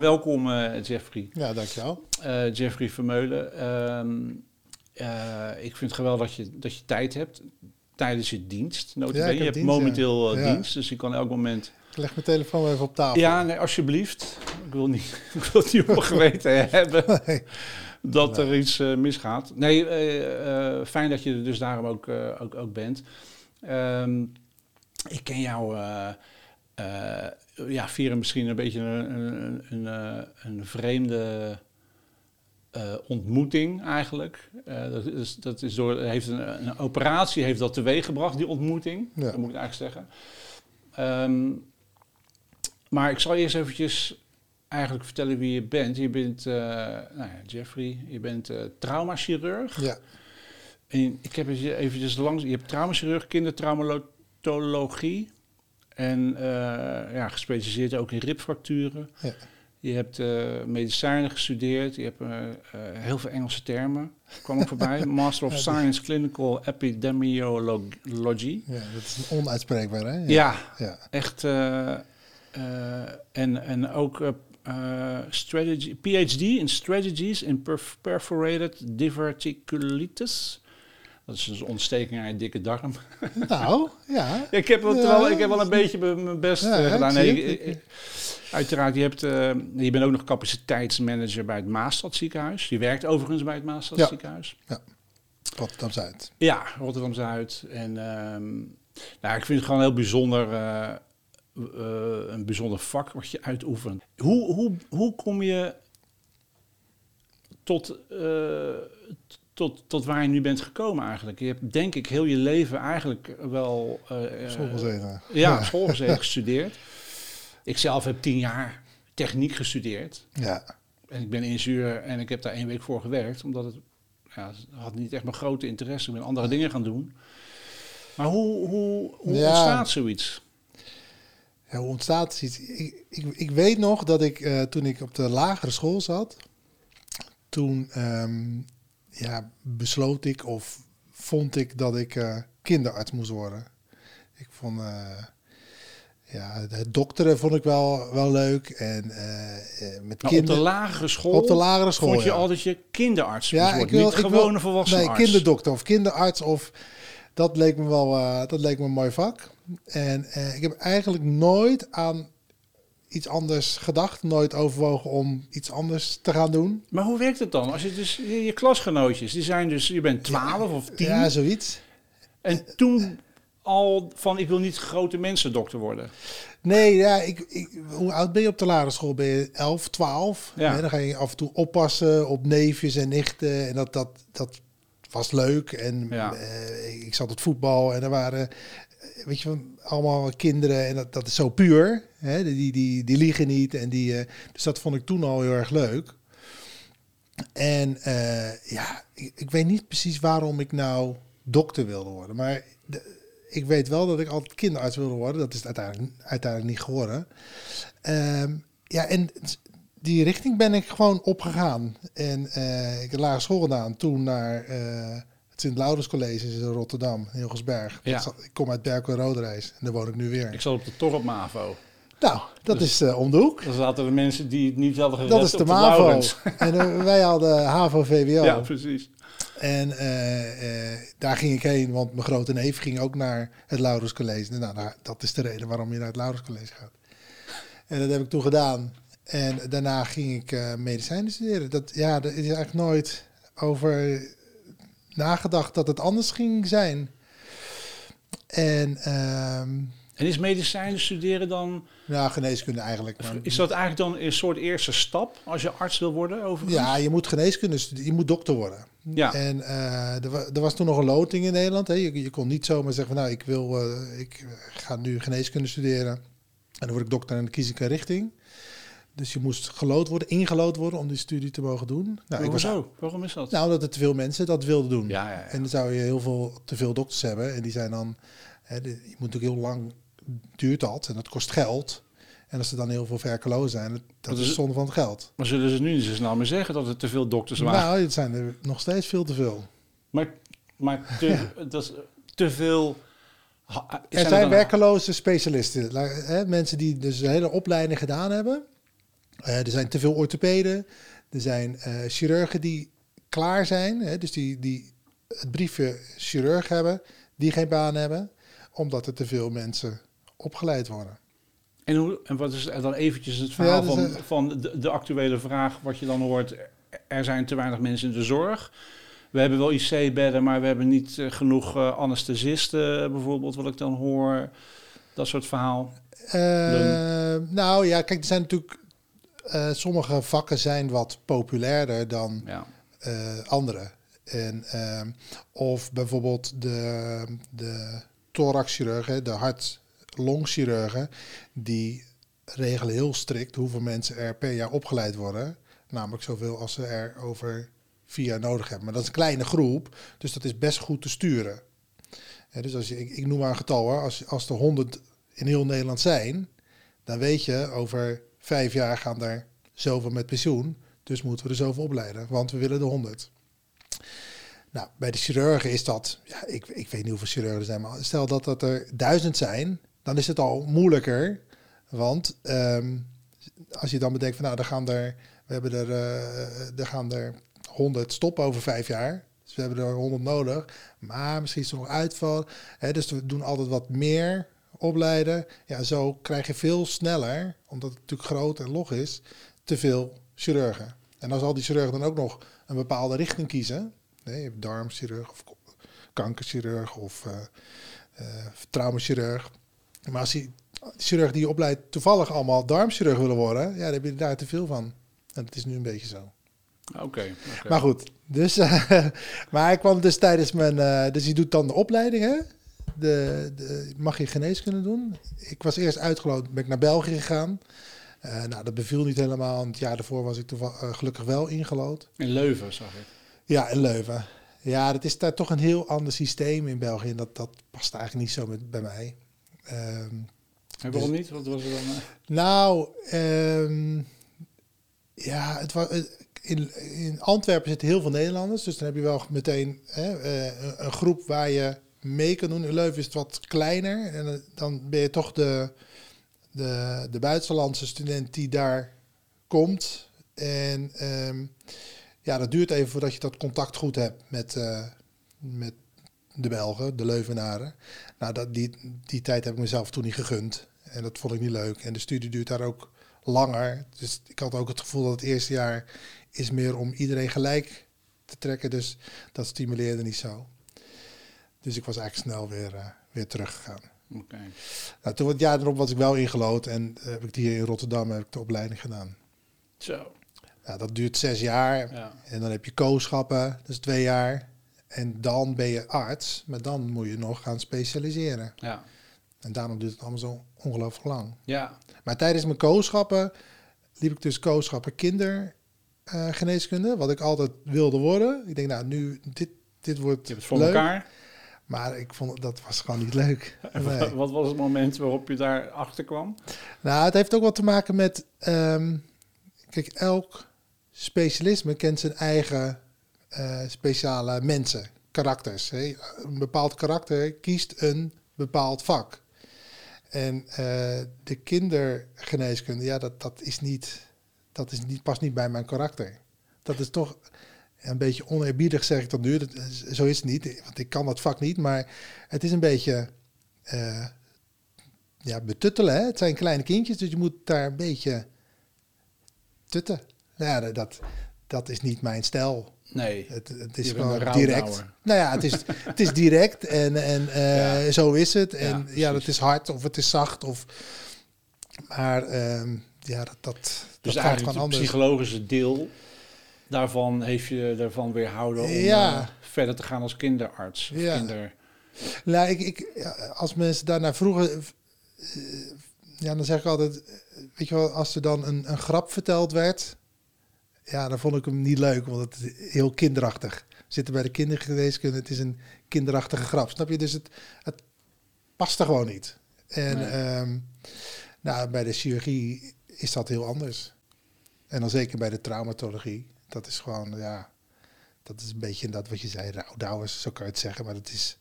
Welkom uh, Jeffrey. Ja, dankjewel. Uh, Jeffrey Vermeulen. Uh, ik vind het geweldig dat je, dat je tijd hebt tijdens je dienst. Ja, je hebt dienst, momenteel ja. dienst, dus je kan elk moment... Ik leg mijn telefoon even op tafel. Ja, nee, alsjeblieft. Ik wil niet, ik wil niet op geweten hebben nee. dat er iets misgaat. Nee, fijn dat je er dus daarom ook, ook, ook bent. Um, ik ken jou ja, via misschien een beetje een, een, een, eh, een vreemde uh, ontmoeting eigenlijk. Uh, dat is, dat is door, heeft een, een, operatie heeft dat teweeggebracht, die ontmoeting. Ja. Dat moet ik eigenlijk zeggen. Um, maar ik zal eerst eventjes eigenlijk vertellen wie je bent. Je bent, uh, nou ja, Jeffrey, je bent traumachirurg. Ja. En ik heb eens eventjes langs... Je hebt traumachirurg, kindertraumatologie. En uh, ja, gespecialiseerd ook in ribfracturen. Ja. Je hebt uh, medicijnen gestudeerd. Je hebt uh, heel veel Engelse termen. Kwam ook voorbij. Master of Science Clinical Epidemiology. Ja, dat is onuitspreekbaar, hè? Ja, ja, echt. en, en ook strategy, PhD in Strategies in Perforated Diverticulitis. Dat is dus ontsteking aan je dikke darm. Nou, ja. ik, heb wel, terwijl, ik heb wel een beetje mijn best ja, uh, gedaan. Nee, uiteraard, je, hebt, uh, je bent ook nog capaciteitsmanager bij het Maastad ziekenhuis. Je werkt overigens bij het Maastad ja. ziekenhuis. Ja, Rotterdam-Zuid. Ja, Rotterdam-Zuid. En um, nou, ik vind het gewoon heel bijzonder... Uh, een bijzonder vak wat je uitoefent. Hoe, hoe, hoe kom je tot, tot, tot waar je nu bent gekomen eigenlijk. Je hebt denk ik heel je leven eigenlijk wel... Uh, schoolgezeten. Ja, schoolgezeten gestudeerd. Ik zelf heb tien jaar techniek gestudeerd. Ja. En ik ben ingenieur en ik heb daar één week voor gewerkt. Omdat het, ja, had niet echt mijn grote interesse. Ik ben andere dingen gaan doen. Maar hoe, hoe, hoe ontstaat zoiets? Ja, hoe ontstaat zoiets? Ik, ik, ik weet nog dat ik uh, toen ik op de lagere school zat... Toen um, ja, besloot ik of vond ik dat ik uh, kinderarts moest worden. Ik vond, uh, ja, het dokteren vond ik wel, wel leuk. En uh, met nou, op de lagere school, op de lagere school vond je ja. al dat je kinderarts ja, ik wil, niet ik gewone wil, volwassen Nee, kinderdokter of kinderarts of... Dat leek me wel dat leek me een mooi vak. En ik heb eigenlijk nooit aan iets anders gedacht, nooit overwogen om iets anders te gaan doen. Maar hoe werkt het dan? Als je dus je, klasgenootjes, die zijn dus, je bent 12 of 10. Ja, zoiets. En toen al van ik wil niet grote mensen dokter worden. Nee, ja, ik, ik, hoe oud ben je op de lagere school? Ben je 11, 12? Ja. dan ga je af en toe oppassen op neefjes en nichten. En dat, dat, dat was leuk. En ja. uh, ik zat op voetbal en er waren weet je, allemaal kinderen en dat, dat is zo puur. Hè? Die, die, die liegen niet. En die, uh, dus dat vond ik toen al heel erg leuk. En uh, ja, ik, weet niet precies waarom ik nou dokter wilde worden. Maar ik weet wel dat ik altijd kinderarts wilde worden. Dat is uiteindelijk, uiteindelijk niet geworden. Um, ja, en die richting ben ik gewoon opgegaan. En ik heb lagere school gedaan. Toen naar Sint-Laurens College is in Rotterdam, in Hilgersberg. Ja. Ik kom uit Berkel Roderijs en daar woon ik nu weer. Ik zat op de Torp MAVO. Nou, dat dus, is uh, om de hoek. Dan zaten de mensen die het niet hadden gered Dat is de MAVO. en uh, wij hadden HAVO-VWO. Ja, precies. En uh, daar ging ik heen, want mijn grote neef ging ook naar het Laurens College. Nou, nou, dat is de reden waarom je naar het Laurens College gaat. En dat heb ik toen gedaan. En daarna ging ik medicijnen studeren. Dat, ja, dat is eigenlijk nooit over nagedacht dat het anders ging zijn. En, uh, en is medicijnen studeren dan... Ja, geneeskunde eigenlijk. Is dat eigenlijk dan een soort eerste stap als je arts wil worden? Overigens? Ja, je moet geneeskunde studeren, je moet dokter worden. Ja. En uh, er, er, was toen nog een loting in Nederland. Hè. Je, je kon niet zomaar zeggen van nou, ik, wil, uh, ik ga nu geneeskunde studeren. En dan word ik dokter en dan kies ik een richting. Dus je moest gelood worden, ingelood worden om die studie te mogen doen. Nou, ik was, zo. Waarom is dat? Nou, omdat er te veel mensen dat wilden doen. Ja, ja, ja. En dan zou je heel veel te veel dokters hebben. En die zijn dan, hè, je moet natuurlijk heel lang, duurt dat en dat kost geld. En als er dan heel veel werkelozen zijn, dat, dat is zonde van het geld. Maar zullen ze nu niet zo snel meer zeggen dat er te veel dokters waren? Nou, het zijn er nog steeds veel te veel. Maar, maar te, dat is te veel... Er zijn werkeloze specialisten. Mensen die dus een hele opleiding gedaan hebben er zijn te veel orthopeden. Er zijn chirurgen die klaar zijn, hè, dus die, die het briefje chirurg hebben, die geen baan hebben, omdat er te veel mensen opgeleid worden. En, hoe, en wat is dan eventjes het verhaal dus, van, van de, de, actuele vraag, wat je dan hoort, er zijn te weinig mensen in de zorg. We hebben wel IC-bedden, maar we hebben niet genoeg anesthesisten bijvoorbeeld, wat ik dan hoor. Dat soort verhaal. Uh, nou ja, kijk, er zijn natuurlijk... sommige vakken zijn wat populairder dan ja. andere. En, ehm, of bijvoorbeeld de, de thoraxchirurgen, de hart-longchirurgen, die regelen heel strikt hoeveel mensen er per jaar opgeleid worden. Namelijk zoveel als ze er over vier jaar nodig hebben. Maar dat is een kleine groep, dus dat is best goed te sturen. dus als je, ik, ik, noem maar een getal hoor, als, als er 100 in heel Nederland zijn, dan weet je over vijf jaar gaan er zoveel met pensioen. Dus moeten we er zoveel opleiden, want we willen de 100. Nou, bij de chirurgen is dat, ja, ik, ik weet niet hoeveel chirurgen er zijn, maar stel dat dat er duizend zijn, dan is het al moeilijker. Want ehm, als je dan bedenkt van nou, dan gaan er, we hebben er, uh, gaan er 100 stoppen over vijf jaar. Dus we hebben er 100 nodig. Maar misschien is er nog uitval. Hè, dus we doen altijd wat meer opleiden. Ja, zo krijg je veel sneller, omdat het natuurlijk groot en log is, te veel chirurgen. En als al die chirurgen dan ook nog een bepaalde richting kiezen, nee, je hebt darmchirurg of kankerchirurg of uh, uh, traumachirurg. Maar als die chirurg die je opleidt toevallig allemaal darmchirurg willen worden, ja, dan heb je daar te veel van. En dat is nu een beetje zo. Oké. Maar goed, dus, uh, maar ik kwam dus tijdens mijn, dus je doet dan de opleiding, hè? De, de, mag je geneeskunde doen? Ik was eerst uitgeloot, ben ik naar België gegaan. Uh, nou, dat beviel niet helemaal. Het jaar daarvoor was ik uh, gelukkig wel ingelood. In Leuven, zag ik. Ja, in Leuven. Ja, dat is daar toch een heel ander systeem in België. En dat, dat past eigenlijk niet zo met, bij mij. Um, en waarom dus, niet? Wat was er dan? Uh... Nou, um, ja, het was, in, in Antwerpen zitten heel veel Nederlanders. Dus dan heb je wel meteen hè, een groep waar je mee kan doen. Leuven is het wat kleiner. En dan ben je toch de de, de buitenlandse student die daar komt. En ehm, ja, dat duurt even voordat je dat contact goed hebt met, uh, met de Belgen, de Leuvenaren. Nou, dat, die, die tijd heb ik mezelf toen niet gegund. En dat vond ik niet leuk. En de studie duurt daar ook langer. Dus ik had ook het gevoel dat het eerste jaar is meer om iedereen gelijk te trekken. Dus dat stimuleerde niet zo. Dus ik was eigenlijk snel weer, uh, weer teruggegaan. Okay. Nou, toen het jaar erop was ik wel ingelood en uh, heb ik hier in Rotterdam heb ik de opleiding gedaan. Zo. Ja, dat duurt zes jaar. Ja. En dan heb je kooschappen, dat is twee jaar. En dan ben je arts, maar dan moet je nog gaan specialiseren. Ja. En daarom duurt het allemaal zo ongelooflijk lang. Ja. Maar tijdens mijn kooschappen liep ik dus kooschappen kindergeneeskunde, uh, wat ik altijd wilde worden. Ik denk, nou, nu, dit, dit wordt Je hebt het voor elkaar. Maar ik vond dat was gewoon niet leuk. Wat was het moment waarop je daar achter kwam? Nou, het heeft ook wat te maken met. Um, kijk, elk specialisme kent zijn eigen uh, speciale mensen, karakters. Hè. Een bepaald karakter kiest een bepaald vak. En uh, de kindergeneeskunde, ja, dat, dat is niet. Dat is niet, past niet bij mijn karakter. Dat is toch een beetje oneerbiedig zeg ik dat nu. Dat, zo is het niet, want ik kan dat vak niet. Maar het is een beetje uh, ja, betuttelen. Hè? Het zijn kleine kindjes, dus je moet daar een beetje tutten. Nou ja, dat, dat is niet mijn stijl. Nee, het, het is gewoon direct. Nou ja, het is, het is direct en, en uh, ja. zo is het. En ja, ja, dat is hard of het is zacht. Of, maar uh, ja, dat, dat, dus dat gaat gewoon anders. Het psychologische deel daarvan heeft je ervan weerhouden om ja. uh, verder te gaan als kinderarts. Ja. Kinder... Nou, ik, ik, als mensen daarnaar vroegen, uh, ja, dan zeg ik altijd, weet je wel, als er dan een, een grap verteld werd, ja, dan vond ik hem niet leuk, want het is heel kinderachtig. We zitten bij de kindergeneeskunde, het is een kinderachtige grap, snap je? Dus het, het past er gewoon niet. En nee. um, nou, bij de chirurgie is dat heel anders. En dan zeker bij de traumatologie dat is gewoon, ja, dat is een beetje dat wat je zei, rouwdouwers, zo kan je het zeggen. Maar het is,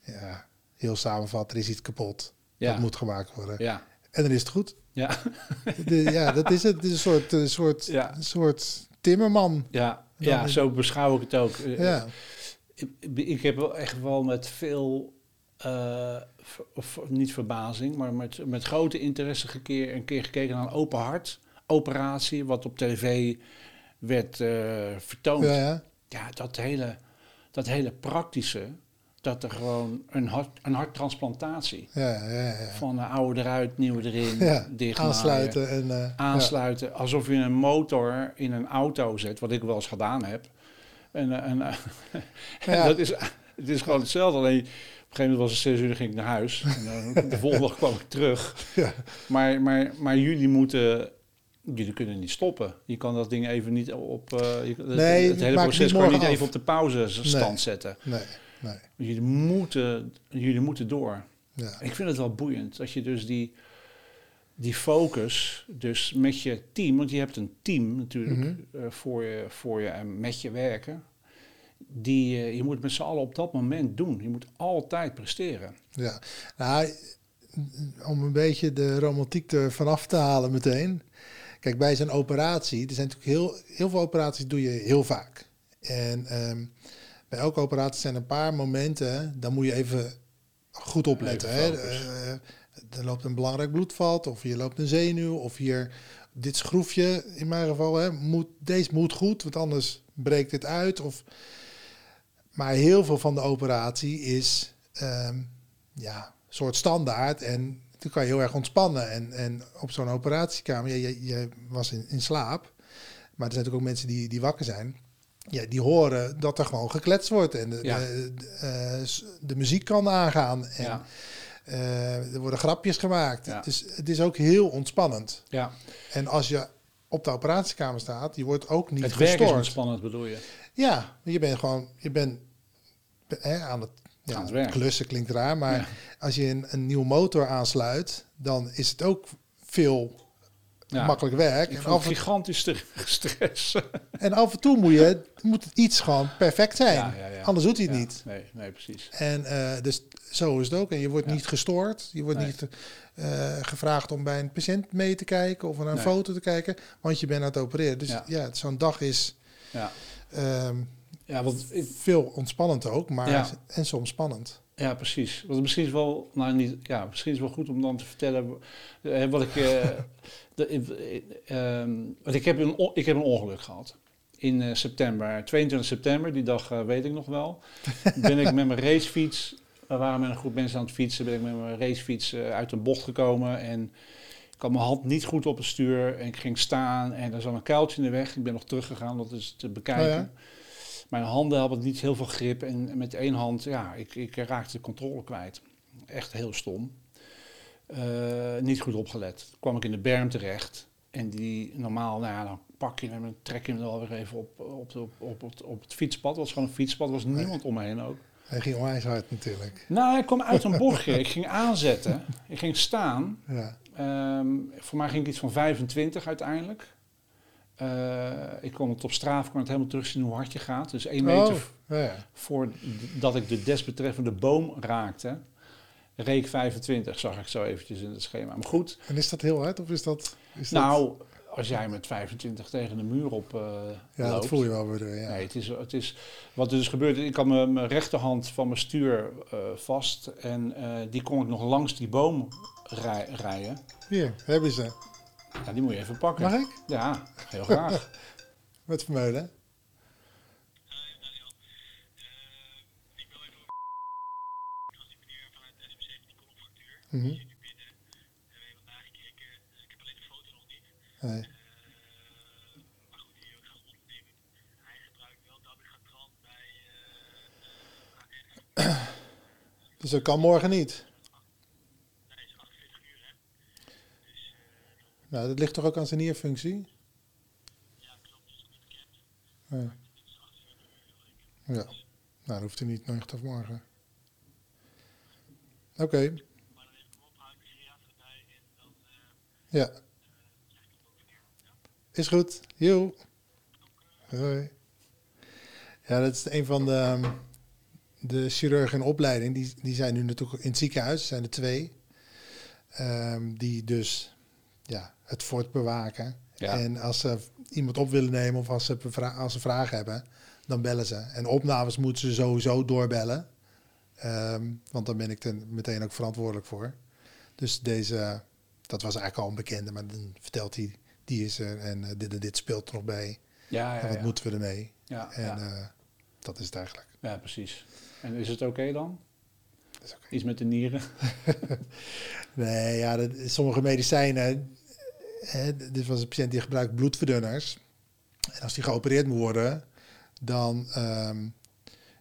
ja, heel samenvat, er is iets kapot. Ja. Dat moet gemaakt worden. Ja. En dan is het goed. Ja. ja, dat is het. Het is een soort, een soort, ja. een soort timmerman. Ja, ja zo beschouw ik het ook. Ja. Ik, ik heb wel echt wel met veel, uh, of niet verbazing, maar met, met grote interesse gekeer, een keer gekeken naar een open hart operatie, wat op tv werd uh, vertoond. Ja, ja. ja, dat, hele, dat hele praktische, dat er gewoon een, hart, een harttransplantatie. Ja, ja, ja. Van de oude eruit, nieuwe erin, ja, dicht Aansluiten. En, uh, aansluiten. Alsof je een motor in een auto zet, wat ik wel eens gedaan heb. En, eh, en, en dat is, het is gewoon hetzelfde. Alleen op een gegeven moment was het zes uur, ging ik naar huis. En, de volgende dag kwam ik terug. Ja. Maar, maar, maar jullie moeten jullie kunnen niet stoppen. Je kan dat ding even niet op. Uh, nee, het, hele proces kan je niet even op de pauzestand nee, zetten. Nee, nee. Jullie moeten, jullie moeten door. Ja. Ik vind het wel boeiend als je dus die, die focus, dus met je team, want je hebt een team natuurlijk mm -hmm. voor, je, voor je en met je werken. Die uh, je moet met z'n allen op dat moment doen. Je moet altijd presteren. Ja, nou, om een beetje de romantiek er vanaf te halen meteen. Kijk, bij zo'n operatie, er zijn natuurlijk heel, heel veel operaties doe je heel vaak. En um, bij elke operatie zijn een paar momenten, dan moet je even goed opletten. Hè? Uh, er loopt een belangrijk bloedvat, of hier loopt een zenuw, of hier dit schroefje, in mijn geval, hè, moet, deze moet goed, want anders breekt het uit. Of, maar heel veel van de operatie is um, ja, soort standaard en toen kan je heel erg ontspannen. En, en op zo'n operatiekamer, je, je, was in, in slaap. Maar er zijn natuurlijk ook mensen die, die wakker zijn. Ja, die horen dat er gewoon gekletst wordt. En de, de, eh, de, muziek kan aangaan. En ja. uh, er worden grapjes gemaakt. Ja. Dus het is ook heel ontspannend. Ja. En als je op de operatiekamer staat, je wordt ook niet het gestoord. Het werk is ontspannend bedoel je? Ja, je bent gewoon je bent, hè, aan het klussen klinkt raar, maar als je een, een nieuwe motor aansluit, dan is het ook veel ja. makkelijk werk. en af gigantische stress. en af en toe moet, je, moet het iets gewoon perfect zijn. Ja, ja, Anders doet hij het niet. Nee, nee, precies. En uh, dus zo is het ook. En je wordt niet gestoord. Je wordt niet uh, gevraagd om bij een patiënt mee te kijken of naar een foto te kijken. Want je bent aan het opereren. Dus ja, zo'n dag is... Ja. Um, ja, want veel ontspannend ook, maar en soms spannend. Ja, precies. Wat misschien is wel, nou niet, ja, misschien is wel goed om dan te vertellen uh, wat ik, de, uh, want ik heb een, ik heb een ongeluk gehad in september, 22 september, die dag weet ik nog wel. ben ik met mijn racefiets, we waren met een groep mensen aan het fietsen, ben ik met mijn racefiets uit een bocht gekomen en ik had mijn hand niet goed op het stuur en ik ging staan en er zat een kuiltje in de weg. Ik ben nog teruggegaan, dat is te bekijken. Oh ja? Mijn handen hadden niet heel veel grip en met één hand, ja, ik, ik raakte de controle kwijt. Echt heel stom. Uh, niet goed opgelet. Toen kwam ik in de berm terecht. En die normaal, nou ja, dan pak je hem en trek je hem wel weer even op, op, op, op, het, op het fietspad. Het was gewoon een fietspad, er was niemand om me heen ook. Hij ging onwijs hard natuurlijk. Nou, ik kwam uit een bochtje. ik ging aanzetten. Ik ging staan. Ja. Um, voor mij ging ik iets van 25 uiteindelijk. Uh, ik kon het op straaf, kon het helemaal terugzien hoe hard je gaat. Dus één meter oh, ja. voordat ik de desbetreffende boom raakte, reek 25, zag ik zo eventjes in het schema. Maar goed. En is dat heel hard of is dat... Is nou, als jij met 25 tegen de muur op uh, Ja, dat voel je wel weer. Ja. Nee, het is, het is... Wat er dus gebeurt, ik had mijn, rechterhand van mijn stuur uh, vast en die kon ik nog langs die boom rij, rijden. Hier, hebben ze. Ja, die moet je even pakken. Mag ik? Ja, heel graag. Met Vermeulen. Mm -hmm. Ik zit nu binnen. We hebben wat nagekeken. Ik heb alleen de foto nog niet. Nee. Uh, maar goed, die ook gaan opnemen. Hij gebruikt wel dabigatran bij uh, Dus dat kan morgen niet? Nou, dat ligt toch ook aan zijn nierfunctie? Ja, klopt. Dat is niet bekend. Ja. Nou, dat hoeft hij niet nog tot morgen. Oké. Okay. Dan dan... Ja. Is goed. Jo. Hoi. Ja, dat is een van de, ehm, de chirurgen in opleiding. Die, die zijn nu natuurlijk in het ziekenhuis. Er zijn er twee. Um, die dus ja, het fort bewaken. En als ze iemand op willen nemen of als ze, als ze vragen hebben, dan bellen ze. En opnames moeten ze sowieso doorbellen. Ehm, want dan ben ik er meteen ook verantwoordelijk voor. Dus deze, dat was eigenlijk al een bekende, maar dan vertelt hij, die is er en uh, dit en dit speelt er nog bij. Ja, ja, en wat moeten we ermee? Ja, en uh, dat is het eigenlijk. Ja, precies. En is het oké dan? Is okay. Iets met de nieren? nee, ja, dat, sommige medicijnen. Hè, dit was een patiënt die gebruikt bloedverdunners. En als die geopereerd moet worden, dan. Um,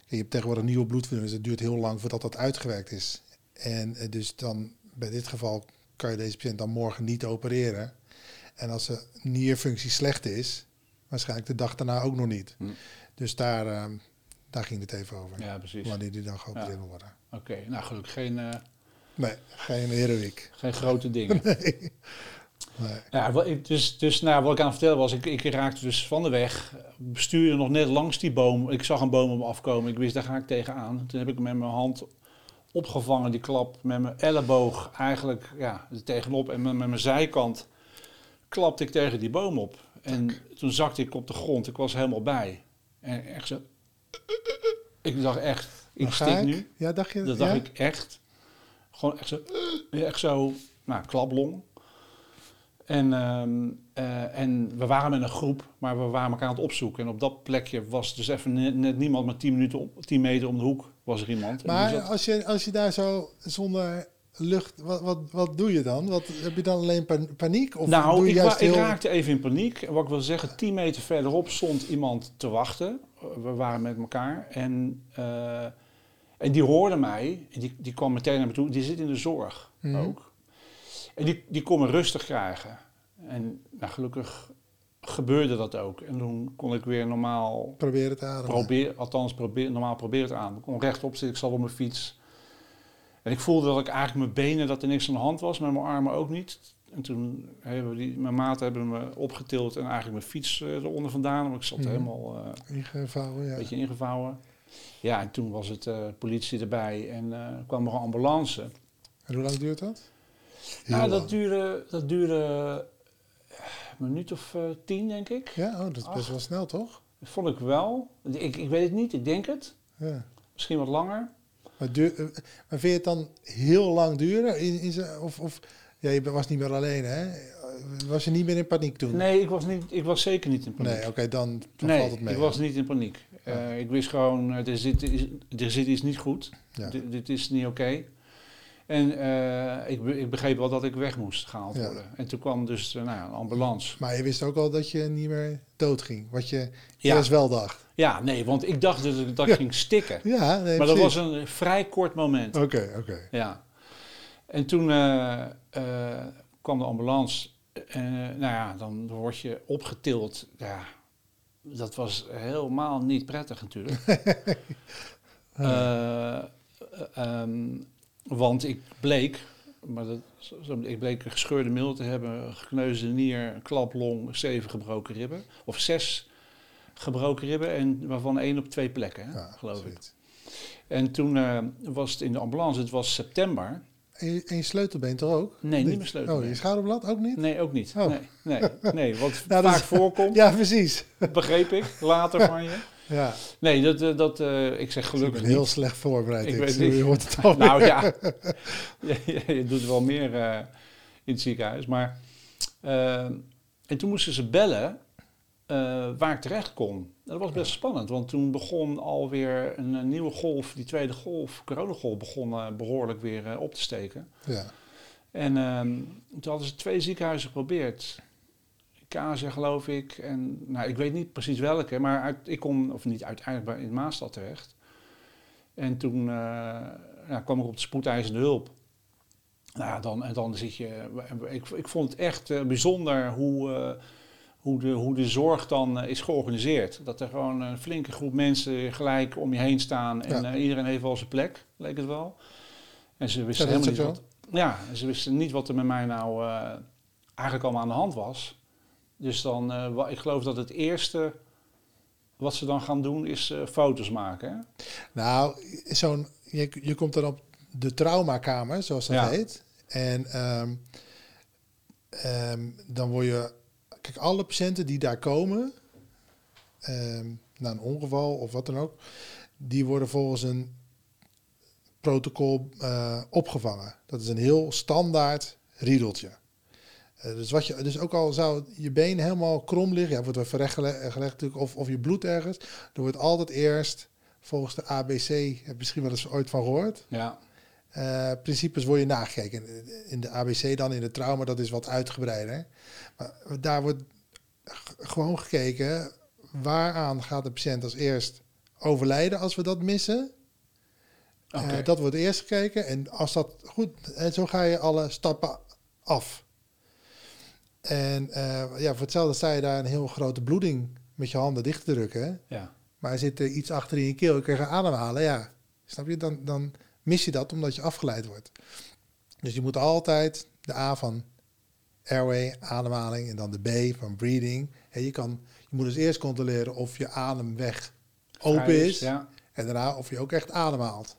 je hebt tegenwoordig nieuwe bloedverdunners. Het duurt heel lang voordat dat uitgewerkt is. En uh, dus dan, bij dit geval, kan je deze patiënt dan morgen niet opereren. En als de nierfunctie slecht is, waarschijnlijk de dag daarna ook nog niet. Hm. Dus daar, uh, daar ging het even over. Ja, precies. Wanneer die dan geopereerd ja. worden. Oké, nou gelukkig geen... Uh, nee, geen heroïek. Geen grote dingen. nee. Nee. Ja, dus, dus nou, wat ik aan het vertellen was, ik, ik raakte dus van de weg, bestuurde nog net langs die boom. Ik zag een boom op me afkomen, ik wist daar ga ik tegenaan. Toen heb ik met mijn hand opgevangen, die klap, met mijn elleboog eigenlijk ja, tegenop en met, met mijn zijkant klapte ik tegen die boom op. En toen zakte ik op de grond, ik was helemaal bij. En echt zo, ik dacht echt, ik stik nu. Ja, dacht je? Dat dacht ik echt. Gewoon echt zo, echt zo, nou, klaplong. En, ehm, eh, en we waren met een groep, maar we waren elkaar aan het opzoeken. En op dat plekje was dus even net, niemand, maar 10, minuten op, 10 meter om de hoek was er iemand. Maar als, je, als je daar zo zonder lucht, wat, wat, wat doe je dan? Wat, heb je dan alleen paniek? Of nou, doe je ik, juist heel... ik raakte even in paniek. Wat ik wil zeggen, 10 meter verderop stond iemand te wachten. We waren met elkaar. En, uh, en die hoorde mij. Die, die kwam meteen naar me toe. Die zit in de zorg mm -hmm. ook. En die, die kon me rustig krijgen. En nou, gelukkig gebeurde dat ook. En toen kon ik weer normaal... Proberen te ademen. Probeer, althans, probeer, normaal proberen te ademen. Ik kon rechtop zitten, ik zat op mijn fiets. En ik voelde dat ik eigenlijk mijn benen, dat er niks aan de hand was. Met mijn armen ook niet. En toen hebben die, mijn maat hebben me opgetild en eigenlijk mijn fiets uh, eronder vandaan. Want ik zat mhm. helemaal... Uh, ingevouwen, ja. Een beetje ingevouwen. Ja, en toen was het uh, politie erbij en kwam er een ambulance. En hoe lang duurt dat? Nou, dat duurde, dat duurde een minuut of tien, denk ik. Ja, oh, dat is best wel snel, toch? Dat vond ik wel. Ik, ik weet het niet, ik denk het. Ja. Misschien wat langer. Maar, duur, maar vind je het dan heel lang duren? In, in of, of ja, je was niet meer alleen, hè? Was je niet meer in paniek toen? Nee, ik was, niet, ik was zeker niet in paniek. Nee, oké, dan, dan valt het mee. ik was niet in paniek. Uh, ik wist gewoon, er zit, er zit iets niet goed. Ja. dit is niet oké. En uh, ik, ik, begreep wel dat ik weg moest gehaald ja. worden. En toen kwam dus uh, nou een ambulance. Maar je wist ook al dat je niet meer dood ging, wat je ja. eerst wel dacht. Ja, nee, want ik dacht dat ik, dat ik ging stikken. Ja, nee, maar dat was een vrij kort moment. Oké, oké. Ja. En toen uh, kwam de ambulance. En nou ja, dan word je opgetild. Ja, dat was helemaal niet prettig natuurlijk. um, Want ik bleek, maar dat, ik bleek een gescheurde mil te hebben, gekneusde nier, een klaplong, zeven gebroken ribben. Of zes gebroken ribben, en waarvan één op twee plekken, hè, geloof ik. En toen uh, was het in de ambulance, het was september. En je, en je sleutelbeen toch ook? Nee, niet, meer sleutelbeen. Oh, je schouderblad ook niet? Nee, ook niet. Oh. Nee, nee, nee, wat nou, vaak voorkomt. Ja, precies. Begreep ik, later van je. Ja. Nee, dat, eh, dat, uh, ik zeg gelukkig Ik ben heel slecht voorbereid. Ik, ik weet niet. Je hoort het al nou ja, je, je, doet wel meer uh, in het ziekenhuis. Maar, en toen moesten ze bellen waar ik terecht kon. Dat was best spannend, want toen begon alweer een, een nieuwe golf, die tweede golf, coronagolf, begon behoorlijk weer op te steken. Ja. En ehm, toen hadden ze twee ziekenhuizen geprobeerd. Kazen, geloof ik. En nou, ik weet niet precies welke, maar uit, ik kom, of niet uiteindelijk in Maastad terecht. En toen uh, ja, kwam ik op de spoedeisende hulp. Nou, dan, en dan zit je. Ik, ik vond het echt uh, bijzonder hoe, uh, hoe, de, hoe de zorg dan is georganiseerd. Dat er gewoon een flinke groep mensen gelijk om je heen staan en ja. iedereen heeft wel zijn plek, leek het wel. En ze wisten helemaal niet wat. Ja, ze wisten niet wat er met mij nou eigenlijk allemaal aan de hand was. Dus dan, uh, ik geloof dat het eerste wat ze dan gaan doen is uh, foto's maken. Hè? Nou, zo'n, je, je komt dan op de traumakamer, zoals dat heet. En um, ehm, dan word je... Kijk, alle patiënten die daar komen... ehm, na een ongeval of wat dan ook... die worden volgens een protocol eh, opgevangen. Dat is een heel standaard riedeltje. Eh, dus, wat je, dus ook al zou je been helemaal krom liggen, ja, wordt wel verrecht gelegd, natuurlijk, of, of je bloed ergens, dan wordt altijd eerst volgens de ABC, heb je misschien wel eens ooit van gehoord. Ja. Uh, principes word je nagekeken. In de ABC dan, in de trauma, dat is wat uitgebreider. Maar daar wordt gewoon gekeken, waaraan gaat de patiënt als eerst overlijden als we dat missen? Okay. Uh, dat wordt eerst gekeken. En als dat goed, en zo ga je alle stappen af. En uh, ja, voor hetzelfde sta je daar een heel grote bloeding met je handen dicht te drukken. Ja. Maar er zit er iets achter in je keel, je kan ademhalen. Ja, snap je? Dan, dan mis je dat omdat je afgeleid wordt. Dus je moet altijd de A van airway, ademhaling, en dan de B van breathing. En je, kan, je moet dus eerst controleren of je ademweg open is. Ja. En daarna of je ook echt ademhaalt.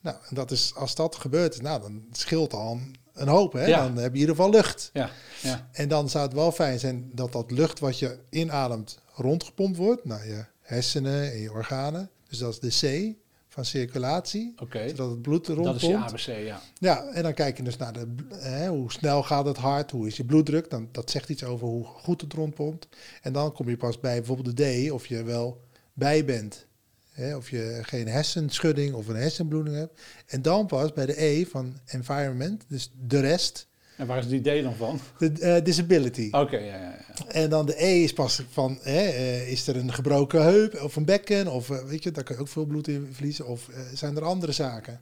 Nou, en dat is, als dat gebeurt, nou, dan scheelt al een hoop. Hè? Ja. Dan heb je in ieder geval lucht. Ja. Ja. En dan zou het wel fijn zijn dat dat lucht wat je inademt rondgepompt wordt naar je hersenen en je organen. Dus dat is de C van circulatie. Oké. Zodat het bloed Dat rondpompt. is je ABC, ja. Ja, en dan kijk je dus naar de, hè, hoe snel gaat het hart, hoe is je bloeddruk. Dan, dat zegt iets over hoe goed het rondpompt. En dan kom je pas bij bijvoorbeeld de D, of je wel bij bent. Hè, of je geen hersenschudding of een hersenbloeding hebt. En dan pas bij de E van environment, dus de rest, En waar is die D dan van? de eh, disability. Oké, ja, ja, ja. En dan de E is pas van, hè, eh, is er een gebroken heup of een bekken? Of eh, weet je, daar kan je ook veel bloed in verliezen. Of zijn er andere zaken?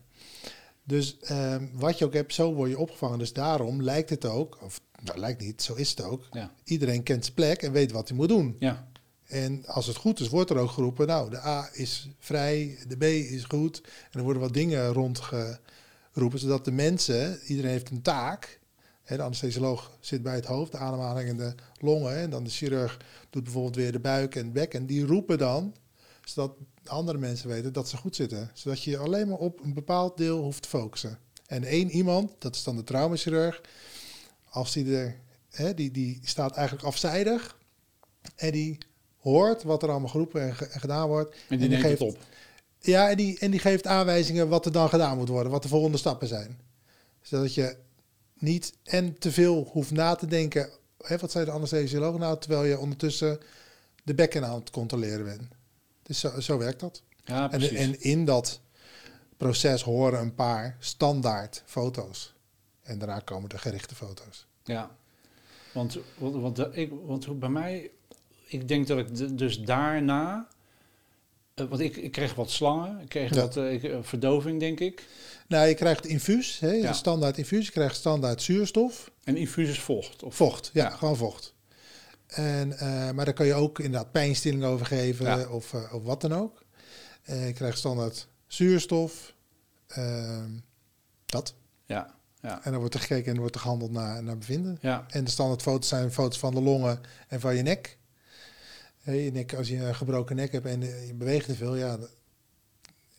Dus ehm, wat je ook hebt, zo word je opgevangen. Dus daarom lijkt het ook, of nou lijkt niet, zo is het ook. Ja. Iedereen kent zijn plek en weet wat hij moet doen. Ja, En als het goed is, wordt er ook geroepen, nou, de A is vrij, de B is goed. En er worden wat dingen rondgeroepen, zodat de mensen, iedereen heeft een taak. De anesthesioloog zit bij het hoofd, de ademhaling en de longen. En dan de chirurg doet bijvoorbeeld weer de buik en bek. En die roepen dan, zodat andere mensen weten dat ze goed zitten. Zodat je alleen maar op een bepaald deel hoeft te focussen. En één iemand, dat is dan de traumachirurg, als die er, hè, die, die staat eigenlijk afzijdig. En die hoort wat er allemaal geroepen en, ge- en gedaan wordt. en die neemt geeft, het op. Ja, en die, en die geeft aanwijzingen wat er dan gedaan moet worden, wat de volgende stappen zijn. Zodat je niet en te veel hoeft na te denken. Hè, wat zei de anesthesioloog nou, terwijl je ondertussen de bekken aan het controleren bent. Dus zo, zo werkt dat. Ja, En, precies. en in dat proces horen een paar standaard foto's. En daarna komen de gerichte foto's. Ja, want, want, want, ik, want bij mij, ik denk dat ik dus daarna, eh, want ik, ik kreeg wat slangen, ik kreeg Ja. wat eh, ik, eh, verdoving, denk ik. Nou, je krijgt infuus, hè, Ja. standaard infuus. Je krijgt standaard zuurstof. En infuus vocht. Of, Vocht, ja, gewoon vocht. En, maar daar kan je ook inderdaad pijnstilling over geven Ja. of, of wat dan ook. Je krijgt standaard zuurstof. ehm, dat. ja, ja, En dan wordt er gekeken en wordt er gehandeld naar, naar bevinden. ja, En de standaard foto's zijn foto's van de longen en van je nek. Nek als je een gebroken nek hebt en eh, je beweegt te veel, ja,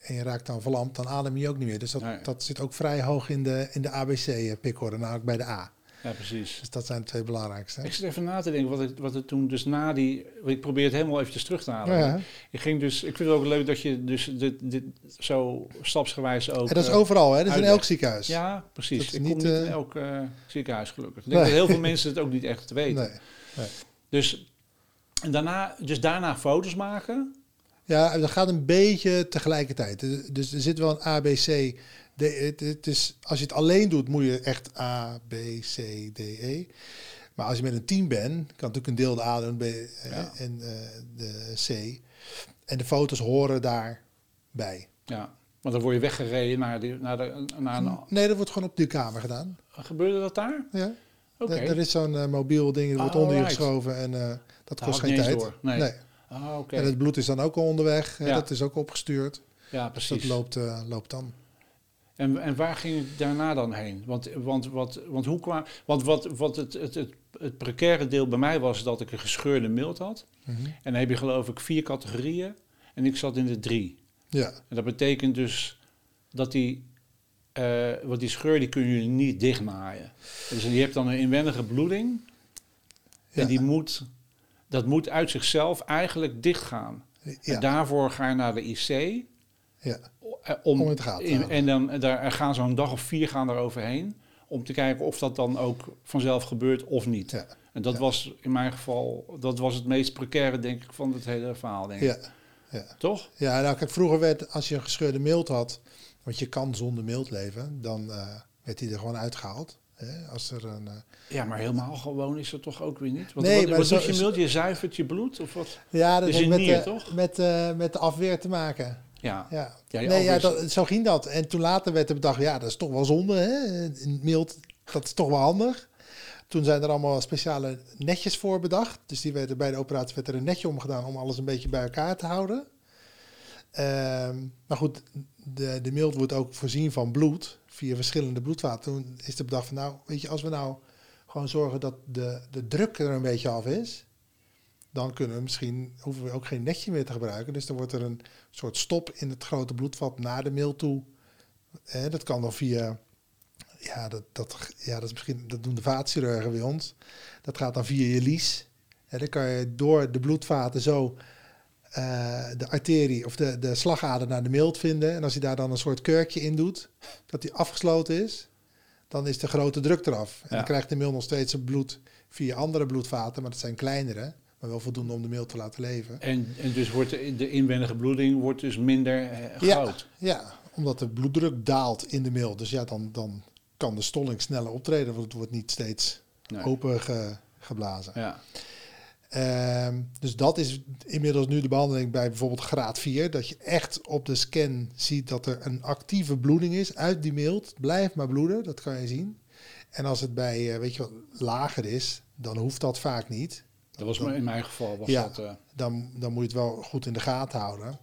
en je raakt dan verlamd, dan adem je ook niet meer. Dus dat, Nee. dat zit ook vrij hoog in de, in de ABC-pickorde, namelijk bij de A. ja, precies. Dus dat zijn de twee belangrijkste. Ik zit even na te denken wat, ik, wat er toen dus na die... Ik probeer het helemaal eventjes terug te halen. Ja. Ik ging dus... Ik vind het ook leuk dat je dus dit, dit zo stapsgewijs ook... En dat is eh, overal, hè? dat is in elk ziekenhuis. Ja, precies. Dat is ik niet, kom niet in eh, elk eh, ziekenhuis gelukkig. Ik denk Nee. dat heel veel mensen het ook niet echt weten. Nee. Dus, en daarna, dus daarna foto's maken. Ja, dat gaat een beetje tegelijkertijd. Dus er zit wel een A, B, C. De, het, het is, als je het alleen doet, moet je echt A, B, C, D, E. Maar als je met een team bent, kan natuurlijk een deel de A doen B, eh, Ja. en eh, de C. En de foto's horen daarbij. Ja, want dan word je weggereden naar, die, naar, de, naar een... Nee, dat wordt gewoon op de kamer gedaan. Gebeurde dat daar? Ja. Oké. Er, er is zo'n eh, mobiel ding, dat wordt onder je geschoven en dat kost geen tijd. door. Nee. Ah, oké. En het bloed is dan ook al onderweg. Ja. Dat is ook opgestuurd. Ja, Dus precies. dat loopt, eh, loopt dan. En, en waar ging het daarna dan heen? Want, want, wat, want, hoe kwam, want wat, wat het, het, het, het precaire deel bij mij was dat ik een gescheurde mild had. Mhm. En dan heb je geloof ik vier categorieën. En ik zat in de drie. Ja. En dat betekent dus dat die Uh, want die scheur die kunnen jullie niet dichtmaaien. Dus je hebt dan een inwendige bloeding. En die moet, dat moet uit zichzelf eigenlijk dichtgaan. Ja. En daarvoor ga je naar de IC. Ja. Eh, om, om het gaat. en dan daar gaan zo'n dag of vier gaan er overheen. Om te kijken of dat dan ook vanzelf gebeurt of niet. Ja. En dat was in mijn geval, dat was het meest precaire, denk ik, van het hele verhaal. Denk ik. Ja. Ja. Toch? Ja, nou kijk, vroeger werd, als je een gescheurde mild had, want je kan zonder mild leven, dan uh, werd die er gewoon uitgehaald. Hè? Als er een, uh, ja, maar helemaal gewoon is het toch ook weer niet? Want nee, wat, wat zo, doet je mild? Je zuivert je bloed of wat? Ja, dat heeft met, toch? Met, uh, met de afweer te maken. Ja. ja. ja nee, ja dat, zo ging dat. En toen later werd er bedacht, ja, dat is toch wel zonde, hè? Mild, dat is toch wel handig. Toen zijn er allemaal speciale netjes voor bedacht. Dus die werden, bij de operatie werd er een netje omgedaan om alles een beetje bij elkaar te houden. Ehm, maar goed, de, de mild wordt ook voorzien van bloed via verschillende bloedvaten. Toen is de bedacht van nou, weet je, als we nou gewoon zorgen dat de, de druk er een beetje af is, dan kunnen we misschien, hoeven we ook geen netje meer te gebruiken. Dus dan wordt er een soort stop in het grote bloedvat naar de mild toe. dat kan dan via ja, dat, dat, ja, dat, is misschien, dat doen de vaatchirurgen bij ons. Dat gaat dan via je lies. En dan kan je door de bloedvaten zo uh, de arterie of de, de slagader naar de mild vinden. En als je daar dan een soort kurkje in doet, dat die afgesloten is, dan is de grote druk eraf. En dan krijgt de mild nog steeds het bloed via andere bloedvaten, maar dat zijn kleinere. Maar wel voldoende om de mild te laten leven. En, en dus wordt de, de inwendige bloeding wordt dus minder eh, groot? Ja, ja, omdat de bloeddruk daalt in de mild. Dus ja, dan, dan kan de stolling sneller optreden, want het wordt niet steeds open geblazen. Ja. Ehm, dus dat is inmiddels nu de behandeling bij bijvoorbeeld graad 4. Dat je echt op de scan ziet dat er een actieve bloeding is uit die mild. Blijft maar bloeden, dat kan je zien. En als het bij, uh, weet je wat, lager is, dan hoeft dat vaak niet. Dat was in mijn geval. Was ja, dat, uh... dan, dan moet je het wel goed in de gaten houden.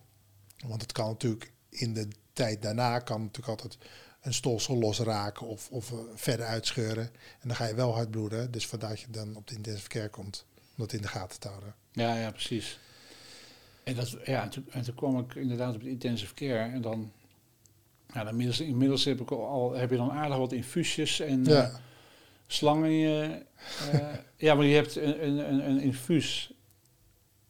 Want het kan natuurlijk in de tijd daarna kan natuurlijk altijd een stolsel losraken of, of uh, verder uitscheuren. En dan ga je wel hard bloeden. Dus vandaar dat je dan op de intensive care komt. Dat in de gaten te houden. Ja, ja, precies. En, dat, ja, en, toen, en toen kwam ik inderdaad op de intensive care. En dan, ja, dan inmiddels, inmiddels heb, ik al, heb je dan aardig wat infuusjes en ja. uh, slangen. Je, uh, ja, maar je hebt een, een, een infuus.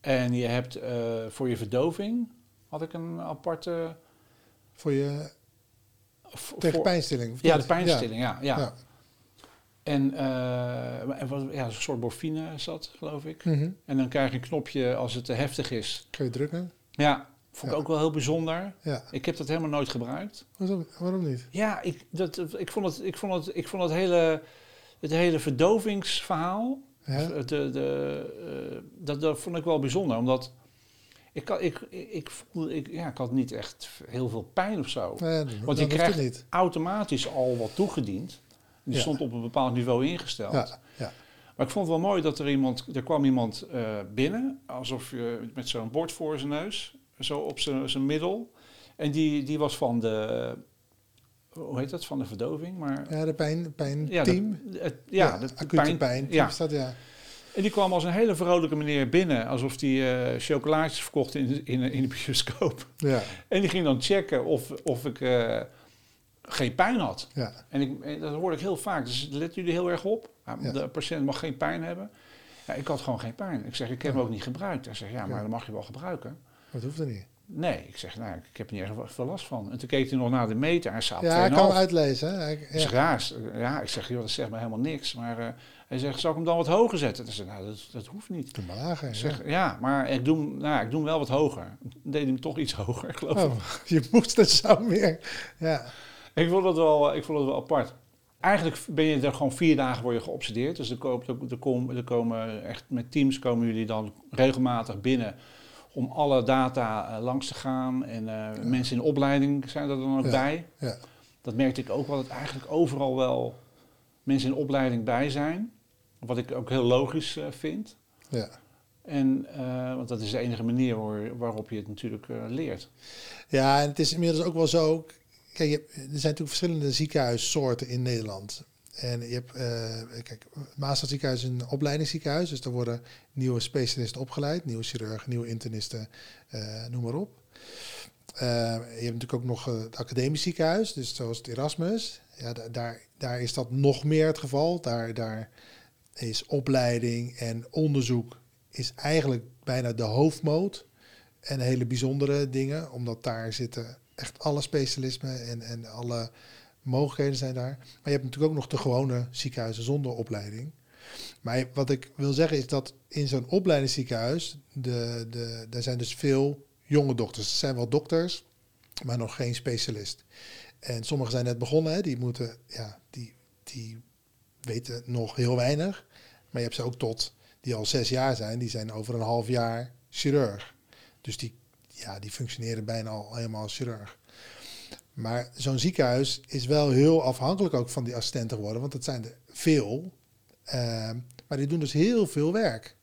En je hebt uh, voor je verdoving, had ik een aparte... Voor je tegen pijnstilling? Ja, de pijnstilling, ja. ja, ja. En uh, er was ja, een soort morfine zat, geloof ik. Mhm. En dan krijg je een knopje als het te heftig is. Kun je drukken? Ja, vond ik ook wel heel bijzonder. Ja. Ik heb dat helemaal nooit gebruikt. Waarom, waarom niet? Ja, ik, dat, ik, vond het, ik, vond het, ik vond het hele, het hele verdovingsverhaal... Ja. De, de, uh, dat, dat vond ik wel bijzonder, omdat ik, ik, ik, voelde, ik, ja, ik had niet echt heel veel pijn of zo. Want je krijgt niet. automatisch al wat toegediend. Die stond op een bepaald niveau ingesteld. Ja, ja. Maar ik vond het wel mooi dat er iemand, er kwam iemand uh, binnen, alsof je met zo'n bord voor zijn neus, zo op zijn middel. En die, die was van de, hoe heet dat, van de verdoving? Maar, ja, de pijn, pijn ja. De, het, ja, ja, de, pijn, pijn ja. Dat, ja. En die kwam als een hele vrolijke meneer binnen, alsof hij uh, chocolaatjes verkocht in, in, in de bioscoop. Ja. En die ging dan checken of, of ik uh, geen pijn had. Ja. En, ik, en dat hoorde ik heel vaak. Dus let jullie heel erg op. Ja. De patiënt mag geen pijn hebben. Ja, ik had gewoon geen pijn. Ik zeg, ik heb hem ook niet gebruikt. Hij zegt, ja, maar dan mag je wel gebruiken. Dat hoeft er niet. Nee, ik zeg, nou, ik heb er niet erg veel last van. En toen keek hij nog naar de meter en zei, Ja, ik kan uitlezen. Ik zeg, ja, ja, ik zeg, joh, dat zegt me helemaal niks. Maar uh, hij zegt, zal ik hem dan wat hoger zetten? Toen zei nou, dat, dat hoeft niet. Doe maar lager. Zeg, ja. ja. maar ik doe, nou, ik doe hem wel wat hoger. deed hem toch iets hoger, geloof ik. Oh, je moest het zo meer. Ja. Ik vond het wel, ik vond het wel apart. Eigenlijk ben je er gewoon vier dagen voor je geobsedeerd. Dus er komen, er, komen, er komen echt met teams komen jullie dan regelmatig binnen om alle data uh, langs te gaan. En uh, ja. mensen in opleiding zijn er dan ook ja. bij. Ja. Dat merkte ik ook wel, dat eigenlijk overal wel mensen in opleiding bij zijn. Wat ik ook heel logisch uh, vind. Ja. En, want dat is de enige manier waar, waarop je het natuurlijk leert. Ja, en het is inmiddels ook wel zo. Kijk, er zijn natuurlijk verschillende ziekenhuissoorten in Nederland. En je hebt, uh, kijk, Maasland ziekenhuis is een opleidingsziekenhuis. Dus er worden nieuwe specialisten opgeleid. Nieuwe chirurgen, nieuwe internisten, uh, noem maar op. je hebt natuurlijk ook nog het academisch ziekenhuis, dus zoals het Erasmus. Ja, daar, daar is dat nog meer het geval. Daar, daar is opleiding en onderzoek is eigenlijk bijna de hoofdmoot. En hele bijzondere dingen, omdat daar zitten echt alle specialismen en, en alle mogelijkheden zijn daar. Maar je hebt natuurlijk ook nog de gewone ziekenhuizen zonder opleiding. Maar wat ik wil zeggen is dat in zo'n opleidingsziekenhuis, de, de, daar zijn dus veel jonge dokters. Er zijn wel dokters, maar nog geen specialist. En sommigen zijn net begonnen, hè, die moeten, ja, die, die weten nog heel weinig. Maar je hebt ze ook tot die al zes jaar zijn, die zijn over een half jaar chirurg. Dus die, ja, die functioneren bijna al helemaal als chirurg. Maar zo'n ziekenhuis is wel heel afhankelijk ook van die assistenten geworden, want dat zijn er veel. Ehm, maar die doen dus heel veel werk.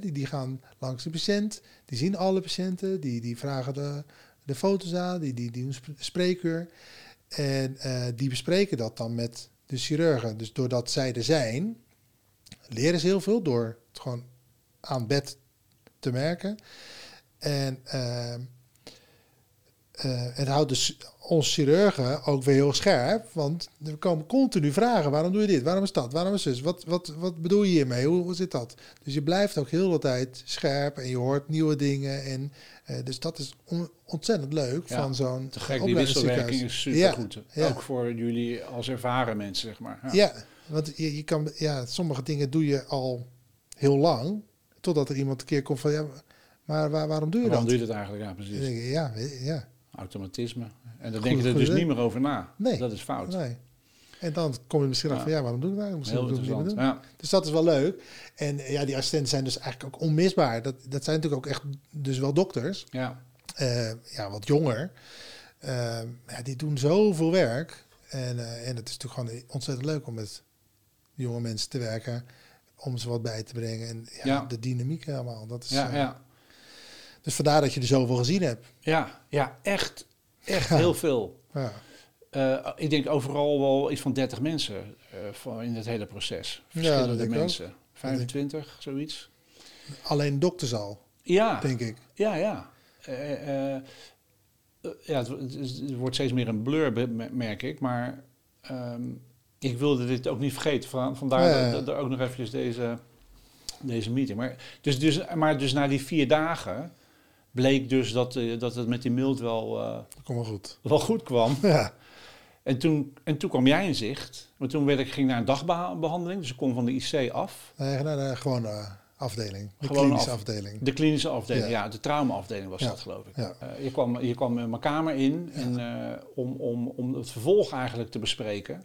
die, die gaan langs de patiënt, die zien alle patiënten, die, die vragen de, de foto's aan, die, die, die doen spreekuur. En uh, die bespreken dat dan met de chirurgen. Dus doordat zij er zijn, leren ze heel veel door het gewoon aan bed te merken. En uh, uh, het houdt dus ons chirurgen ook weer heel scherp. Want er komen continu vragen. Waarom doe je dit? Waarom is dat? Waarom is dus? Wat, wat, wat bedoel je hiermee? Hoe, hoe zit dat? Dus je blijft ook heel de tijd scherp en je hoort nieuwe dingen. En, uh, dus dat is ontzettend leuk van zo'n Te gek, die wisselwerking is super goed. Ook voor jullie als ervaren mensen, zeg maar. Ja, want je, je kan, ja, sommige dingen doe je al heel lang. Totdat er iemand een keer komt van... Ja, maar waar, waarom doe je waarom dat? doe je dat eigenlijk? Ja, precies. Ja, ja. Automatisme. En daar denk je er dus niet meer over na. Nee. Dat is fout. Nee. En dan kom je misschien af van, ja, waarom doe ik dat? Misschien Heel interessant. Ja. Dus dat is wel leuk. En ja, die assistenten zijn dus eigenlijk ook onmisbaar. Dat, dat zijn natuurlijk ook echt dus wel dokters. Ja. Uh, ja, wat jonger. Uh, ja, die doen zoveel werk. En, uh, en het is natuurlijk gewoon ontzettend leuk om met jonge mensen te werken. Om ze wat bij te brengen. En ja, ja. de dynamiek helemaal. Dat is, ja, ja. Dus vandaar dat je er zoveel gezien hebt. Ja, ja echt, echt heel veel. Ja. Uh, ik denk overal wel iets van 30 mensen uh, in het hele proces. Verschillende mensen. 25, zoiets. Alleen dokters al, ja. denk ik. Ja, ja. Uh, ja, het, het, wordt steeds meer een blur, merk ik. Maar um, ik wilde dit ook niet vergeten. Vandaar ja, ja. Dat, dat, ook nog eventjes deze, deze meeting. Maar dus, dus, maar dus na die vier dagen bleek dus dat, uh, dat het met die mild wel, uh, Kom wel, goed. wel goed kwam. Ja. En toen, en toen kwam jij in zicht. Maar toen werd ik, ging naar een dagbehandeling. Dus ik kom van de IC af. Nee, naar de gewone afdeling. De klinische afdeling. De klinische afdeling, ja. ja de traumaafdeling was dat, geloof ik. Ja. Uh, je, kwam, je kwam mijn kamer in en, om, om, om het vervolg eigenlijk te bespreken.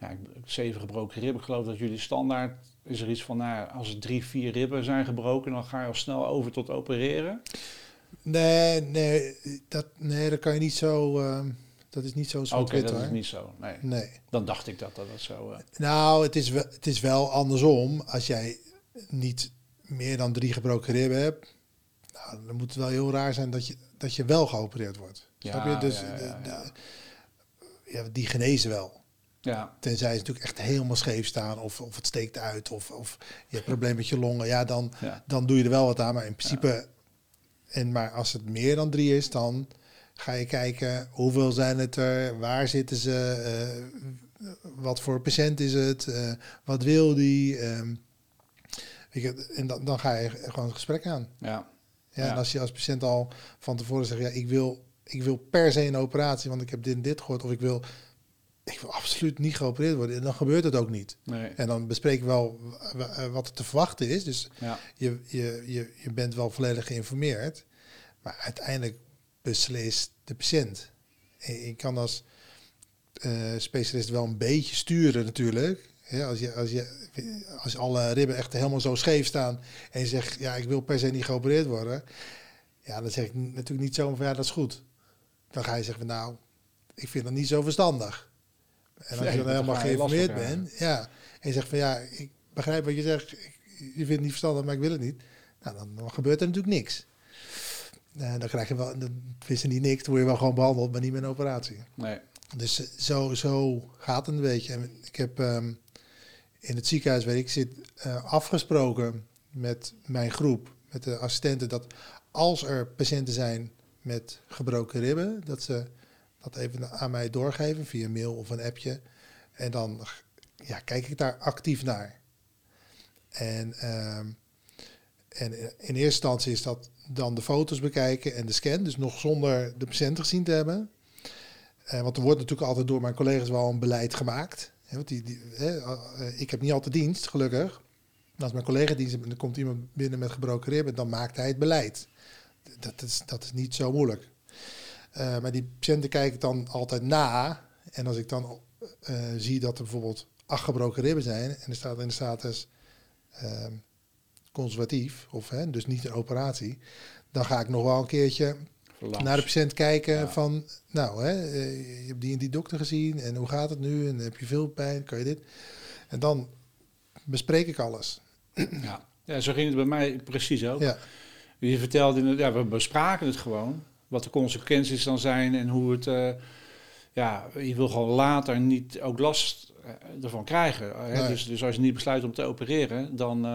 Ja, zeven gebroken ribben. Ik geloof dat jullie standaard is er iets van, nou, als er drie, vier ribben zijn gebroken, dan ga je al snel over tot opereren. Nee, nee, dat, nee, dat kan je niet zo. Uh, dat is niet zo Oké, okay, dat is niet zo. Nee. nee. Dan dacht ik dat dat, dat zo. Uh... Nou, het is, wel, het is wel andersom. Als jij niet meer dan drie gebroken ribben hebt, nou, dan moet het wel heel raar zijn dat je, dat je wel geopereerd wordt. Ja, Snap je? Dus ja, ja, de, de, ja, die genezen wel. Ja. Tenzij ze natuurlijk echt helemaal scheef staan of, of het steekt uit of, of je hebt een probleem met je longen. Ja, dan, ja. dan doe je er wel wat aan. Maar in principe, en maar als het meer dan drie is, dan ga je kijken hoeveel zijn het er, waar zitten ze, uh, wat voor patiënt is het, uh, wat wil die. Um, je, en dan, dan ga je gewoon het gesprek aan. Ja. Ja, En als je als patiënt al van tevoren zegt, ja, ik wil, ik wil per se een operatie, want ik heb dit en dit gehoord, of ik wil ik wil absoluut niet geopereerd worden. En dan gebeurt het ook niet. Nee. En dan bespreken we wel wat er te verwachten is. Dus ja. je, je, je, je bent wel volledig geïnformeerd. Maar uiteindelijk beslist de patiënt. En je kan als uh, specialist wel een beetje sturen natuurlijk. Ja, als, je, als, je, als alle ribben echt helemaal zo scheef staan en je zegt, ja, ik wil per se niet geopereerd worden. Ja, dan zeg ik natuurlijk niet zo van, ja, dat is goed. Dan ga je zeggen, nou, ik vind dat niet zo verstandig. En als je dan helemaal geïnformeerd bent, ja, en je zegt van ja, ik begrijp wat je zegt, je vindt het niet verstandig, maar ik wil het niet. Nou, dan, dan gebeurt er natuurlijk niks. Uh, dan krijg je wel, dan wisten niet niks, dan word je wel gewoon behandeld, maar niet met een operatie. Nee. Dus eh, zo, zo gaat het een beetje. En ik heb um, in het ziekenhuis, weet ik, zit uh, afgesproken met mijn groep, met de assistenten, dat als er patiënten zijn met gebroken ribben. Dat ze dat even aan mij doorgeven via mail of een appje. En dan ja, kijk ik daar actief naar. En, ehm, en in eerste instantie is dat dan de foto's bekijken en de scan. Dus nog zonder de patiënt gezien te hebben. Uh, want er wordt natuurlijk altijd door mijn collega's wel een beleid gemaakt. want die, die uh, ik heb niet altijd dienst, gelukkig. als mijn collega dienst en er komt iemand binnen met gebroken ribben, dan maakt hij het beleid. Dat is, dat is niet zo moeilijk. Uh, maar die patiënten kijken dan altijd na. En als ik dan zie dat er bijvoorbeeld acht gebroken ribben zijn en er staat in de status ehm, conservatief, of hè, dus niet een operatie, dan ga ik nog wel een keertje naar de patiënt kijken van, nou, hè, eh, je hebt die en die dokter gezien en hoe gaat het nu en heb je veel pijn, kan je dit? En dan bespreek ik alles. Ja, ja zo ging het bij mij precies ook. Ja. Je vertelde, ja, we bespraken het gewoon, wat de consequenties dan zijn en hoe het, uh, ja, je wil gewoon later niet ook last eh, ervan krijgen. Hè? Dus, dus als je niet besluit om te opereren, dan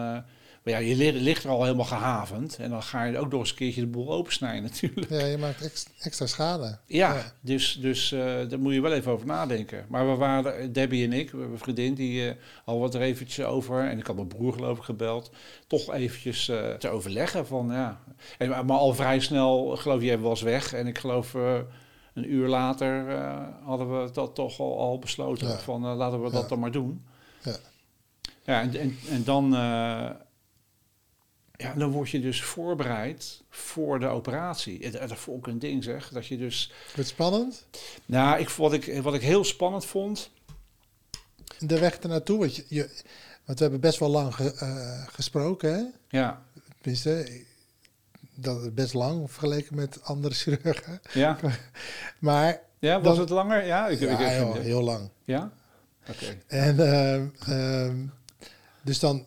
maar ja, je ligt er al helemaal gehavend. En dan ga je ook nog eens een keertje de boel opensnijden natuurlijk. Ja, je maakt extra schade. Ja, dus, dus uh, daar moet je wel even over nadenken. Maar we waren, Debbie en ik, we hebben een vriendin, die uh, al wat er eventjes over... en ik had mijn broer geloof ik gebeld... toch eventjes uh, te overleggen van, ja... En, maar al vrij snel, geloof je, was weg. En ik geloof... een uur later hadden we dat toch al, al besloten. Van laten we dat dan maar doen. Ja, ja en, en, en dan ja, dan word je dus voorbereid voor de operatie. Dat is ook een ding zeg, dat je dus... Wat spannend? Nou, ik, wat, ik, wat ik heel spannend vond... De weg ernaartoe, want, je, je, want we hebben best wel lang ge, uh, gesproken, hè? Ja. Tenminste, dat is best lang vergeleken met andere chirurgen. Ja. maar... Ja, was het langer? Ja, ik, ja, ik, heel, heel lang. Ja? Oké. En uh, dus dan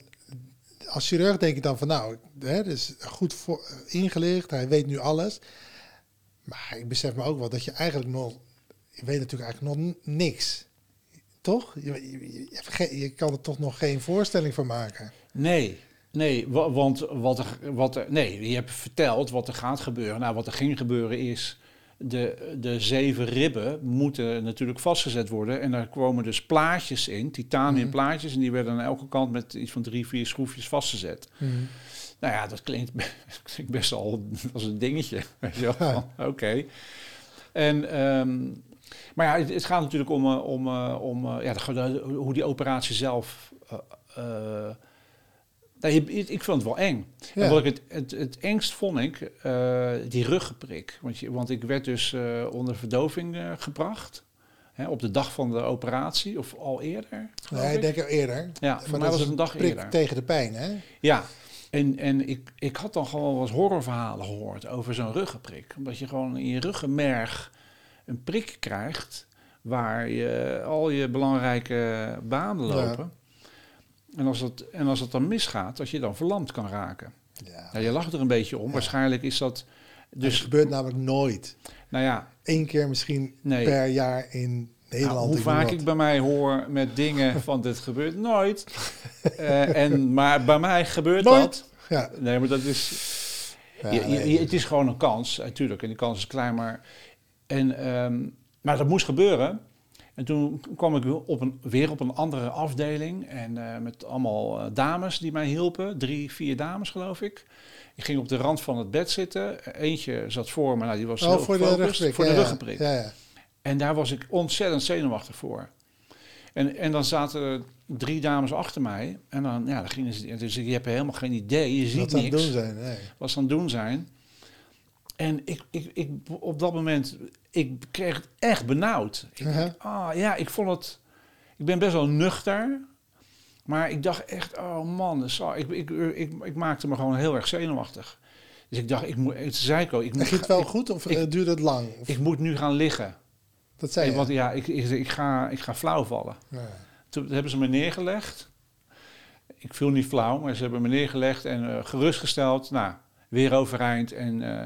als chirurg denk ik dan van nou, hè, is goed voor, ingelicht, hij weet nu alles. Maar ik besef me ook wel dat je eigenlijk nog, je weet natuurlijk eigenlijk nog niks. Toch? Je, je, je kan er toch nog geen voorstelling van maken. Nee, nee, want wat er, wat er, nee, je hebt verteld wat er gaat gebeuren. Nou, wat er ging gebeuren is de, de zeven ribben moeten natuurlijk vastgezet worden. En daar komen dus plaatjes in, titanium mhm. plaatjes. En die werden aan elke kant met iets van drie, vier schroefjes vastgezet. Mm. Nou ja, dat klinkt, klinkt best al als een dingetje. Oké. En, um, maar ja, het, het, gaat natuurlijk om, eh, om, eh, om uh, ja, de, hoe die operatie zelf uh, ik vond het wel eng. En wat ik het, het, het engst vond ik, uh, die ruggenprik. Want, je, want ik werd dus uh, onder verdoving uh, gebracht. Hè, op de dag van de operatie, of al eerder. Nee, ik denk al eerder. Ja, voor mij was het een dag eerder. tegen de pijn, hè? Ja, en, en ik, ik had dan gewoon wel eens horrorverhalen gehoord over zo'n ruggenprik. Omdat je gewoon in je ruggenmerg een prik krijgt... waar je al je belangrijke banen lopen... En als, het, en als het dan misgaat, dat je dan verlamd kan raken. Ja. Nou, je lacht er een beetje om. Waarschijnlijk is dat... Dus, het gebeurt namelijk nooit. Nou ja. Eén keer misschien per jaar in Nederland. Nou, hoe vaak ik bij mij hoor met dingen van dit gebeurt nooit. uh, en, maar bij mij gebeurt nooit. dat. Ja. Nee, maar dat is... Ja, je, het is gewoon een kans, natuurlijk. En die kans is klein, maar... En, um, maar dat moest gebeuren. En toen kwam ik op een, weer op een andere afdeling en uh, met allemaal uh, dames die mij hielpen. Drie, vier dames geloof ik. Ik ging op de rand van het bed zitten. Eentje zat voor me, nou, die was oh, voor, de rugprik, voor de ruggenprik. Ja, ja. En daar was ik ontzettend zenuwachtig voor. En, en dan zaten er drie dames achter mij. En dan, ja, dan gingen ze. Dus je hebt helemaal geen idee. Je ziet wat niks. Wat aan doen zijn. Nee. Wat ze aan het doen zijn. En ik, ik, ik, op dat moment, ik kreeg het echt benauwd. Ik uh ah ja, ik vond het, ik ben best wel nuchter. Maar ik dacht echt, oh man, ik, ik, ik, ik, maakte me gewoon heel erg zenuwachtig. Dus ik dacht, ik moet, het zei ik ook. Ik moet, het wel goed of ik, duurde het lang? Of? Ik moet nu gaan liggen. Dat zei je? Want ja, ik, ik, ik, ga, ik ga flauw vallen. Ja. Toen hebben ze me neergelegd. Ik viel niet flauw, maar ze hebben me neergelegd en uh, gerustgesteld. Nou, weer overeind en... Uh,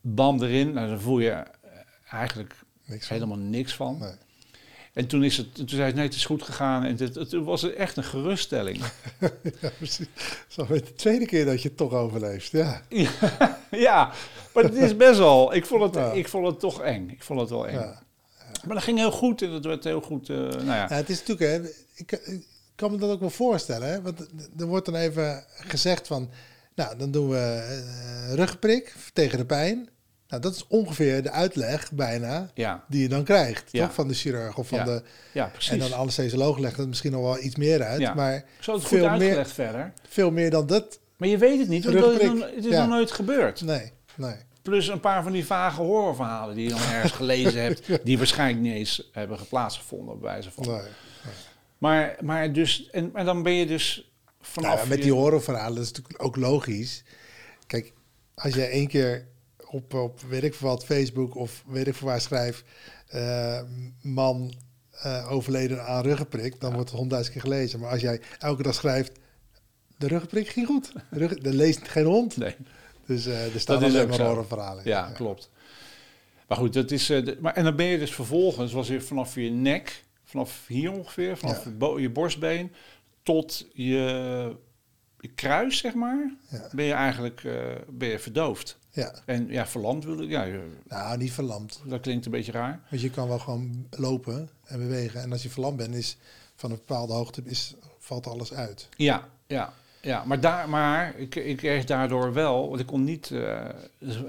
Bam erin, nou, dan voel je eigenlijk niks helemaal niks van. Nee. En toen, is het, toen zei hij, nee, het is goed gegaan. En het, het was echt een geruststelling. ja, precies. Zo de tweede keer dat je het toch overleeft, ja. ja, maar het is best wel... Ik vond het, ik vond het toch eng. Ik vond het wel eng. Ja. Maar dat ging heel goed en dat werd heel goed. Uh, nou ja. ja. het is natuurlijk, hè, ik, ik, kan me dat ook wel voorstellen. Hè? Want er wordt dan even gezegd van, nou, dan doen we uh, rugprik tegen de pijn. Nou, dat is ongeveer de uitleg bijna ja. die je dan krijgt, ja. toch? Van de chirurg of van ja. de... Ja, precies. En dan de anesthesioloog legt het misschien nog wel iets meer uit. Maar Zo het veel meer, verder. Veel meer dan dat. Maar je weet het niet, want het is, nog, het is nog nooit gebeurd. Nee, nee. Plus een paar van die vage horrorverhalen die je dan ergens gelezen hebt, die waarschijnlijk niet eens hebben geplaatsgevonden op wijze van. Nee, Maar, maar dus, en, en dan ben je dus vanaf. Nou, met die horrorverhalen, dat is natuurlijk ook logisch. Kijk, als je één keer op, op weet ik wat, Facebook of weet ik veel waar schrijft, uh, man uh, overleden aan ruggenprik, dan wordt het honderdduizend keer gelezen. Maar als jij elke dag schrijft, de ruggenprik ging goed, de rug, dan leest geen hond. Nee. Dus uh, er staan dat alleen maar horrorverhalen. Ja, ja, klopt. Maar goed, dat is. Maar, en dan ben je dus vervolgens, was je vanaf je nek, vanaf hier ongeveer, vanaf ja. je borstbeen, tot je, je kruis, zeg maar, ja. ben je eigenlijk uh, ben je verdoofd. Ja. En ja, verlamd wil ik. Ja, nou, niet verlamd. Dat klinkt een beetje raar. Want je kan wel gewoon lopen en bewegen. En als je verlamd bent, is van een bepaalde hoogte is, valt alles uit. Ja, ja. Ja, maar, daar, maar ik, ik kreeg daardoor wel, want ik kon niet uh,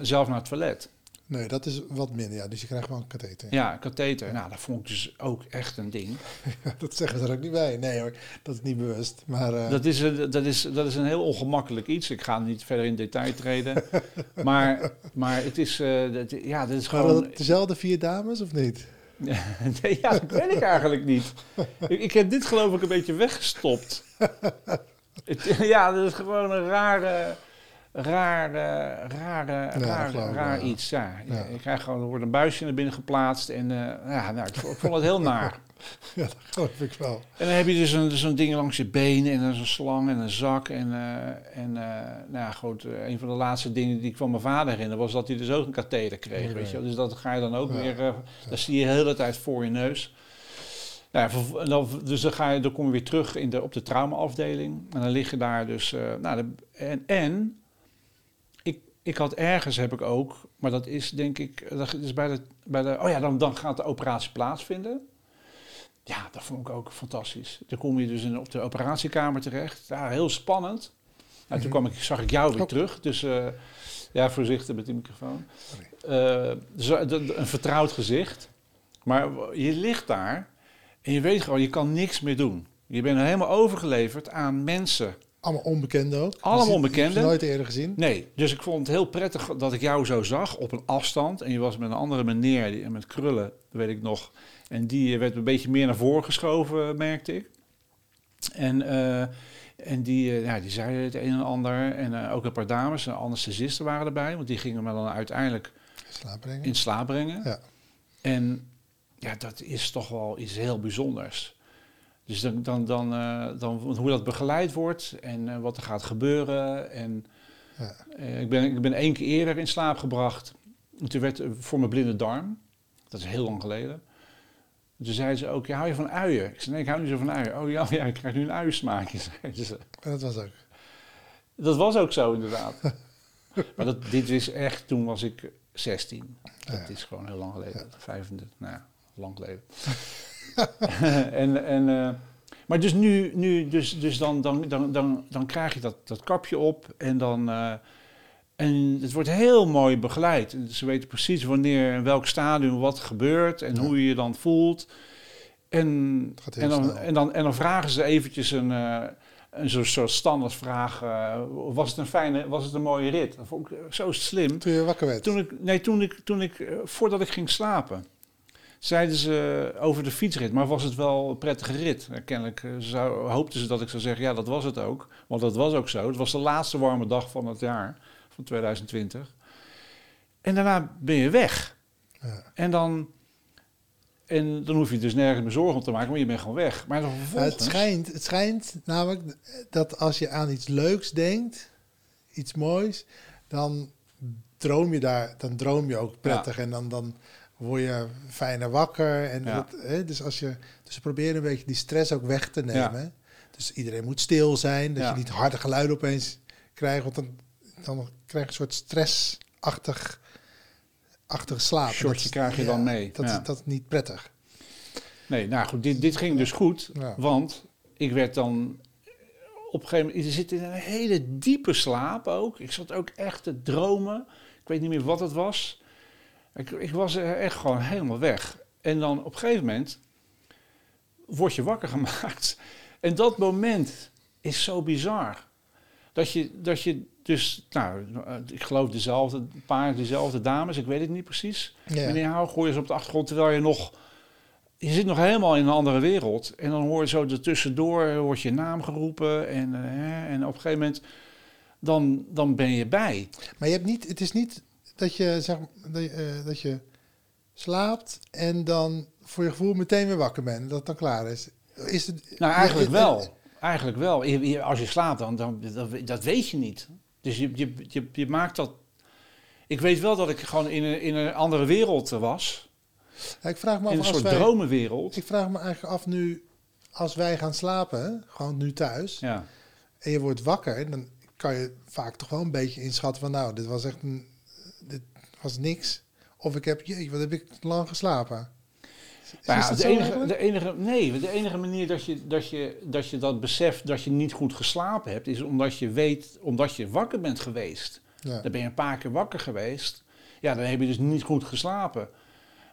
zelf naar het toilet. Nee, dat is wat minder, ja. Dus je krijgt wel een katheter. Ja, een katheter. Nou, dat vond ik dus ook echt een ding. dat zeggen ze er ook niet bij. Nee hoor, dat is niet bewust. Maar, uh... dat, is, dat, is, dat is een heel ongemakkelijk iets. Ik ga niet verder in detail treden. maar, maar het is, uh, dat, ja, dat is gewoon... Waren dat dezelfde vier dames of niet? nee, ja, dat weet ik eigenlijk niet. ik, ik heb dit geloof ik een beetje weggestopt. ja, dat is gewoon een rare, rare, rare, raar, raar iets. Ja. Ik krijg gewoon, er wordt een buisje naar binnen geplaatst en uh, ja, nou, ik, vond het heel naar. Ja, dat geloof ik wel. En dan heb je dus zo'n dus ding langs je benen en dan zo'n slang en een zak. En, uh, en uh, nou ja, goed, een van de laatste dingen die ik van mijn vader herinner was dat hij dus ook een katheder kreeg. Weet je? Dus dat ga je dan ook weer, dat zie je de hele tijd voor je neus. Nou ja, dan, dus dan, ga je, dan kom je weer terug in de, op de traumaafdeling. En dan liggen daar dus. Nou, de, en en ik, had ergens heb ik ook, maar dat is denk ik. Dat is bij de, bij de, oh ja, dan, dan gaat de operatie plaatsvinden. Ja, dat vond ik ook fantastisch. Dan kom je dus in, op de operatiekamer terecht. Ja, heel spannend. Nou, toen mhm. kwam ik, zag ik jou weer terug. Dus uh, ja, voorzichtig met die microfoon. Uh, dus, een vertrouwd gezicht. Maar je ligt daar. En je weet gewoon, je kan niks meer doen. Je bent helemaal overgeleverd aan mensen. Allemaal onbekenden ook? Allemaal onbekenden. Heb je nooit eerder gezien? Nee, dus ik vond het heel prettig dat ik jou zo zag op een afstand. En je was met een andere meneer, die, met krullen, weet ik nog. En die werd een beetje meer naar voren geschoven, merkte ik. En, uh, en die, uh, ja, die zeiden het een en ander. En uh, ook een paar dames, een anesthesisten waren erbij. Want die gingen me dan uiteindelijk slaap brengen. in slaap brengen. Ja. En ja, dat is toch wel iets heel bijzonders. Dus dan, dan, dan, uh, dan hoe dat begeleid wordt en uh, wat er gaat gebeuren. En ja. uh, ik, ben, ik ben één keer eerder in slaap gebracht. En toen werd voor mijn blinde darm. Dat is heel lang geleden. Toen zeiden ze ook, ja, hou je van uien? Ik zei, nee, ik hou niet zo van uien. Oh ja, ja ik krijg nu een uiensmaakje, ze. Dat was ook. Dat was ook zo, inderdaad. maar dat, dit is echt, toen was ik 16. Dat ja. is gewoon heel lang geleden. Ja. 35, nou ja lang geleden. en, en, uh, maar dus nu, nu dus, dus dan, dan, dan, dan, dan krijg je dat, dat kapje op en dan... Uh, en het wordt heel mooi begeleid. Ze weten precies wanneer, in welk stadium wat gebeurt en ja. hoe je je dan voelt. En, en, dan, en, dan, en dan vragen ze eventjes een, uh, een soort, soort standaardvraag. Uh, was het een fijne, was het een mooie rit? Dat vond ik zo slim. Toen je wakker werd? Toen ik, nee, toen ik, toen ik, voordat ik ging slapen zeiden ze over de fietsrit. Maar was het wel een prettige rit? Kennelijk eh, zou, hoopten ze dat ik zou zeggen, ja, dat was het ook. Want dat was ook zo. Het was de laatste warme dag van het jaar, van 2020. En daarna ben je weg. Ja. En dan... En dan hoef je dus nergens meer zorgen om te maken, maar je bent gewoon weg. Maar vervolgens... het, schijnt, het schijnt namelijk dat als je aan iets leuks denkt, iets moois, dan droom je daar, dan droom je ook prettig. Ja. En dan, dan word je fijner wakker. En dat, hè, dus, als je, dus we proberen een beetje die stress ook weg te nemen. Dus iedereen moet stil zijn, dat je niet harde geluiden opeens krijgt, want dan, dan krijg je een soort stressachtig achtig slaap. Shortje krijg je dan mee. Dat, is, dat is niet prettig. Nee, nou goed, dit, dit ging dus goed, want ik werd dan op een gegeven moment, je zit in een hele diepe slaap ook. Ik zat ook echt te dromen. Ik weet niet meer wat het was. Ik, ik was echt gewoon helemaal weg. En dan op een gegeven moment word je wakker gemaakt. En dat moment is zo bizar. Dat je, dat je dus, nou, ik geloof dezelfde, paar dezelfde dames, ik weet het niet precies. Ja. Meneer Houw, gooi je ze op de achtergrond terwijl je nog je zit nog helemaal in een andere wereld. En dan hoor je zo ertussendoor, wordt je naam geroepen. En, uh, en op een gegeven moment, dan, dan ben je bij. Maar je hebt niet, het is niet dat je, zeg, dat, je, uh, dat je slaapt en dan voor je gevoel meteen weer wakker bent. Dat het dan klaar is. is het, nou, eigenlijk wel. Eigenlijk wel. Als je slaapt, dan, dan dat, dat weet je niet. Dus je, je, je, je maakt dat... Ik weet wel dat ik gewoon in een, in een andere wereld was ik vraag me af, in een soort wij, dromenwereld. Ik vraag me eigenlijk af nu, als wij gaan slapen, gewoon nu thuis, ja. en je wordt wakker, dan kan je vaak toch wel een beetje inschatten van, nou, dit was echt een, niks. Of ik heb, jee, wat heb ik lang geslapen? Nou ja, de, enige, de enige, nee, de enige manier dat je, dat, je, dat je dat beseft dat je niet goed geslapen hebt, is omdat je weet, omdat je wakker bent geweest. Ja. Dan ben je een paar keer wakker geweest. Ja, dan heb je dus niet goed geslapen.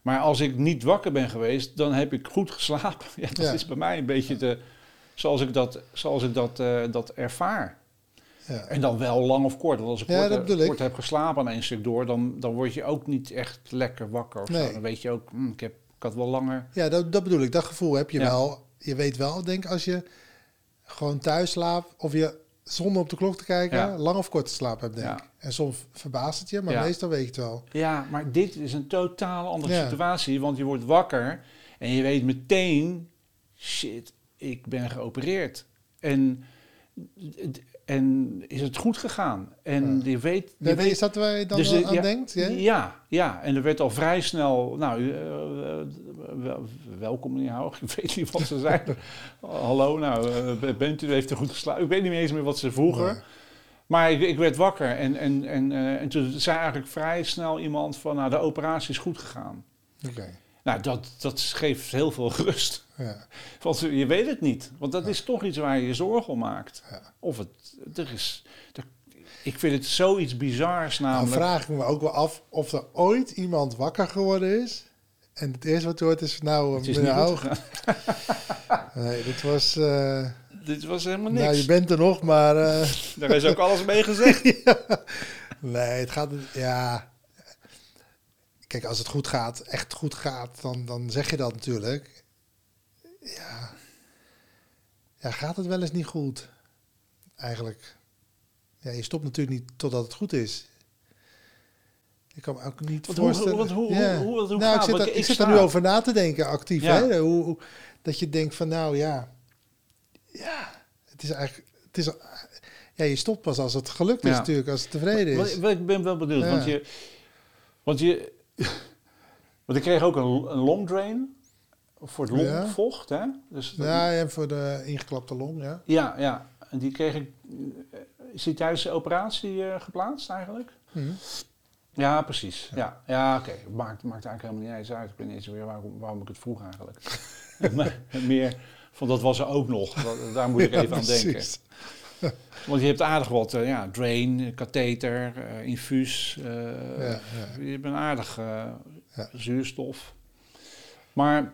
Maar als ik niet wakker ben geweest, dan heb ik goed geslapen. Ja, dat is bij mij een beetje de, zoals ik dat, zoals ik dat, uh, dat ervaar. Ja. En dan wel lang of kort. Want als ik kort, kort heb geslapen aan één stuk door, dan, dan word je ook niet echt lekker wakker. Of nee. zo. Dan weet je ook, hm, ik, heb, ik had wel langer. Ja, dat, dat bedoel ik. Dat gevoel heb je wel. Je weet wel, denk als je gewoon thuis slaapt of je zonder op de klok te kijken, lang of kort te slapen hebt, denk ik. En soms verbaast het je, maar meestal weet je het wel. Ja, maar dit is een totaal andere situatie, want je wordt wakker en je weet meteen, shit, ik ben geopereerd. En en is het goed gegaan? En ja. je weet... Je weet is dat waar je dan dus aan denkt? Ja? ja? ja, En er werd al vrij snel... Nou, uh, wel, welkom meneer Hoog. Ik weet niet wat ze zeiden. Hallo, nou, uh, bent u, heeft er goed geslapen? Ik weet niet eens meer wat ze vroegen. Maar ik, ik, werd wakker en, en, en, uh, en toen zei eigenlijk vrij snel iemand van... Nou, de operatie is goed gegaan. Oké. Nou, dat, dat geeft heel veel rust. Ja. Want je weet het niet. Want dat is toch iets waar je je zorgen om maakt. Ja. Of het, er is... Er, ik vind het zoiets bizars namelijk. Dan vraag ik me ook wel af of er ooit iemand wakker geworden is... En het eerste wat hoort is, nou, het is meneer nee, dit was... Uh, dit was helemaal niks. Nou, je bent er nog, maar... Uh, Daar is ook alles mee gezegd. Nee, het gaat... Ja, Kijk, als het goed gaat, echt goed gaat, dan, dan zeg je dat natuurlijk. Ja. ja, gaat het wel eens niet goed? Eigenlijk. Ja, je stopt natuurlijk niet totdat het goed is. Ik kan me ook niet want voorstellen. Hoe, hoe, ja. hoe, hoe, hoe nou, ik zit, er, ik zit er nu over na te denken, actief. Hè? Hoe, dat je denkt van, nou ja, ja, het is eigenlijk, het is, ja, je stopt pas als het gelukt is natuurlijk, als het tevreden is. ik ben wel benieuwd, want je, want je, Want ik kreeg ook een, een long drain voor het longvocht. Hè? Dus ja, en voor de ingeklapte long, ja. Ja, ja. En die kreeg ik... Eh, is die tijdens de operatie uh, geplaatst eigenlijk? Mm Ja, precies. Ja, ja, oké. Okay. Maakt, maakt eigenlijk helemaal niet eens uit. Ik weet niet eens meer waarom, waarom ik het vroeg eigenlijk. meer van dat was er ook nog. Daar moet ik even aan denken. Want je hebt aardig wat, uh, ja, drain, katheter, uh, infuus. Ja. Je hebt een aardig zuurstof. Maar,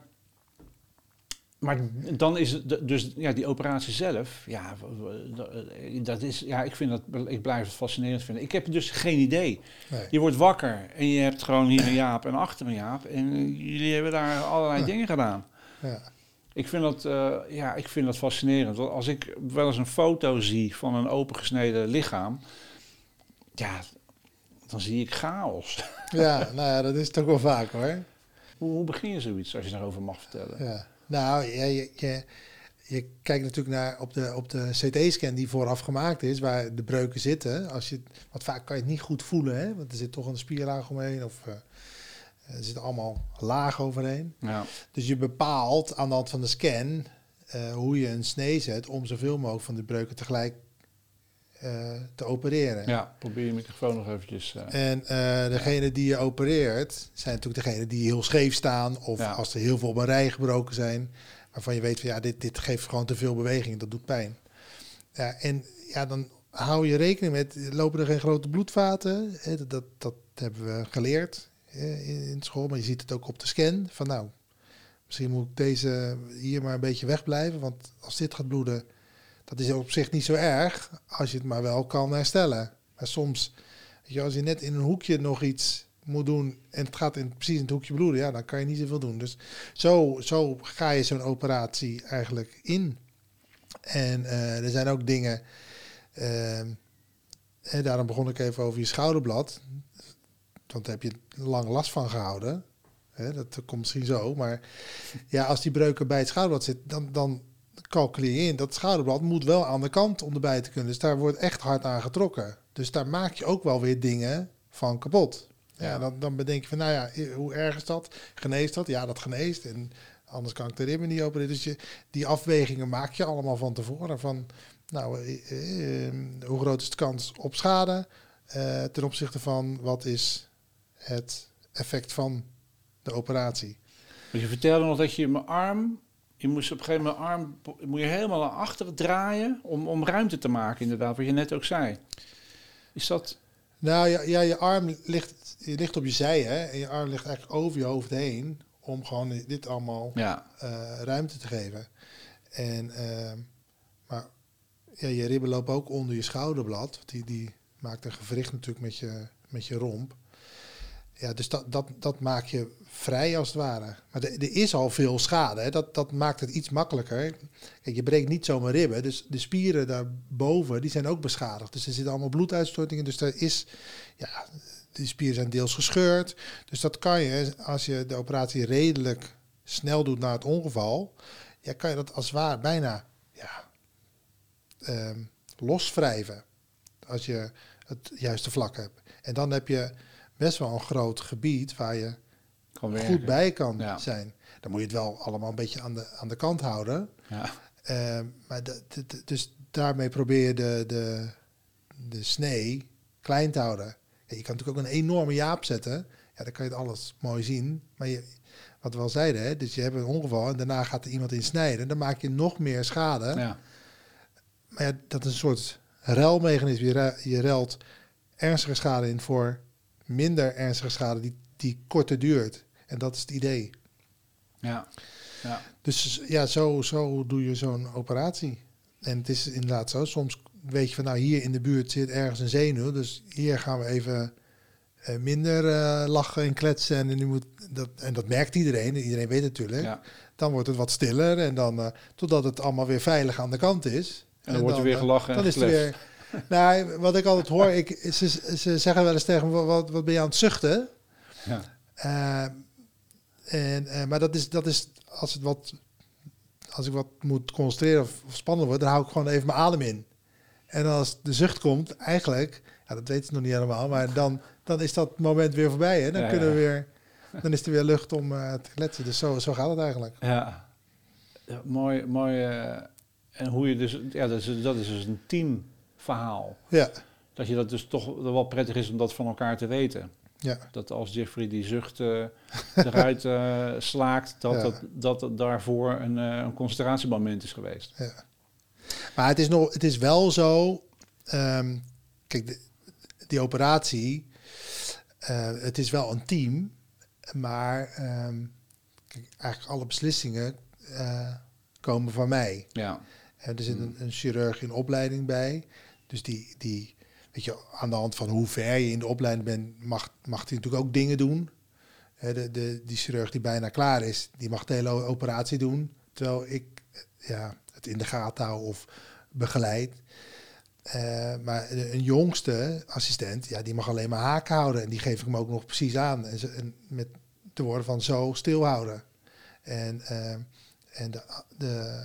maar dan is het dus ja, die operatie zelf, ja, dat is, ja, ik vind dat, ik blijf het fascinerend vinden. Ik heb dus geen idee. Nee. Je wordt wakker en je hebt gewoon hier een Jaap en achter een Jaap en jullie hebben daar allerlei dingen gedaan. Ja. Ik vind, dat, uh, ja, ik vind dat fascinerend. Want als ik wel eens een foto zie van een opengesneden lichaam, ja, dan zie ik chaos. Ja, nou ja, dat is toch wel vaak hoor. Hoe, hoe begin je zoiets, als je daarover mag vertellen? Ja. Nou, je, je, je, kijkt natuurlijk naar op de, op de CT-scan die vooraf gemaakt is, waar de breuken zitten. Als je, want vaak kan je het niet goed voelen, hè? want er zit toch een spierlaag omheen. Of, uh, Er zit allemaal laag overheen. Ja. Dus je bepaalt aan de hand van de scan uh, hoe je een snee zet om zoveel mogelijk van de breuken tegelijk te opereren. Ja, probeer je microfoon nog eventjes. Uh, en degene die je opereert, zijn natuurlijk degene die heel scheef staan. Of ja. als er heel veel op een rij gebroken zijn, waarvan je weet van ja, dit, dit geeft gewoon te veel beweging, dat doet pijn. Ja, en ja, dan hou je rekening met, lopen er geen grote bloedvaten? Dat, dat, dat hebben we geleerd in school, maar je ziet het ook op de scan. Van nou, misschien moet ik deze hier maar een beetje wegblijven, want als dit gaat bloeden, dat is op zich niet zo erg, als je het maar wel kan herstellen. Maar soms, als je net in een hoekje nog iets moet doen en het gaat in, precies in het hoekje bloeden, ja, dan kan je niet zoveel doen. Dus zo, zo ga je zo'n operatie eigenlijk in. En uh, er zijn ook dingen, uh, en daarom begon ik even over je schouderblad. Want daar heb je lang last van gehouden. Hè, dat komt misschien zo. Maar ja, als die breuken bij het schouderblad zit, dan, dan calculeer je in dat schouderblad moet wel aan de kant om erbij te kunnen. Dus daar wordt echt hard aan getrokken. Dus daar maak je ook wel weer dingen van kapot. Ja, dan, dan bedenk je van, nou ja, hoe erg is dat? Geneest dat? Ja, dat geneest. En anders kan ik de ribben niet opereren. Dus je, die afwegingen maak je allemaal van tevoren. Van, nou, eh, eh, hoe groot is de kans op schade? Eh, ten opzichte van wat is het effect van de operatie. je vertelde nog dat je mijn arm, je moest op een gegeven moment arm, moet je helemaal naar achteren draaien om, om ruimte te maken, inderdaad, wat je net ook zei. Is dat... Nou ja, ja je arm ligt, je ligt op je zij, hè, en je arm ligt eigenlijk over je hoofd heen, om gewoon dit allemaal ja. uh, ruimte te geven. En, uh, maar ja, je ribben lopen ook onder je schouderblad, die, die maakt een gewricht natuurlijk met je, met je romp. Ja, dus dat, dat, dat maak je vrij als het ware. Maar er is al veel schade. Hè. Dat, dat maakt het iets makkelijker. Kijk, je breekt niet zomaar ribben. Dus de spieren daarboven, die zijn ook beschadigd. Dus er zitten allemaal bloeduitstortingen. Dus er is, ja, die spieren zijn deels gescheurd. Dus dat kan je, als je de operatie redelijk snel doet na het ongeval, ja, kan je dat als ware bijna ja, ehm, loswrijven. Als je het juiste vlak hebt. En dan heb je best wel een groot gebied waar je goed bij kan zijn. Dan moet je het wel allemaal een beetje aan de, aan de kant houden. Ja. Uh, maar de, dus daarmee probeer je de, de, de snee klein te houden. Ja, je kan natuurlijk ook een enorme jaap zetten. Ja, dan kan je het alles mooi zien. Maar je, wat we al zeiden, hè, dus je hebt een ongeval en daarna gaat er iemand in snijden. Dan maak je nog meer schade. Ja. Maar ja, dat is een soort ruilmechanisme. Je, je ruilt ernstige schade in voor minder ernstige schade die, die korter duurt. En dat is het idee. Ja. ja. Dus ja, zo, zo doe je zo'n operatie. En het is inderdaad zo. Soms weet je van nou hier in de buurt zit ergens een zenuw. Dus hier gaan we even uh, minder uh, lachen en kletsen. En, nu moet dat, en dat merkt iedereen. Iedereen weet het natuurlijk. Ja. Dan wordt het wat stiller. En dan uh, totdat het allemaal weer veilig aan de kant is. En dan, wordt er weer gelachen. Dan is er weer nou, wat ik altijd hoor, ik, ze, ze zeggen wel eens tegen me, wat, wat ben je aan het zuchten? Ja. Uh, en, uh, maar dat is, dat is als, het wat, als ik wat moet concentreren of, spannend wordt, dan hou ik gewoon even mijn adem in. En als de zucht komt, eigenlijk, ja, dat weten ze nog niet helemaal, maar dan, dan is dat moment weer voorbij. Hè? Dan ja, kunnen we weer, dan is er weer lucht om uh, te kletsen. Dus zo, zo gaat het eigenlijk. Ja, ja mooi, mooi. en hoe je dus, ja, dat is, dat is dus een team verhaal. Ja. Dat je dat dus toch wel prettig is om dat van elkaar te weten. Ja. Dat als Jeffrey die zucht uh, eruit uh, slaakt, dat, dat, dat daarvoor een, uh, een concentratiemoment is geweest. Ja. Maar het is, nog, het is wel zo, um, kijk, de, die operatie, het is wel een team, maar um, kijk, eigenlijk alle beslissingen komen van mij. Ja. Er zit een, een chirurg in opleiding bij. Dus die, die, weet je, aan de hand van hoe ver je in de opleiding bent, mag, mag hij natuurlijk ook dingen doen. De, de, die chirurg die bijna klaar is, die mag de hele operatie doen. Terwijl ik ja, het in de gaten hou of begeleid. Uh, maar een jongste assistent, ja, die mag alleen maar haken houden. En die geef ik hem ook nog precies aan. En, met de woorden van zo stilhouden. En, uh, en de, de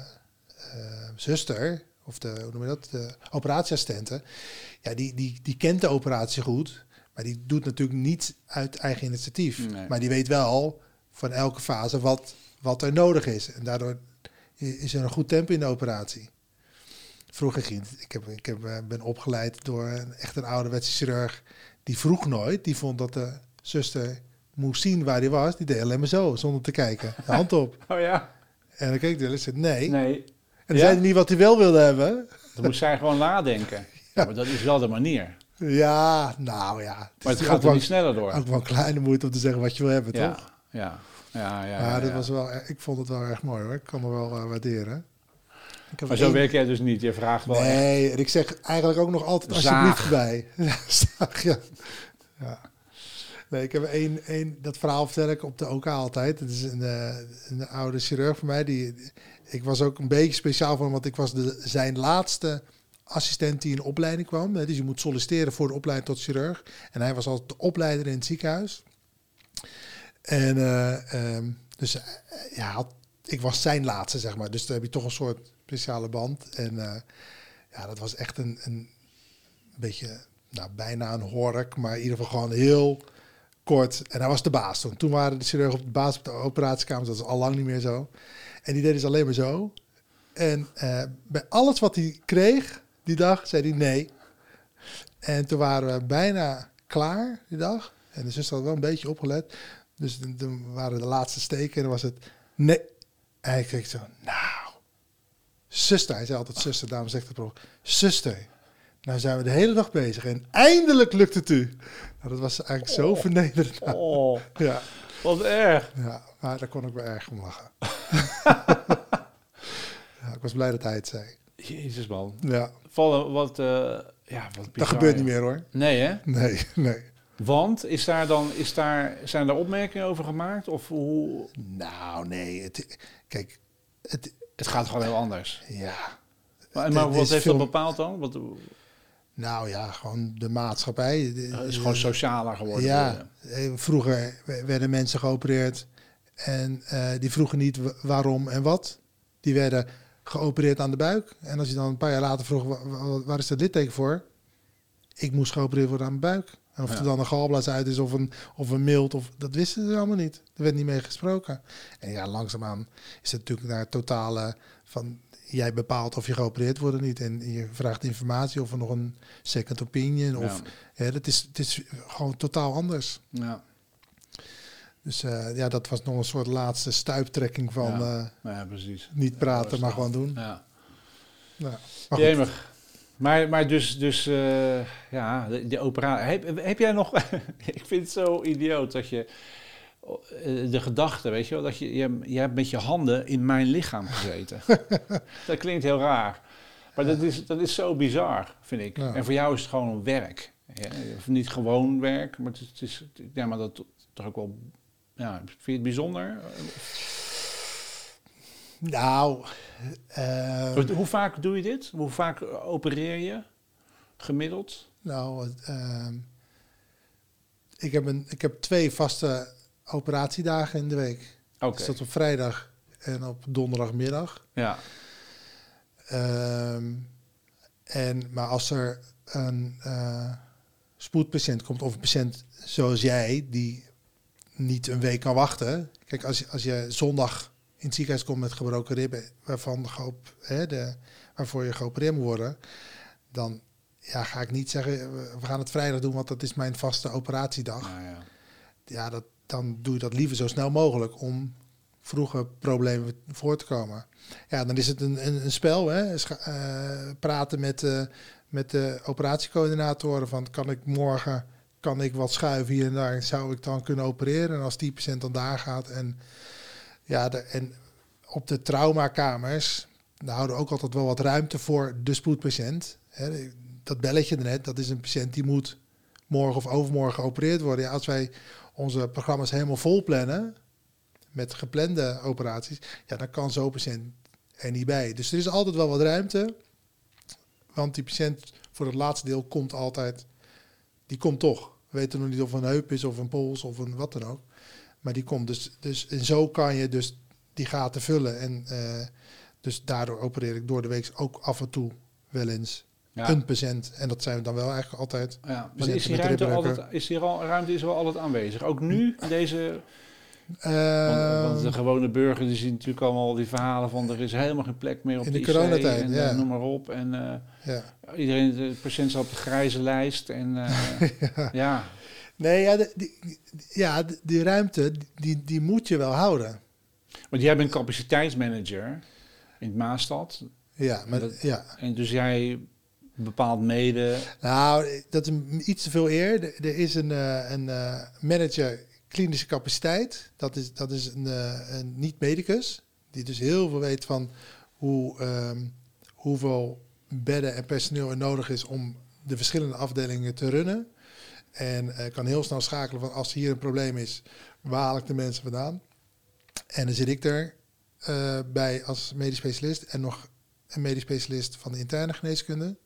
zuster, of de, hoe noem je dat, de operatieassistenten, ja, die, die, die kent de operatie goed. Maar die doet natuurlijk niet uit eigen initiatief. Maar die weet wel van elke fase wat, wat er nodig is. En daardoor is er een goed tempo in de operatie. Vroeger ging ik, heb, ik heb, eh, ben opgeleid door een, echt een ouderwetse chirurg. Die vroeg nooit, die vond dat de zuster moest zien waar hij was. Die deed alleen maar zo, zonder te kijken. De hand op. Oh ja. En dan keek hij en zei nee. Nee. En dan zei hij niet wat hij wel wilde hebben. Dan moest zij gewoon nadenken. Ja. maar dat is wel de manier. Ja, nou ja. Het maar het gaat er niet sneller door. Ook wel een kleine moeite om te zeggen wat je wil hebben, ja. toch? Ja, ja, ja. ja, dat was wel, ik vond het wel erg mooi hoor. Ik kan er wel uh, waarderen. Maar zo werk jij dus niet. Je vraagt wel. Nee, en ik zeg eigenlijk ook nog altijd alsjeblieft bij. Zaag, ja. ja. Nee, ik heb één, één, dat verhaal vertel ik op de OK altijd. Het is een, eh, een oude chirurg van mij. Die, ik was ook een beetje speciaal van, want ik was de, zijn laatste assistent die in opleiding kwam. Dus je moet solliciteren voor de opleiding tot chirurg. En hij was al de opleider in het ziekenhuis. En uh, um, dus uh, ja, ik was zijn laatste, zeg maar. Dus dan heb je toch een soort speciale band. En uh, ja, dat was echt een, een beetje, nou, bijna een hork, maar in ieder geval gewoon heel kort. En hij was de baas toen. Toen waren de chirurgen op de baas op de operatiekamer. Dat is al lang niet meer zo. En die deden dus alleen maar zo. En bij alles wat hij kreeg die dag, zei hij nee. En toen waren we bijna klaar die dag. En de zuster had wel een beetje opgelet. Dus toen waren de laatste steken en dan was het nee. En hij kreeg zo, nou, zuster. Hij zei altijd zuster, daarom zegt het prof. Zuster, nou zijn we de hele dag bezig en eindelijk lukt het u. Nou, dat was eigenlijk zo oh. vernederend. Oh, ja. wat erg. Ja, maar daar kon ik wel erg om lachen. ja, ik was blij dat hij het zei. Jezus man. Ja. Vallen wat, uh, ja, wat bizar, Dat gebeurt niet meer hoor. Nee hè? Nee, nee. Want is daar dan, is daar, zijn er opmerkingen over gemaakt? Of hoe? Nou, nee. Het, kijk, het, het gaat gewoon heel anders. Ja. Maar, maar wat heeft dat bepaald dan? Wat, nou ja, gewoon de maatschappij. Het is gewoon socialer geworden. Ja, eh, vroeger werden mensen geopereerd en uh, die vroegen niet waarom en wat. Die werden geopereerd aan de buik. En als je dan een paar jaar later vroeg, waar is dat litteken voor? Ik moest geopereerd worden aan mijn buik. En of ja. er dan een galblaas uit is of een, of een mild, of, dat wisten ze allemaal niet. Er werd niet mee gesproken. En ja, langzaamaan is het natuurlijk naar totale van jij bepaalt of je geopereerd wordt of niet. En je vraagt informatie of er nog een second opinion. Of, ja. dat is, het is gewoon totaal anders. Ja. Dus uh, ja, dat was nog een soort laatste stuiptrekking van ja. Uh, ja, precies. niet praten, maar gewoon doen. Ja. Ja. Maar Jemig. Maar, maar dus, dus uh, ja, de, de operatie. Heb, heb jij nog. ik vind het zo idioot dat je. De gedachte, weet je wel, dat je, je, je hebt met je handen in mijn lichaam gezeten. dat klinkt heel raar. Maar dat is, dat is zo bizar, vind ik. En voor jou is het gewoon werk. Ja, niet gewoon werk, maar het is, ja, maar dat toch ook wel ja, vind je het bijzonder? Nou, uh, hoe vaak doe je dit? Hoe vaak opereer je gemiddeld? Nou, uh, ik, heb een, ik heb twee vaste operatiedagen in de week. Oké. Okay. Dus dat op vrijdag en op donderdagmiddag. Ja. Uh, en, maar als er een uh, spoedpatiënt komt of een patiënt zoals jij die niet een week kan wachten. Kijk, als je, als je zondag in het ziekenhuis komt met gebroken ribben, waarvan geop, hè, de, waarvoor je geopereerd moet worden, dan ja, ga ik niet zeggen, we gaan het vrijdag doen, want dat is mijn vaste operatiedag. Ja, ja. ja dat, dan doe je dat liever zo snel mogelijk om vroege problemen voor te komen. Ja, dan is het een, een, een spel, hè? Uh, praten met, uh, met de operatiecoördinatoren van kan ik morgen kan ik wat schuiven hier en daar, zou ik dan kunnen opereren. En als die patiënt dan daar gaat. En, ja, de, en op de traumakamers, daar houden we ook altijd wel wat ruimte voor de spoedpatiënt. Hè, dat belletje net, dat is een patiënt die moet morgen of overmorgen geopereerd worden. Ja, als wij onze programma's helemaal vol plannen, met geplande operaties, ja, dan kan zo'n patiënt er niet bij. Dus er is altijd wel wat ruimte, want die patiënt voor het laatste deel komt altijd, die komt toch. We weten nog niet of een heup is of een pols of een wat dan ook. Maar die komt dus, dus en zo kan je dus die gaten vullen. En uh, dus daardoor opereer ik door de week ook af en toe wel eens een patiënt. En dat zijn we dan wel eigenlijk altijd. Ja, maar is die, ruimte altijd, is die al, ruimte is wel altijd aanwezig? Ook nu, deze... Uh, want, de gewone burger die ziet natuurlijk allemaal die verhalen van er is helemaal geen plek meer op in de, de coronatijd, en ja. noem maar op. En uh, ja. iedereen, de patiënt staat op de grijze lijst. En uh, ja. ja. Nee, ja, die, ja, die ruimte, die, die moet je wel houden. Want jij bent capaciteitsmanager in het Maastad. Ja, maar dat, ja. En dus jij bepaalt mede. Nou, dat is iets te veel eer. Er, is een, een manager klinische capaciteit. Dat is, dat is een, uh, een niet-medicus. Die dus heel veel weet van hoe, um, hoeveel bedden en personeel er nodig is om de verschillende afdelingen te runnen. En kan heel snel schakelen van als hier een probleem is, waar haal ik de mensen vandaan? En dan zit ik er bij als medisch specialist en nog een medisch specialist van de interne geneeskunde.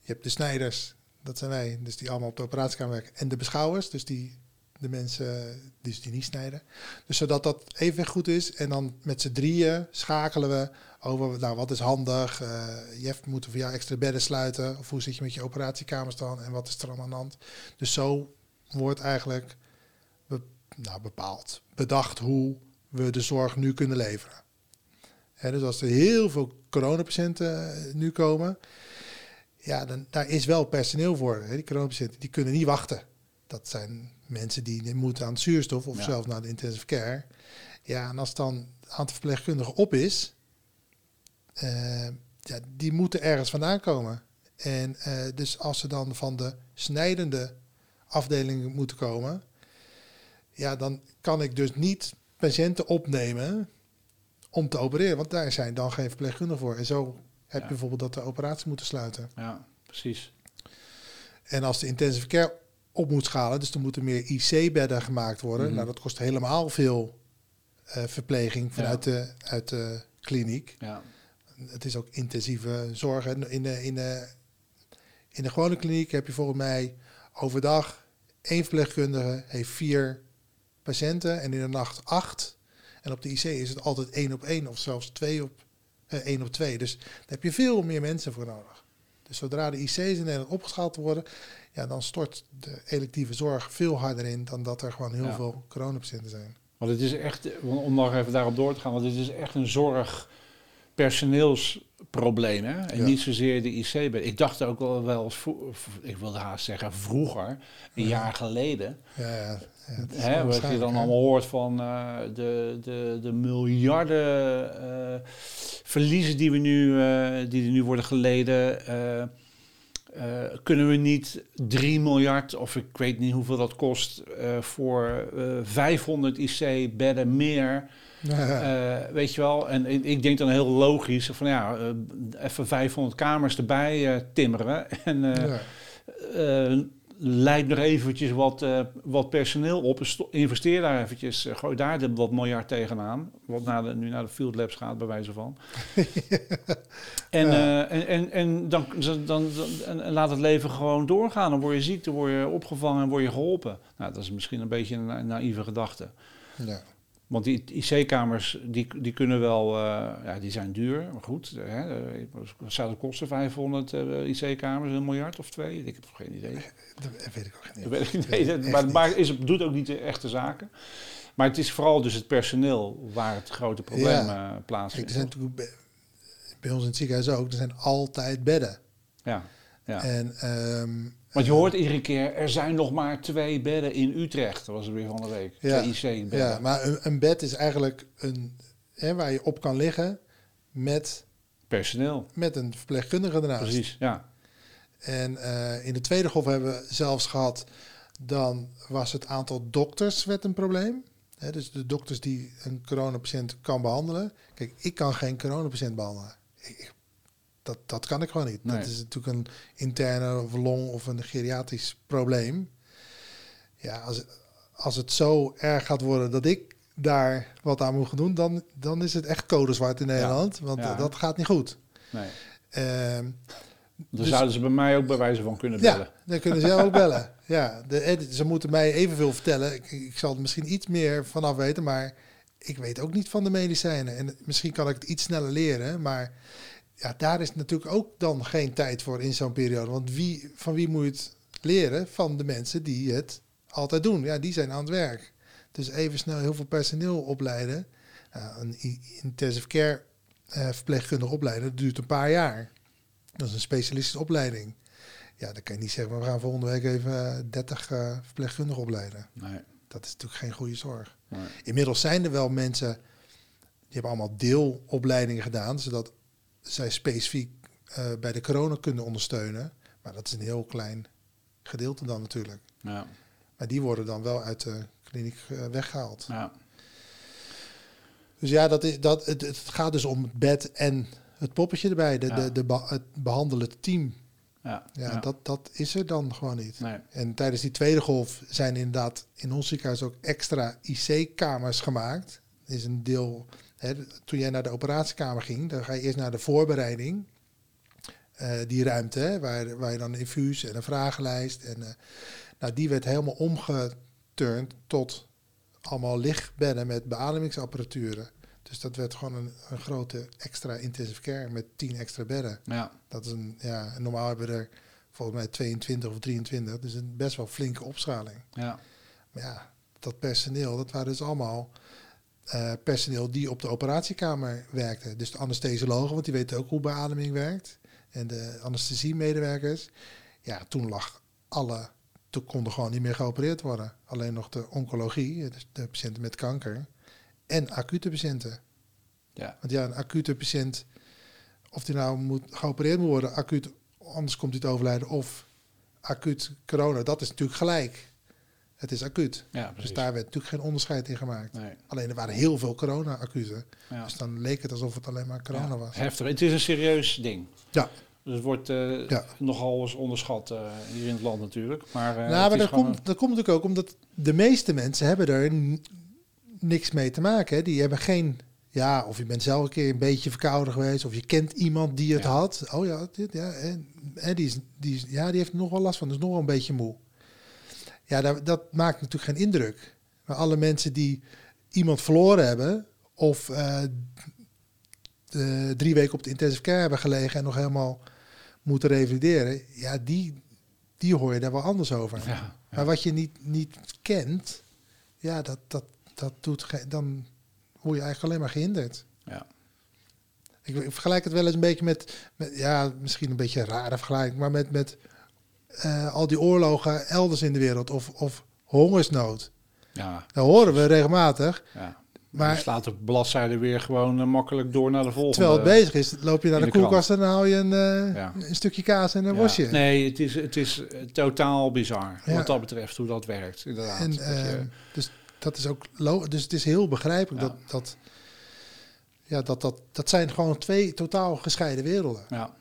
Je hebt de snijders, dat zijn wij, dus die allemaal op de operatiekamer werken. En de beschouwers, dus die, de mensen dus die niet snijden. Dus zodat dat even goed is. En dan met z'n drieën schakelen we over, nou wat is handig? Uh, Jeff, voor jou extra bedden sluiten? Of hoe zit je met je operatiekamers dan? En wat is er dan aan de hand? Dus zo wordt eigenlijk nou, bepaald, bedacht hoe we de zorg nu kunnen leveren dus als er heel veel coronapatiënten eh, nu komen, ja, dan daar is wel personeel voor. Hè. Die coronapatiënten die kunnen niet wachten. Dat zijn mensen die moeten aan het zuurstof of zelf naar de intensive care. Ja, en als dan het aantal verpleegkundigen op is, uh, ja, die moeten ergens vandaan komen. En uh, dus als ze dan van de snijdende afdelingen moeten komen, ja, dan kan ik dus niet patiënten opnemen om te opereren. Want daar zijn dan geen verpleegkundigen voor. En zo heb je bijvoorbeeld dat de operatie moeten sluiten. Ja, precies. En als de intensive care op moet schalen, dus er moeten meer IC-bedden gemaakt worden. Mhm. Nou, dat kost helemaal veel uh, verpleging vanuit de, uit de kliniek. Ja. Het is ook intensieve zorg. In de, in, de, in de gewone kliniek heb je volgens mij overdag één verpleegkundige heeft vier patiënten en in de nacht acht. En op de IC is het altijd één op één of zelfs twee op eh, één op twee. Dus daar heb je veel meer mensen voor nodig. Dus zodra de IC's in Nederland opgeschaald worden, ja, dan stort de electieve zorg veel harder in dan dat er gewoon heel ja. veel coronapatiënten zijn. Want het is echt, om nog even daarop door te gaan, want het is echt een zorg personeelsprobleem. Hè? En niet zozeer de IC. Ik dacht ook wel, wel ik wilde haast zeggen vroeger, een jaar geleden. Ja, ja. Hè, wat je dan allemaal hoort van uh, de, de, de miljarden uh, verliezen die, we nu, uh, die er nu worden geleden. kunnen we niet 3 miljard, of ik weet niet hoeveel dat kost, voor 500 IC-bedden meer. Uh, weet je wel, en ik denk dan heel logisch van ja, uh, even 500 kamers erbij uh, timmeren. En ja. leid nog eventjes wat, wat personeel op. Investeer daar eventjes, gooi daar wat miljard tegenaan. Wat naar de, nu naar de field labs gaat, bij wijze van. en, en, en, en, dan, dan, dan, en laat het leven gewoon doorgaan. Dan word je ziek, dan word je opgevangen en word je geholpen. Nou, dat is misschien een beetje een naïeve gedachte. Ja. Want die IC-kamers, die, die kunnen wel, uh, ja, die zijn duur, maar goed. Hè, zou het kosten 500 uh, IC-kamers, een miljard of twee? Ik heb geen idee. Dat weet ik ook niet. Dat weet ik niet. maar het maakt, is, doet ook niet de echte zaken. Maar het is vooral dus het personeel waar het grote probleem ja. uh, plaatsvindt. Er zijn natuurlijk bij, bij ons in het ziekenhuis ook, er zijn altijd bedden. Ja. ja. En um, want je hoort iedere keer, er zijn nog maar twee bedden in Utrecht. Dat was er weer van de week. Ja, IC-bedden. Ja, maar een, een, bed is eigenlijk een, hè, waar je op kan liggen met... Personeel. Met een verpleegkundige ernaast. Precies, ja. En uh, in de tweede golf hebben we zelfs gehad... dan was het aantal dokters werd een probleem. Hè, dus de dokters die een coronapatiënt kan behandelen. Kijk, ik kan geen coronapatiënt behandelen. Ik, dat, dat kan ik gewoon niet. Dat is natuurlijk een interne of long of een geriatrisch probleem. Ja, als, als het zo erg gaat worden dat ik daar wat aan moet doen, dan, dan is het echt codezwart in Nederland. Want dat gaat niet goed. Nee. Uh, dan zouden ze bij mij ook bij wijze van kunnen bellen. Ja, dan kunnen ze ook bellen. Ja, de, ze moeten mij evenveel vertellen. Ik, ik zal er misschien iets meer vanaf weten, maar ik weet ook niet van de medicijnen. En misschien kan ik het iets sneller leren, maar ja, daar is natuurlijk ook dan geen tijd voor in zo'n periode. Want wie, van wie moet je het leren? Van de mensen die het altijd doen. Ja, die zijn aan het werk. Dus even snel heel veel personeel opleiden. Nou, een intensive care uh, verpleegkundige opleiden, dat duurt een paar jaar. Dat is een specialistische opleiding. Ja, dan kan je niet zeggen, we gaan volgende week even 30 uh, eh, verpleegkundigen opleiden. Nee. Dat is natuurlijk geen goede zorg. Nee. Inmiddels zijn er wel mensen, die hebben allemaal deelopleidingen gedaan, zodat zij specifiek uh, bij de corona kunnen ondersteunen. Maar dat is een heel klein gedeelte dan natuurlijk. Ja. Maar die worden dan wel uit de kliniek uh, weggehaald. Ja. Dus ja, dat is, dat, het, het gaat dus om het bed en het poppetje erbij, de, de, de, het behandelende team. Ja, ja, Dat, dat is er dan gewoon niet. Nee. En tijdens die tweede golf zijn inderdaad in ons ziekenhuis ook extra IC-kamers gemaakt. Is een deel, toen jij naar de operatiekamer ging, dan ga je eerst naar de voorbereiding. Uh, die ruimte, hè, waar, waar je dan infuus en een vragenlijst. En, uh, nou, die werd helemaal omgeturnd tot allemaal lichtbedden met beademingsapparaturen. Dus dat werd gewoon een, een, grote extra intensive care met 10 extra bedden. Ja. Dat is een, ja, normaal hebben we er volgens mij 22 of 23, dus een best wel flinke opschaling. Ja. Maar ja, dat personeel, dat waren dus allemaal uh, personeel die op de operatiekamer werkte. Dus de anesthesiologen, want die weten ook hoe beademing werkt. En de anesthesiemedewerkers. Ja, toen lag alle, toen konden gewoon niet meer geopereerd worden. Alleen nog de oncologie, dus de patiënten met kanker en acute patiënten. Ja. Want ja, een acute patiënt, of die nou moet geopereerd moet worden, acuut, anders komt hij te overlijden, of acuut corona, dat is natuurlijk gelijk. Het is acuut. Ja, dus daar werd natuurlijk geen onderscheid in gemaakt. Nee. Alleen er waren heel veel corona-acuten. Ja. Dus dan leek het alsof het alleen maar corona was. Heftig. Het is een serieus ding. Ja. Dus het wordt uh, ja. nogal eens onderschat uh, hier in het land natuurlijk. Maar, uh, nou, maar dat, komt, dat komt natuurlijk ook omdat de meeste mensen hebben er niks mee te maken. Hè. Die hebben geen, ja, of je bent zelf een keer een beetje verkouden geweest, of je kent iemand die het had. Oh ja, dit, ja, en, en die, is, die, is, ja, die heeft er nog wel last van, dus nog wel een beetje moe. Ja, dat, dat maakt natuurlijk geen indruk. Maar alle mensen die iemand verloren hebben, of uh, de, drie weken op de intensive care hebben gelegen en nog helemaal moeten revalideren, ja, die, die hoor je daar wel anders over. Ja, Maar wat je niet, niet kent, ja, dat, dat, dat doet dan word je eigenlijk alleen maar gehinderd. Ja. Ik, vergelijk het wel eens een beetje met, met, ja, misschien een beetje een rare vergelijking, maar met, met uh, al die oorlogen elders in de wereld of, of hongersnood. Ja. Dat horen we regelmatig. Ja. Maar je slaat op bladzijde weer gewoon uh, makkelijk door naar de volgende. Terwijl het bezig is, loop je naar de, de koelkast en dan haal je een, uh, ja. een stukje kaas en een ja. worstje. Nee, het is, het is totaal bizar wat dat betreft hoe dat werkt. Inderdaad. En, je... dus dat is ook dus het is heel begrijpelijk dat, dat, ja, dat, dat, dat zijn gewoon twee totaal gescheiden werelden. Ja.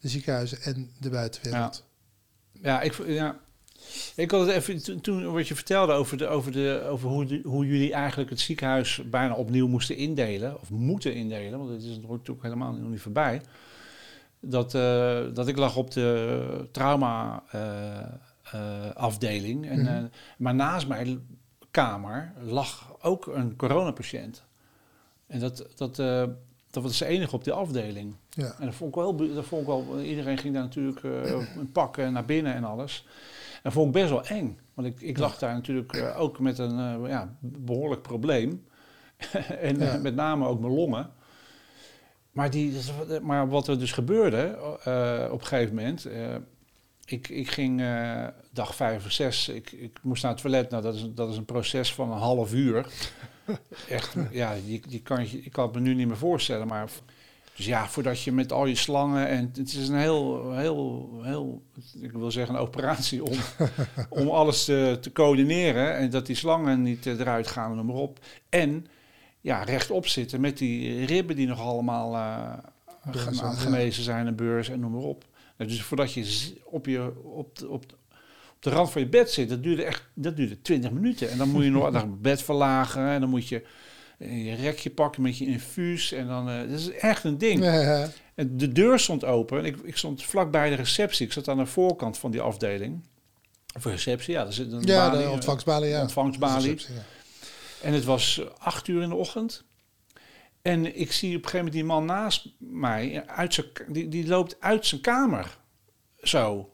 De ziekenhuizen en de buitenwereld. Ja, ik, ja. ik had het even toen wat je vertelde over, de, over, de, over hoe, hoe jullie eigenlijk het ziekenhuis bijna opnieuw moesten indelen, of moeten indelen, want het is natuurlijk helemaal nog niet voorbij. Dat, uh, dat ik lag op de trauma uh, uh, afdeling. En, mm maar naast mij kamer lag ook een coronapatiënt. En dat, dat, dat was de enige op die afdeling. Ja. En dat vond ik wel, dat vond ik wel iedereen ging daar natuurlijk uh, pakken naar binnen en alles. En dat vond ik best wel eng. Want ik, ik lag daar natuurlijk uh, ook met een ja, behoorlijk probleem. en ja. met name ook mijn longen. Maar, die, maar wat er dus gebeurde op een gegeven moment ik, ik ging dag vijf of zes, ik, ik moest naar het toilet. Nou, dat is, dat is een proces van een half uur. Echt, ja, je, je kan, je, ik kan het me nu niet meer voorstellen. Maar dus ja, voordat je met al je slangen en het is een heel, heel, heel, ik wil zeggen een operatie om, om alles te, te coördineren en dat die slangen niet eruit gaan en noem maar op. En ja, rechtop zitten met die ribben die nog allemaal uh, genezen zijn, een beurs en noem maar op. Dus voordat je op, je, op, de, op, de, op de rand van je bed zit, dat duurde echt dat duurde 20 minuten. En dan moet je nog het bed verlagen en dan moet je je rekje pakken met je infuus. En dan, uh, dat is echt een ding. Ja, En de deur stond open. Ik, ik stond vlakbij de receptie. Ik zat aan de voorkant van die afdeling. Of receptie, ja. Er zit een ja, balie, de ontvangstbalie, ja. Ontvangstbalie. En het was acht uur in de ochtend. En ik zie op een gegeven moment die man naast mij uit zijn, die, die loopt uit zijn kamer. Zo.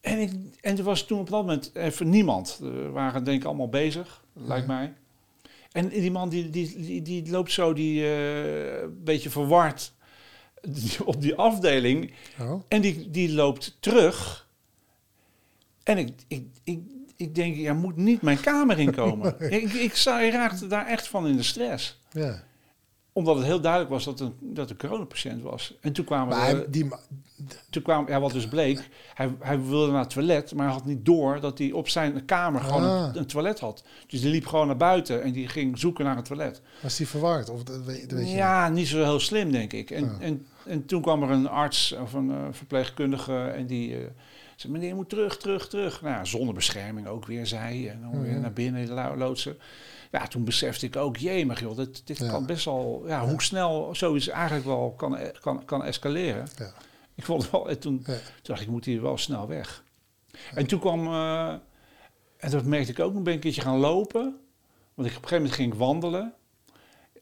En, ik, en er was toen op dat moment even niemand. We waren denk ik allemaal bezig, lijkt mij. En die man die, die, die, die loopt zo die uh, beetje verward op die afdeling. Oh. En die, die loopt terug. En ik, ik, ik, ik denk, jij moet niet mijn kamer inkomen. ik, ik, ik raakte daar echt van in de stress. Ja omdat het heel duidelijk was dat een, dat een coronapatiënt was. En toen kwamen maar die, toen kwam, ja, wat dus bleek, hij, hij wilde naar het toilet, maar hij had niet door dat hij op zijn kamer gewoon een, ah. toilet had. Dus die liep gewoon naar buiten en die ging zoeken naar het toilet. Was hij verward? Of, weet, weet je ja, niet zo heel slim, denk ik. En, ah. en, en toen kwam er een arts of een uh, verpleegkundige en die uh, zei, meneer, je moet terug, terug, terug. Nou, zonder bescherming ook weer, zei En dan weer mhm. naar binnen loodsen. Ja, toen besefte ik ook, jemig joh, dit, dit kan best wel, ja, hoe snel zoiets eigenlijk wel kan, kan, kan escaleren. Ja. Ik vond het wel, en toen, toen dacht ik, ik moet hier wel snel weg. En toen kwam, uh, en dat merkte ik ook, toen ben een keertje gaan lopen. Want ik, op een gegeven moment ging ik wandelen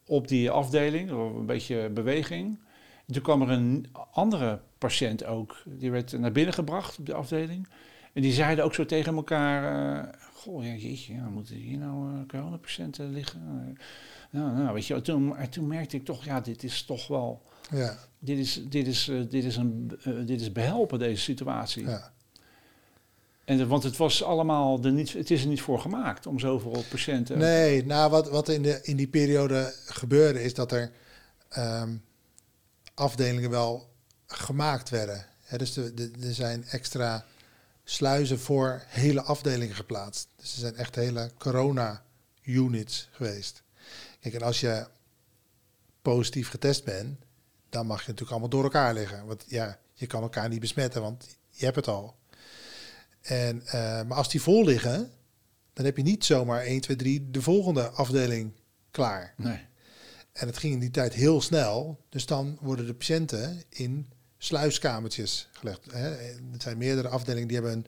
op die afdeling, een beetje beweging. En toen kwam er een andere patiënt ook, die werd naar binnen gebracht op de afdeling. En die zeiden ook zo tegen elkaar, uh, goh, ja, jeetje, ja, moeten hier nou uh, coronapatiënten liggen? Uh, nou, nou, weet je, toen, toen merkte ik toch, ja, dit is toch wel, ja. dit, is, dit, is, dit, is een, dit is behelpen, deze situatie. Ja. En, want het was allemaal, de niet, het is er niet voor gemaakt om zoveel patiënten... Nee, nou, wat, wat in, de, in die periode gebeurde is dat er um, afdelingen wel gemaakt werden. dus er zijn extra sluizen voor hele afdelingen geplaatst. Dus er zijn echt hele corona-units geweest. Kijk, en als je positief getest bent, dan mag je natuurlijk allemaal door elkaar liggen. Want ja, je kan elkaar niet besmetten, want je hebt het al. En, uh, maar als die vol liggen, dan heb je niet zomaar 1, 2, 3 de volgende afdeling klaar. Nee. En het ging in die tijd heel snel. Dus dan worden de patiënten in sluiskamertjes gelegd. Hè. Er zijn meerdere afdelingen die hebben een,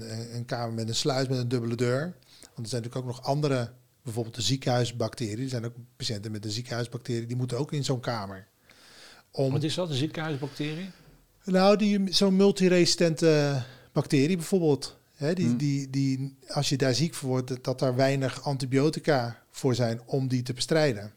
een, een kamer met een sluis met een dubbele deur. Want er zijn natuurlijk ook nog andere, bijvoorbeeld de ziekenhuisbacterie. Er zijn ook patiënten met de ziekenhuisbacterie, die moeten ook in zo'n kamer. Om, Wat is dat, een ziekenhuisbacterie? Nou, die, zo'n multiresistente bacterie bijvoorbeeld. Hè, die, hmm. die, die, als je daar ziek voor wordt, dat daar weinig antibiotica voor zijn om die te bestrijden.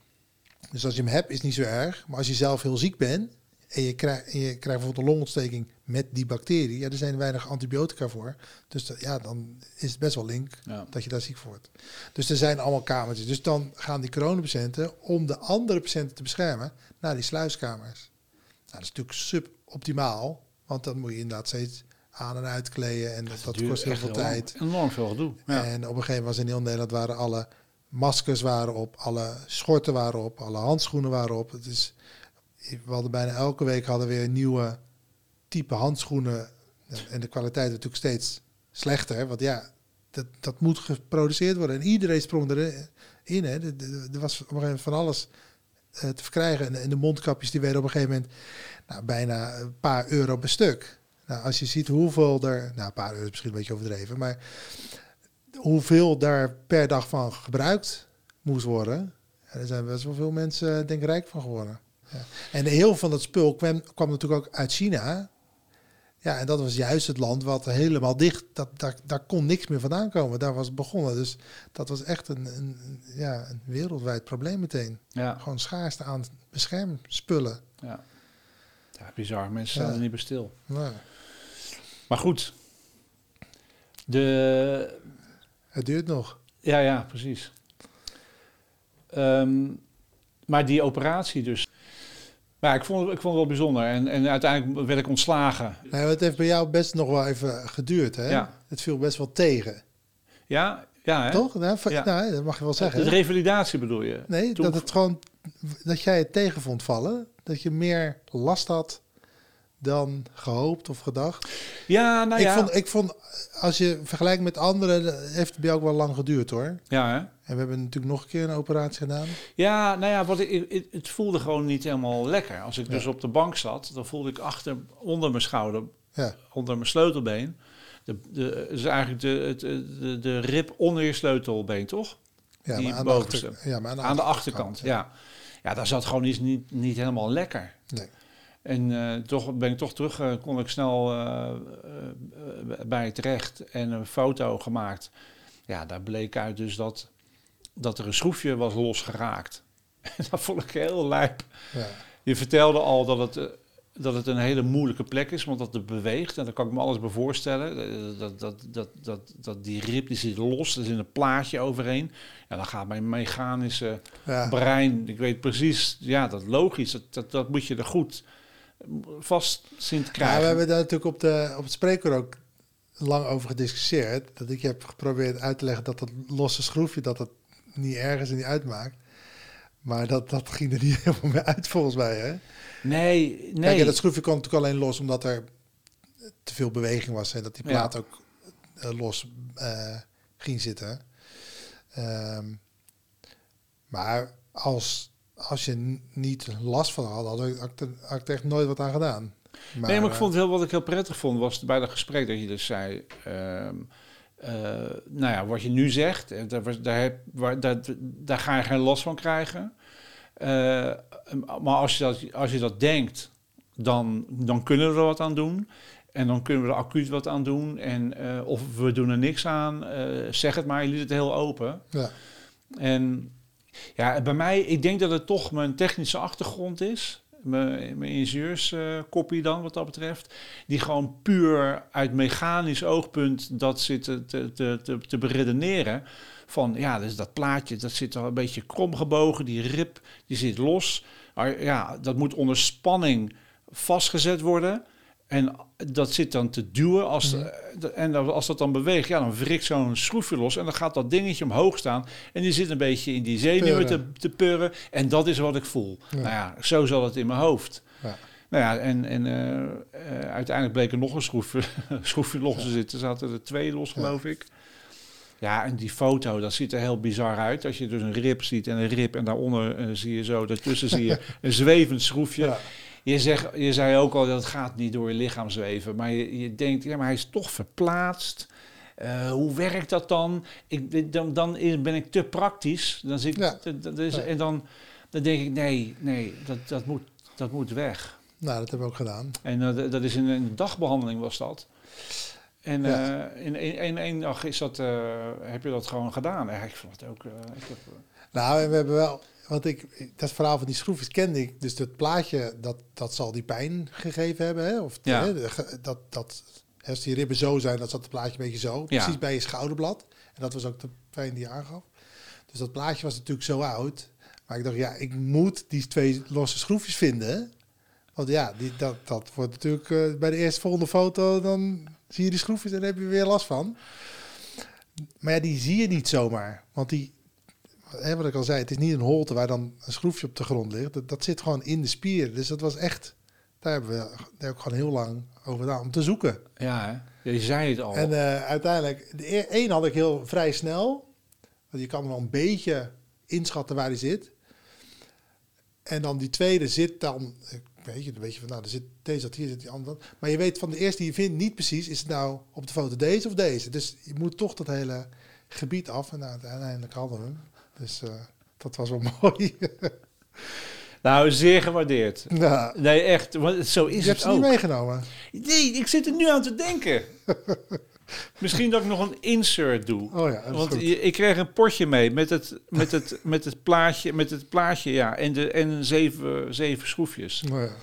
Dus als je hem hebt, is niet zo erg. Maar als je zelf heel ziek bent, en je, krijgt, je krijgt bijvoorbeeld een longontsteking met die bacterie, ja, er zijn weinig antibiotica voor. Dus ja, dan is het best wel link dat je daar ziek voor wordt. Dus er zijn allemaal kamertjes. Dus dan gaan die coronapatiënten, om de andere patiënten te beschermen, naar die sluiskamers. Nou, dat is natuurlijk suboptimaal, want dan moet je inderdaad steeds aan en uitkleden en dat, kost heel veel tijd. enorm veel gedoe. Ja. En op een gegeven moment was in heel Nederland waren alle maskers waren op, alle schorten waren op, alle handschoenen waren op. Het is we hadden bijna elke week hadden weer nieuwe type handschoenen. En de kwaliteit werd natuurlijk steeds slechter. Want ja, dat, dat moet geproduceerd worden. En iedereen sprong erin. Er was op een gegeven moment van alles eh, te verkrijgen. En de mondkapjes die werden op een gegeven moment nou, bijna een paar euro per stuk. Nou, als je ziet hoeveel er, nou een paar euro is misschien een beetje overdreven, maar hoeveel daar per dag van gebruikt moest worden, er zijn best wel veel mensen denk ik rijk van geworden. En heel van dat spul kwam, kwam natuurlijk ook uit China. Ja, en dat was juist het land wat helemaal dicht, dat, daar, daar kon niks meer vandaan komen. Daar was het begonnen. Dus dat was echt een, een ja, een wereldwijd probleem meteen. Ja. Gewoon schaarste aan beschermspullen. Ja, ja bizar. Mensen staan er niet bij stil. Maar goed. De... Het duurt nog. Ja, ja, precies. Ehm, maar die operatie dus, ja, ik vond, ik vond het wel bijzonder. En, en uiteindelijk werd ik ontslagen. Nou, het heeft bij jou best nog wel even geduurd, hè? Ja. Het viel best wel tegen. Ja, ja. Hè? Toch? Nou, ja. Nou, dat mag je wel zeggen. De revalidatie bedoel je? Nee, dat het gewoon... Dat jij het tegen vond vallen. Dat je meer last had dan gehoopt of gedacht. Ja, nou ik ja. Vond, ik vond, als je vergelijkt met anderen, heeft het bij ook wel lang geduurd hoor. Ja, hè? En we hebben natuurlijk nog een keer een operatie gedaan. Ja, nou ja, wat ik, het voelde gewoon niet helemaal lekker. Als ik dus op de bank zat, dan voelde ik achter, onder mijn schouder, ja. onder mijn sleutelbeen. De, de, is eigenlijk de, de, de, de rib onder je sleutelbeen, toch? Ja, Die maar aan, de achter, ja, maar aan de, aan achterkant. ja. Ja, dat zat gewoon niet, niet, niet helemaal lekker. Nee. En uh, toch ben ik toch terug, uh, kon ik snel uh, bij terecht en een foto gemaakt. Ja, daar bleek uit dus dat, dat er een schroefje was losgeraakt. En dat vond ik heel lijp. Ja. Je vertelde al dat het, dat het een hele moeilijke plek is, want dat het beweegt. En daar kan ik me alles bij voorstellen. Dat, dat, dat, dat, dat die rib die zit los, er zit een plaatje overheen. Ja, dan gaat mijn mechanische ja. brein, ik weet precies, ja, dat logisch, dat, dat, dat moet je er goed vast zien te krijgen. Ja, we hebben daar natuurlijk op, de, op het spreker ook lang over gediscussieerd. Dat ik heb geprobeerd uit te leggen dat dat losse schroefje, dat het niet ergens en niet uitmaakt. Maar dat, dat ging er niet helemaal meer uit volgens mij, hè? Nee, nee. Kijk, dat schroefje kwam natuurlijk alleen los omdat er te veel beweging was. En dat die plaat ook uh, los uh, ging zitten. Um, maar als als je niet last van had, had ik, had ik echt nooit wat aan gedaan. Maar, nee, maar ik vond heel, wat ik heel prettig vond, was bij dat gesprek dat je dus zei... Uh, uh, nou ja, wat je nu zegt, eh, daar, daar, heb, waar, daar, daar ga je geen last van krijgen. Uh, maar als je dat, als je dat denkt, dan, dan kunnen we er wat aan doen. En dan kunnen we er acuut wat aan doen. En, uh, of we doen er niks aan, zeg het maar, je liet het heel open. Ja. En ja, bij mij, ik denk dat het toch mijn technische achtergrond is. Mijn, mijn ingenieurskopie dan, wat dat betreft. Die gewoon puur uit mechanisch oogpunt dat zit te, te, te, te beredeneren. Van ja, dus dat plaatje, dat zit al een beetje krom gebogen. Die rib, die zit los. Ja, dat moet onder spanning vastgezet worden. En dat zit dan te duwen. Als, mhm. eh, En als dat dan beweegt, ja, dan wrikt zo'n schroefje los. En dan gaat dat dingetje omhoog staan. En die zit een beetje in die zenuwen te, te purren. En dat is wat ik voel. Nou ja, zo zal het in mijn hoofd. Ja. Nou ja, en, en uh, uh, uiteindelijk bleek er nog een schroefje, schroefje los te zitten. Er zaten er twee los, geloof ik. Ja, en die foto, dat ziet er heel bizar uit. Als je dus een rib ziet en een rib en daaronder zie je zo, daartussen zie je een zwevend schroefje. Je, je zei ook al dat het gaat niet door je lichaam zweven. Maar je, je denkt, ja, maar hij is toch verplaatst. Uh, hoe werkt dat dan? Ik, dan, dan ben ik te praktisch. Dan zit, ja. dat En dan, dan denk ik, nee, nee dat, dat, moet, dat moet weg. Nou, dat hebben we ook gedaan. En uh, dat is in een dagbehandeling was dat. En ja. uh, in één in, dag is dat, heb je dat gewoon gedaan. Ik vond het ook... ik heb, nou, we hebben wel want ik, dat verhaal van die schroefjes kende ik. Dus dat plaatje, dat, dat zal die pijn gegeven hebben. Hè? Of ja. hè, dat, dat, als die ribben zo zijn, dat zat het plaatje een beetje zo. Precies bij je schouderblad. En dat was ook de pijn die je aangaf. Dus dat plaatje was natuurlijk zo oud. Maar ik dacht, ja, ik moet die twee losse schroefjes vinden. Want ja, die, dat, dat wordt natuurlijk uh, bij de eerste volgende foto, dan zie je die schroefjes en heb je weer last van. Maar ja, die zie je niet zomaar. Want die, hè, wat ik al zei, het is niet een holte waar dan een schroefje op de grond ligt. Dat, dat zit gewoon in de spier. Dus dat was echt, daar hebben we daar ook gewoon heel lang over gedaan om te zoeken. Ja, hè? je zei het al. En uh, uiteindelijk, de e-, één had ik heel vrij snel. Want je kan wel een beetje inschatten waar die zit. En dan die tweede zit dan, weet je, weet je van, nou, er zit, deze zat hier, zit die andere. Maar je weet van de eerste die je vindt niet precies, is het nou op de foto deze of deze. Dus je moet toch dat hele gebied af. En nou, uiteindelijk hadden we hem. Dus uh, dat was wel mooi. nou, zeer gewaardeerd. Nou, nee, echt. Want zo is je het hebt ze niet meegenomen? Nee, ik zit er nu aan te denken. Misschien dat ik nog een insert doe. Oh ja, Want ik kreeg een potje mee met het, met het, met het plaatje, met het plaatje ja, en, de, en zeven, zeven schroefjes. Oh ja.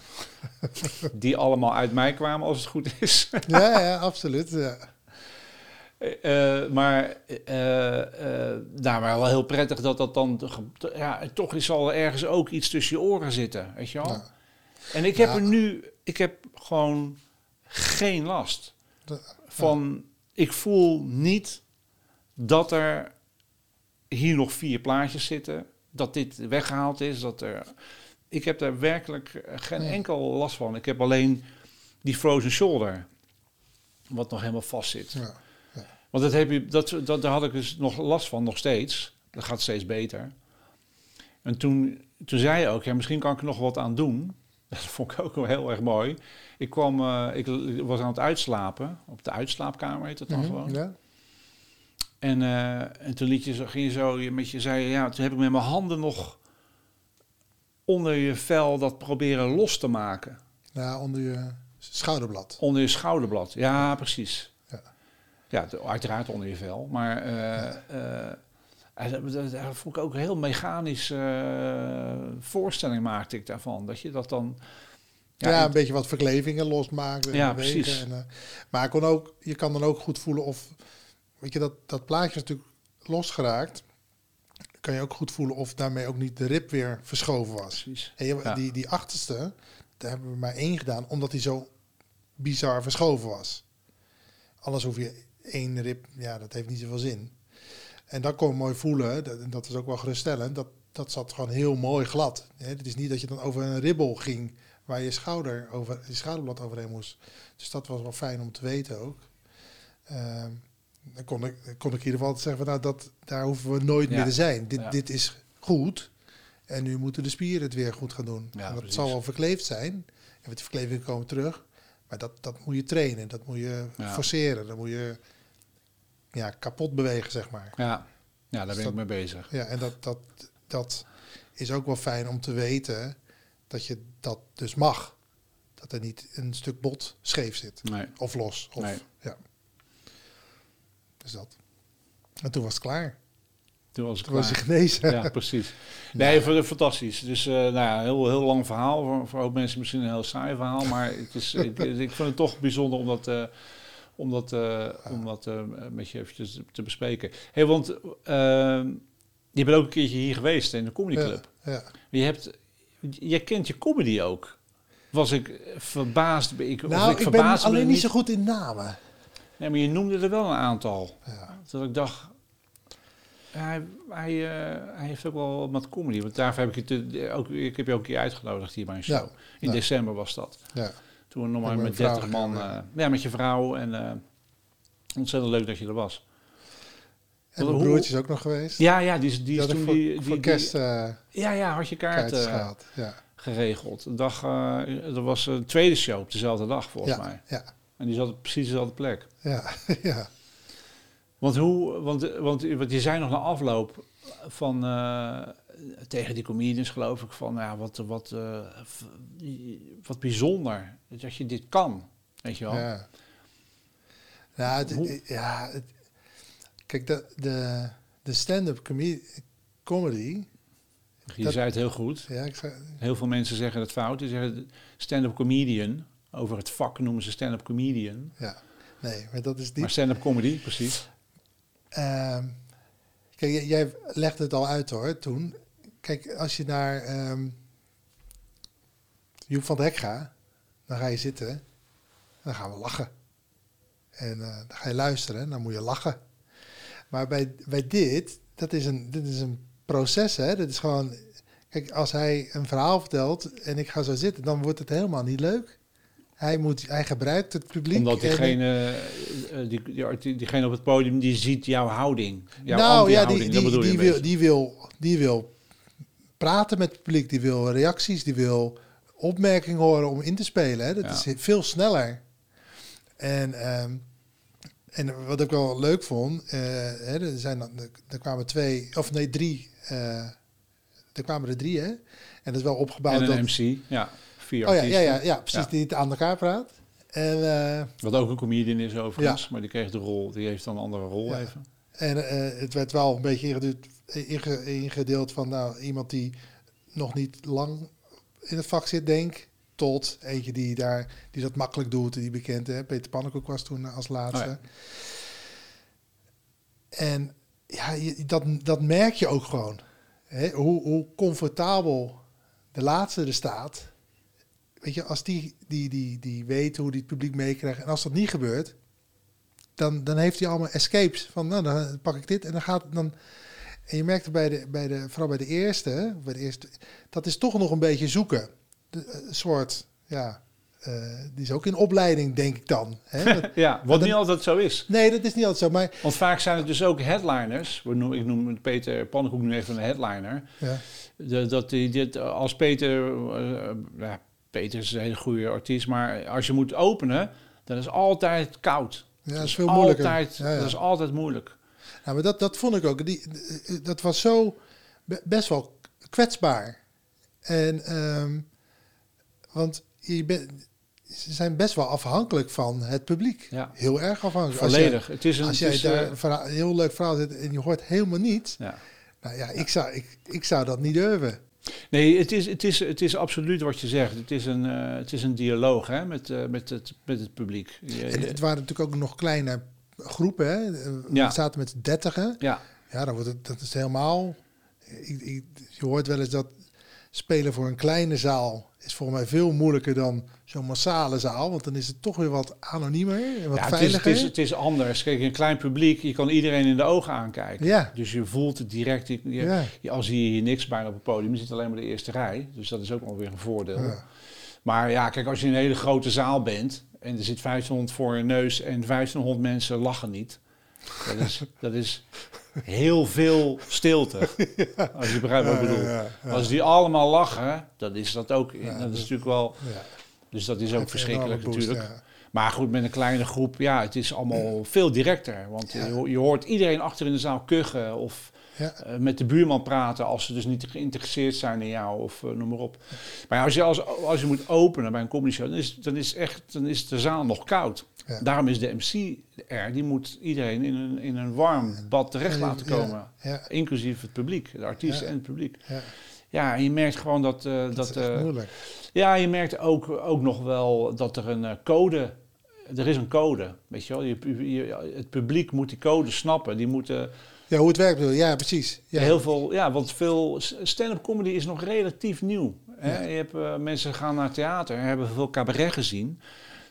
Die allemaal uit mij kwamen, als het goed is. ja, ja, absoluut. Ja. Uh, maar, uh, uh, nou, maar wel heel prettig dat dat dan... Ja, toch zal er ergens ook iets tussen je oren zitten, weet je wel? Ja. En ik heb ja. er nu... Ik heb gewoon geen last van... Ik voel niet dat er hier nog vier plaatjes zitten. Dat dit weggehaald is. Dat er, ik heb daar werkelijk geen enkel last van. Ik heb alleen die frozen shoulder. Wat nog helemaal vast zit. Ja. Want dat heb je, dat, dat, daar had ik dus nog last van, nog steeds. Dat gaat steeds beter. En toen, toen zei je ook, ja, misschien kan ik er nog wat aan doen. Dat vond ik ook wel heel erg mooi. Ik kwam, uh, ik was aan het uitslapen, op de uitslaapkamer heet dat dan mm -hmm, gewoon. Ja. En, uh, en toen liet je, ging je zo met je, zei ja, toen heb ik met mijn handen nog onder je vel dat proberen los te maken. Ja, onder je schouderblad. Onder je schouderblad, ja, precies. Ja, uiteraard onder je vel. Maar uh, daar vond ik ook een heel mechanische voorstelling maakte ik daarvan. Dat je dat dan... Ja, een beetje wat verklevingen losmaakt. En ja, precies. En, maar kon ook, je kan dan ook goed voelen of... Weet je, dat, dat plaatje is natuurlijk losgeraakt kan je ook goed voelen of daarmee ook niet de rib weer verschoven was. En die, die achterste, daar hebben we maar één gedaan, omdat hij zo bizar verschoven was. Alles hoef je één rib, ja, dat heeft niet zoveel zin. En dan kon je mooi voelen, dat, dat is ook wel geruststellend, dat, dat zat gewoon heel mooi glad. Het is niet dat je dan over een ribbel ging waar je schouder over, je schouderblad overheen moest. Dus dat was wel fijn om te weten ook. Uh, dan kon ik, kon ik in ieder geval zeggen van nou, dat, daar hoeven we nooit meer te zijn. Dit, dit is goed. En nu moeten de spieren het weer goed gaan doen. Ja, dat zal wel verkleefd zijn. En met die verkleving komen terug. Maar dat, dat moet je trainen. Dat moet je forceren. Dan moet je ja, kapot bewegen, zeg maar. Ja, ja daar ben ik mee bezig. Ja, en dat, dat, dat is ook wel fijn om te weten dat je dat dus mag. Dat er niet een stuk bot scheef zit. Nee. Of los. Of, nee. ja. Dus dat. En toen was het klaar. Toen was, het toen was je genezen. Ja, precies. Nee, ja. fantastisch. Dus uh, nou ja, heel, heel lang verhaal. Voor, voor ook mensen misschien een heel saai verhaal. Maar het is, ik, ik vind het toch bijzonder om dat, uh, om dat, uh, om dat met je eventjes te bespreken. Hey, want ehm, je bent ook een keertje hier geweest in de Comedy Club. Ja, ja. Je hebt, je kent je comedy ook. Was ik verbaasd? Ik, nou, ik, ik ben alleen niet zo goed in namen. Nee, maar je noemde er wel een aantal. Ja. Dat ik dacht, hij, hij, uh, hij heeft ook wel wat comedy. Want daarvoor heb ik het ook, ik heb je ook een keer uitgenodigd hier bij een show. In december was dat. Ja. Toen nog maar met 30 man. Uh, ja, met je vrouw. En uh, ontzettend leuk dat je er was. En mijn broertje is ook nog geweest. Ja, ja, die, die is toen voor, die, die, kerst. ja, ja, had je kaart geregeld. De dag, er was een tweede show op dezelfde dag volgens mij. Ja. En die zat op precies dezelfde plek. Ja, ja. Want, hoe, want, want, want je zei nog na afloop van, uh, tegen die comedians geloof ik van, ja, wat, wat, uh, wat bijzonder dat je dit kan, weet je wel. Ja, het, ja het, kijk, de, de, de stand-up comedy... Je zei het heel goed. Ja, ik zei, heel veel mensen zeggen het fout. Die zeggen stand-up comedian over het vak noemen ze stand-up comedian. Ja, nee, maar dat is niet... Maar stand-up comedy, precies. Uh, kijk, jij legde het al uit hoor, toen. Kijk, als je naar um, Joep van Hek gaat, dan ga je zitten, dan gaan we lachen. En uh, dan ga je luisteren, dan moet je lachen. Maar bij, bij dit, dat is een, dit is een proces, hè. Dat is gewoon... Kijk, als hij een verhaal vertelt en ik ga zo zitten, dan wordt het helemaal niet leuk. Hij, moet, hij gebruikt het publiek. Omdat diegene, uh, die, die, diegene op het podium, die ziet jouw houding. Jouw nou ja, die, die, die, die wil, die, wil, die wil praten met het publiek. Die wil reacties, die wil opmerkingen horen om in te spelen. Hè. Dat is veel sneller. En, um, en wat ik wel leuk vond, uh, hè, er, zijn, er kwamen twee, of nee, drie. Uh, er kwamen er drie, hè? En dat is wel opgebouwd. En een dat, MC, ja vier oh, ja, ja, ja, ja, precies, die het aan elkaar praat. En, uh, Wat ook een comedian is overigens, maar die kreeg de rol, die heeft dan een andere rol even. En uh, het werd wel een beetje ingedeeld, van nou, iemand die nog niet lang in het vak zit, denk tot eentje die daar die dat makkelijk doet, die bekend hè. Peter Pannenkoek was toen als laatste. Oh. En ja, je, dat, dat merk je ook gewoon. Hè? Hoe, hoe comfortabel de laatste er staat weet je, als die, die, die, die weet hoe die het publiek meekrijgt. En als dat niet gebeurt, dan, dan heeft hij allemaal escapes. Van nou, dan pak ik dit en dan gaat dan. En je merkte bij de, bij de, vooral bij de eerste, bij de eerste, dat is toch nog een beetje zoeken. De, eh, een soort, ja, uh, die is ook in opleiding, denk ik dan. Hè? ja, wat niet altijd zo is. Nee, dat is niet altijd zo. Maar... Want vaak zijn het dus ook headliners. Ik noem Peter Pannenkoek nu even een headliner. Ja. De, dat die, dit, als Peter, uh, ja, Peter is een hele goede artiest, maar als je moet openen, dan is altijd koud. Ja, dat is veel moeilijker. Altijd, ja, ja. Dat is altijd moeilijk. Ja, maar dat, dat vond ik ook. Die, dat was zo best wel kwetsbaar. En, ehm, want je bent, ze zijn best wel afhankelijk van het publiek. Ja. Heel erg afhankelijk. Volledig. Als jij, het is een, als het jij is, daar eh, verhaal- een heel leuk verhaal zit en je hoort helemaal niets. ja. Nou ja, ik zou, ik, ik zou dat niet durven. Nee, het is, het, is, het is absoluut wat je zegt. Het is een, eh, het is een dialoog hè, met, eh, met, het, met het publiek. Je- En je- het waren natuurlijk ook nog kleine groepen. Hè? We Ja. zaten met dertigen. ja, Ja, dan wordt het, dat is helemaal... Ik, ik, je hoort wel eens dat spelen voor een kleine zaal is volgens mij veel moeilijker dan zo'n massale zaal. Want dan is het toch weer wat anoniemer en wat ja het, is, veiliger. het, is, het is anders. Kijk, een klein publiek, je kan iedereen in de ogen aankijken. Ja. Dus je voelt het direct. Je, je- Ja. je- al zie je hier niks bijna op het podium, je zit alleen maar de eerste rij. Dus dat is ook alweer een voordeel. Ja. Maar ja, kijk, als je in een hele grote zaal bent en er zit 1500 voor je neus en 1500 mensen lachen niet. Dat is, dat is heel veel stilte. Als je begrijpt wat ik bedoel. ja, ja. Als die allemaal lachen, dan is dat ook. Ja, dat is natuurlijk wel. Ja. Dus dat is ook verschrikkelijk boost, natuurlijk. ja. Maar goed, met een kleine groep, ja, het is allemaal veel directer. Want Ja. je, je hoort iedereen achter in de zaal kuchen of Ja. eh, met de buurman praten als ze dus niet geïnteresseerd zijn in jou of eh, noem maar op. Maar ja, als je, als, als je moet openen bij een comedy show, dan is, dan is, echt, dan is de zaal nog koud. Ja. Daarom is de MC er, die moet iedereen in een, in een warm bad terecht laten komen. Ja, Inclusief het publiek, de artiesten en het publiek. ja. En je merkt gewoon dat... eh, dat, dat is moeilijk. ja, je merkt ook, ook nog wel dat er een code... Er is een code, weet je wel. Je, je- het publiek moet die code snappen. Die moeten Ja, hoe het werkt bedoel? Ja, precies. Ja. heel veel... Ja, want veel stand-up comedy is nog relatief nieuw. Hè? Ja. Je hebt, eh, mensen gaan naar theater, hebben veel cabaret gezien.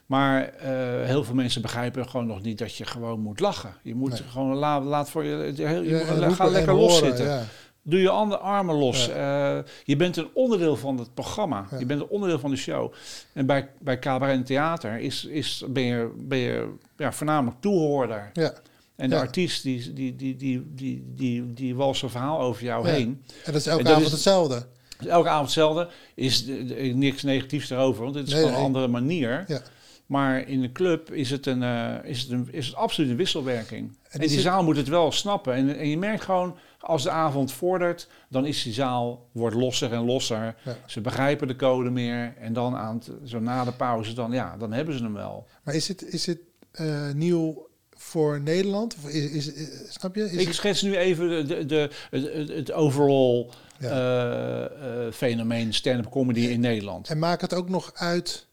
Maar eh, heel veel mensen begrijpen gewoon nog niet dat je gewoon moet lachen. Je moet Nee. gewoon laat, laat voor je... je, je Ja, moet- en ga lekker los horen, zitten. Ja. Doe je andere armen los. Eh, je bent een onderdeel van het programma. Je bent een onderdeel van de show. En bij, bij cabaret en theater is, is, ben je, ben je ja, voornamelijk toehoorder. ja. En de artiest die, die, die, die, die, die, die walst zijn verhaal over jou heen. En dat is elke dat avond is- hetzelfde. Dus elke avond hetzelfde. Is de- de- niks negatiefs erover, want het is Nee, gewoon een andere manier. Ja. Maar in de club is het, een, eh, is het, een, is het absoluut een wisselwerking. En, die zaal moet het wel snappen. En, en je merkt gewoon, als de avond vordert, dan is die zaal wordt losser en losser. Ja. Ze begrijpen de code meer. En dan aan het, zo na de pauze, dan, ja, dan hebben ze hem wel. Maar is het, is het eh, nieuw voor Nederland? Of is, is, is- snap je? Is Ik het- schets nu even de, de, de, het, overall Ja. eh, eh, fenomeen stand-up comedy in Nederland. En maakt het ook nog uit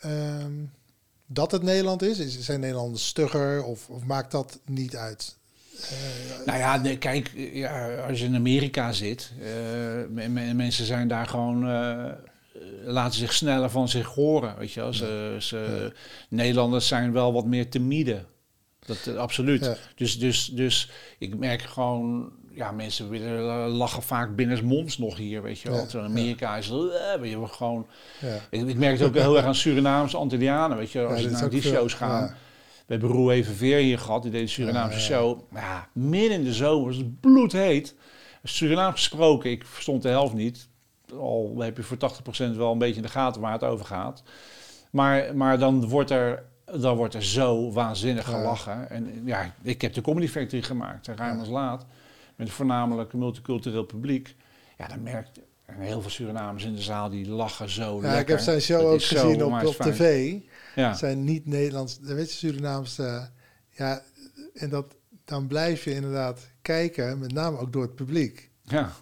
ehm, dat het Nederland is? is zijn Nederlanders stugger of, of maakt dat niet uit? Eh, Nou ja, nee, kijk, ja, als je in Amerika zit, me- me- mensen zijn daar gewoon, laten zich sneller van zich horen, weet je wel. Ze, ze, Nederlanders zijn wel wat meer timide, dat eh, absoluut. Ja. Dus, dus, dus ik merk gewoon, ja, mensen willen eh, lachen vaak binnensmonds nog hier, weet je wel. Ja, Amerika is eh, weet je wel, gewoon... Ik, ik merk het ook heel erg aan Surinaamse Antillianen, weet je, als je naar die shows gaat. We hebben Roe even Veer hier gehad, die deed een Surinaamse show. Ja, midden in de zomer, het bloedheet. Surinaam gesproken, ik verstond de helft niet. Al heb je voor 80% wel een beetje in de gaten waar het over gaat. Maar, maar dan, wordt er, dan wordt er zo waanzinnig gelachen. En ja, ik heb de Comedy Factory gemaakt, ruim als laat. Met een voornamelijk multicultureel publiek. Ja, dan merkt en heel veel Surinamers in de zaal die lachen zo Ja, lekker. ik heb zijn show Dat ook gezien op, op tv. Ja. zijn niet Nederlands, weet je, Surinaamse. ja, en dat, dan blijf je inderdaad kijken, met name ook door het publiek. Ja.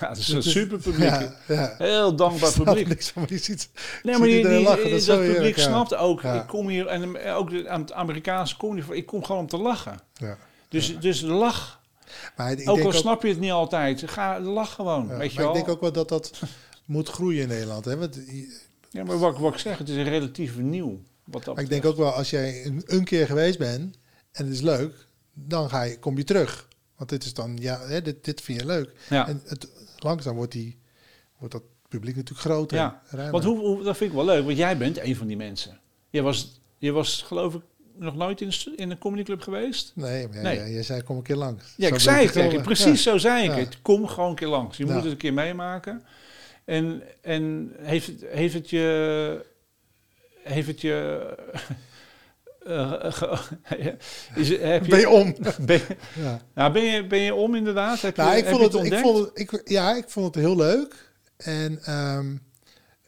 Ja, het is een is- super publiek. Ja, ja. Heel dankbaar publiek. niks maar die ziet, Nee, maar die, die- lachen, dat publiek ja. snapt ook. Ik kom hier en eh, ook de, aan het Amerikaanse comedy. Ik kom gewoon om te lachen. ja. Dus, dus lach. Maar ik ook denk al snap je het niet altijd, ga lach gewoon. weet je maar wel? ik denk ook wel dat dat moet groeien in Nederland. Hè? Want, Ja, maar wat, wat ik zeg, het is relatief nieuw. Wat dat maar ik denk ook wel, als jij een, een keer geweest bent en het is leuk, dan ga je, kom je terug. Want dit is dan, ja, hè, dit, dit vind je leuk. Ja. En het, langzaam wordt, die, wordt dat publiek natuurlijk groter. Ja, ruimer. Want hoe, hoe, dat vind ik wel leuk, want jij bent een van die mensen. Je was, je was geloof ik nog nooit in, in een comedyclub geweest? Nee, maar Nee. Jij, jij zei kom een keer langs. Ja, Zo ik zei het tegen. Precies Ja. zo zei ik Ja. het. Kom gewoon een keer langs. Je Ja. moet het een keer meemaken. En, en heeft, heeft het je... Heeft het je... eh, ge- is, het- heb je, Ben je om? Ben, je- Ja. nou, ben, je, ben je om inderdaad? Heb je, Nou, ik vond het, ik vond het, ik, ja, ik vond het heel leuk. En ehm,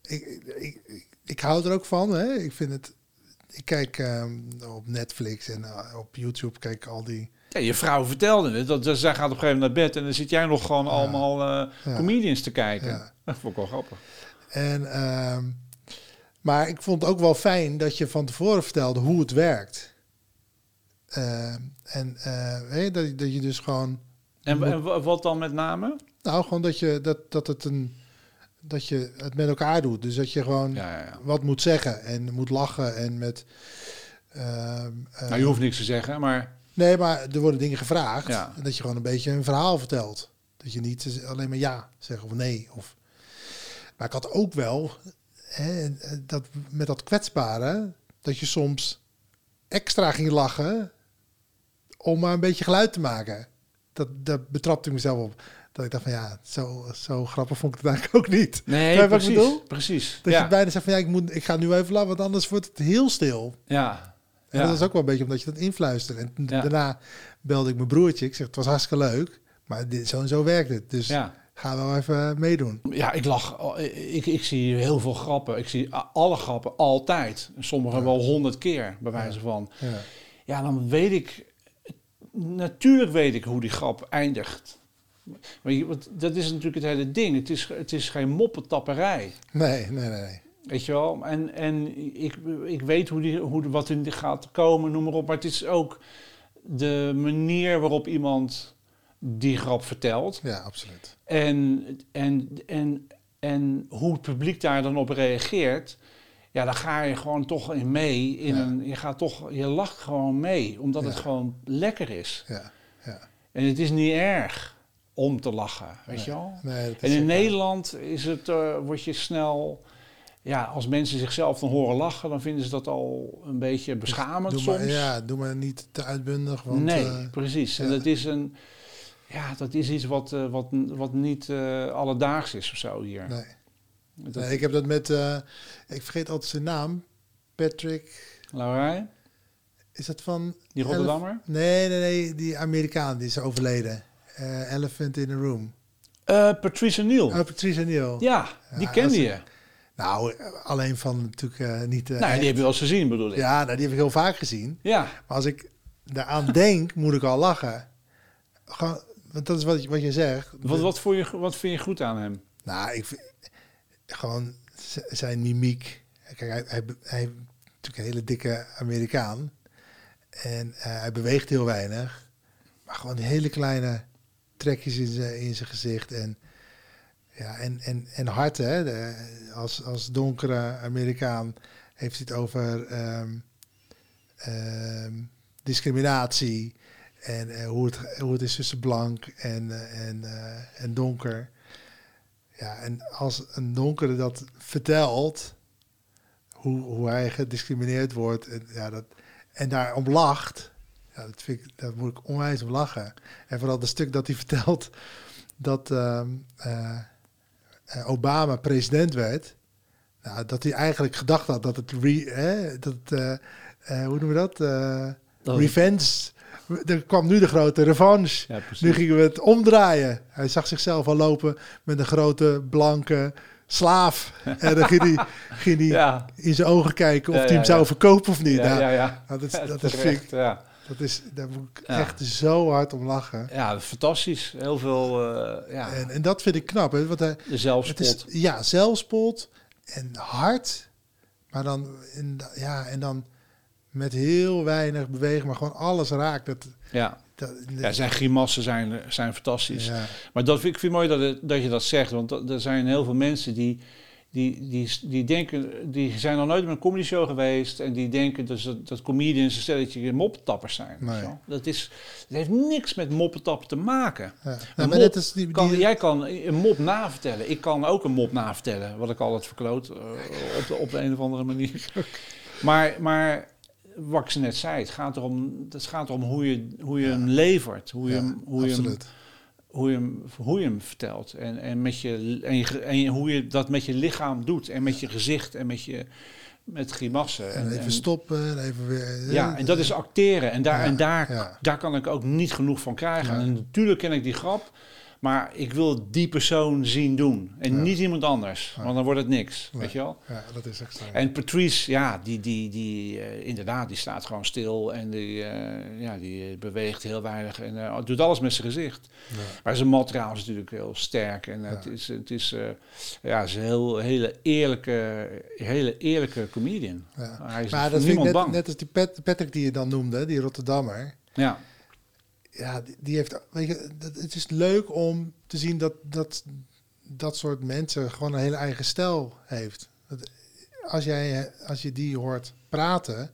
ik, ik, ik, ik, hou er ook van. Hè? Ik vind het. Ik kijk ehm, op Netflix en uh, op YouTube kijk al die. Ja, je vrouw vertelde het. Dat, dat, zij gaat op een gegeven moment naar bed en dan zit jij nog gewoon allemaal uh, comedians te kijken. Dat vond ik wel grappig. En, ehm, maar ik vond het ook wel fijn dat je van tevoren vertelde hoe het werkt. Uh, en uh, dat, dat je dus gewoon. En, en, wat dan met name? Nou, gewoon dat je dat, dat het een dat je het met elkaar doet. Dus dat je gewoon ja, ja, ja. wat moet zeggen en moet lachen en met. Uh, nou, je hoeft niks te zeggen, maar. Nee, maar er worden dingen gevraagd. En dat je gewoon een beetje een verhaal vertelt. Dat je niet alleen maar ja zegt of nee. Of... Maar ik had ook wel hè, dat met dat kwetsbare, dat je soms extra ging lachen om maar een beetje geluid te maken. Dat, dat betrapte ik mezelf op. Dat ik dacht van ja, zo, zo grappig vond ik het eigenlijk ook niet. Nee, precies, precies. Dat je bijna zegt van ja, ik, moet, ik ga nu even lachen, want anders wordt het heel stil. Ja. En dat is ook wel een beetje omdat je dat influistert. En daarna belde ik mijn broertje. Ik zeg, het was hartstikke leuk, maar dit, zo en zo werkt het. Dus ja. Ga wel even meedoen. Ja, ik lach. Ik, ik zie heel veel grappen. Ik zie alle grappen altijd. Sommige wel honderd keer, bij wijze van. Ja. ja, dan weet ik... Natuurlijk weet ik hoe die grap eindigt. Want dat is natuurlijk het hele ding. Het is, het is geen moppetapperij. Nee, nee, nee. Weet je wel? En, en ik, ik weet hoe die, hoe, wat in gaat komen, noem maar op. Maar het is ook de manier waarop iemand die grap vertelt. Ja, absoluut. En, en, en, en hoe het publiek daar dan op reageert. Ja, dan ga je gewoon toch in mee. In een, je, gaat toch, je lacht gewoon mee, omdat het gewoon lekker is. Ja, ja. En het is niet erg om te lachen, weet je wel? Nee, en in Nederland is het, uh, word je snel... Ja, als mensen zichzelf dan horen lachen, dan vinden ze dat al een beetje beschamend doe soms. Maar, ja, doe maar niet te uitbundig. Want, nee, uh, precies. En dat is een... Ja, dat is iets wat, uh, wat, wat niet alledaags is of zo hier. Nee. Dat nee ik heb dat met... ik vergeet altijd zijn naam. Patrick... Laurij? Is dat van... Die Rotterdammer? Nee, nee, nee. Die Amerikaan, die is overleden. Elephant in the Room. Patricia Neal. Oh, Patricia Neal. Ja, die ja, kende je. Nou, alleen van natuurlijk niet... Nou, die heb je wel eens gezien, bedoel ik. Ja, nou, die heb ik heel vaak gezien. Ja. Maar als ik daaraan denk, moet ik al lachen. Gewoon, want dat is wat, wat je zegt. Wat, wat, voor je, wat vind je goed aan hem? Nou, ik vind gewoon zijn mimiek. Kijk, hij, hij, hij is natuurlijk een hele dikke Amerikaan. En uh, hij beweegt heel weinig. Maar gewoon die hele kleine trekjes in zijn, in zijn gezicht. En, ja, en, en, en hard, hè? De, als, als donkere Amerikaan heeft hij het over um, um, discriminatie. En uh, hoe, het, hoe het is tussen blank en, uh, en, uh, en donker. Ja, en als een donkere dat vertelt, hoe, hoe hij gediscrimineerd wordt, en, ja, dat, en daarom lacht, ja, dat, vind ik, dat moet ik onwijs om lachen. En vooral het stuk dat hij vertelt dat uh, Obama president werd. Nou, dat hij eigenlijk gedacht had dat het... Re, hè, dat, uh, hoe noemen we dat? dat revenge... Er kwam nu de grote revanche. Ja, nu gingen we het omdraaien. Hij zag zichzelf al lopen met een grote blanke slaaf. en dan ging hij, ging hij ja. in zijn ogen kijken of ja, hij hem zou verkopen of niet. Ja, nou, ja, ja. Nou, dat, dat is ja. Dat is, daar moet ik echt zo hard om lachen. Ja, fantastisch. Heel veel, uh, ja. En, en dat vind ik knap. Hè? Want hij, de zelfspot. Is, ja, zelfspot en hard. Maar dan, in, ja, en dan met heel weinig beweging, maar gewoon alles raakt. Dat, ja. Dat, ja, zijn grimassen zijn, zijn fantastisch. Ja. Maar dat vind ik vind mooi dat, het, dat je dat zegt, want er zijn heel veel mensen die die, die, die denken, die zijn nog nooit met een comedy show geweest en die denken dus dat, dat comedians een stelletje moppetappers zijn. Nee. Dat, is, dat heeft niks met moppetappen te maken. Ja. Ja, maar is die, die... Kan, jij kan een mop navertellen. Ik kan ook een mop navertellen, wat ik altijd verkloot uh, op, de, op de een of andere manier. maar, maar wat ik ze net zei, het gaat erom, het gaat erom hoe je, hoe je hem levert. Hoe je, hem, hoe je hem hoe je hem, hoe je hem vertelt. En, en, met je, en, je, en hoe je dat met je lichaam doet. En met je gezicht en met je met grimassen. En, even stoppen, even weer... Ja, en dat is acteren. En daar, en daar, daar kan ik ook niet genoeg van krijgen. En natuurlijk ken ik die grap. Maar ik wil die persoon zien doen. En niet iemand anders. Want dan wordt het niks. Weet je wel? Ja, dat is echt zo. En Patrice, ja, die, die, die uh, inderdaad, die staat gewoon stil. En die, uh, ja, die beweegt heel weinig. En uh, doet alles met zijn gezicht. Ja. Maar zijn materiaal is natuurlijk heel sterk. En het is, het is, ja, is een heel, hele, eerlijke, hele eerlijke comedian. Hij is maar dat vind ik net, net als die Pat, Patrick die je dan noemde, die Rotterdammer. Ja ja, die heeft, weet je, het is leuk om te zien dat dat, dat soort mensen gewoon een hele eigen stijl heeft. Als, jij, als je die hoort praten,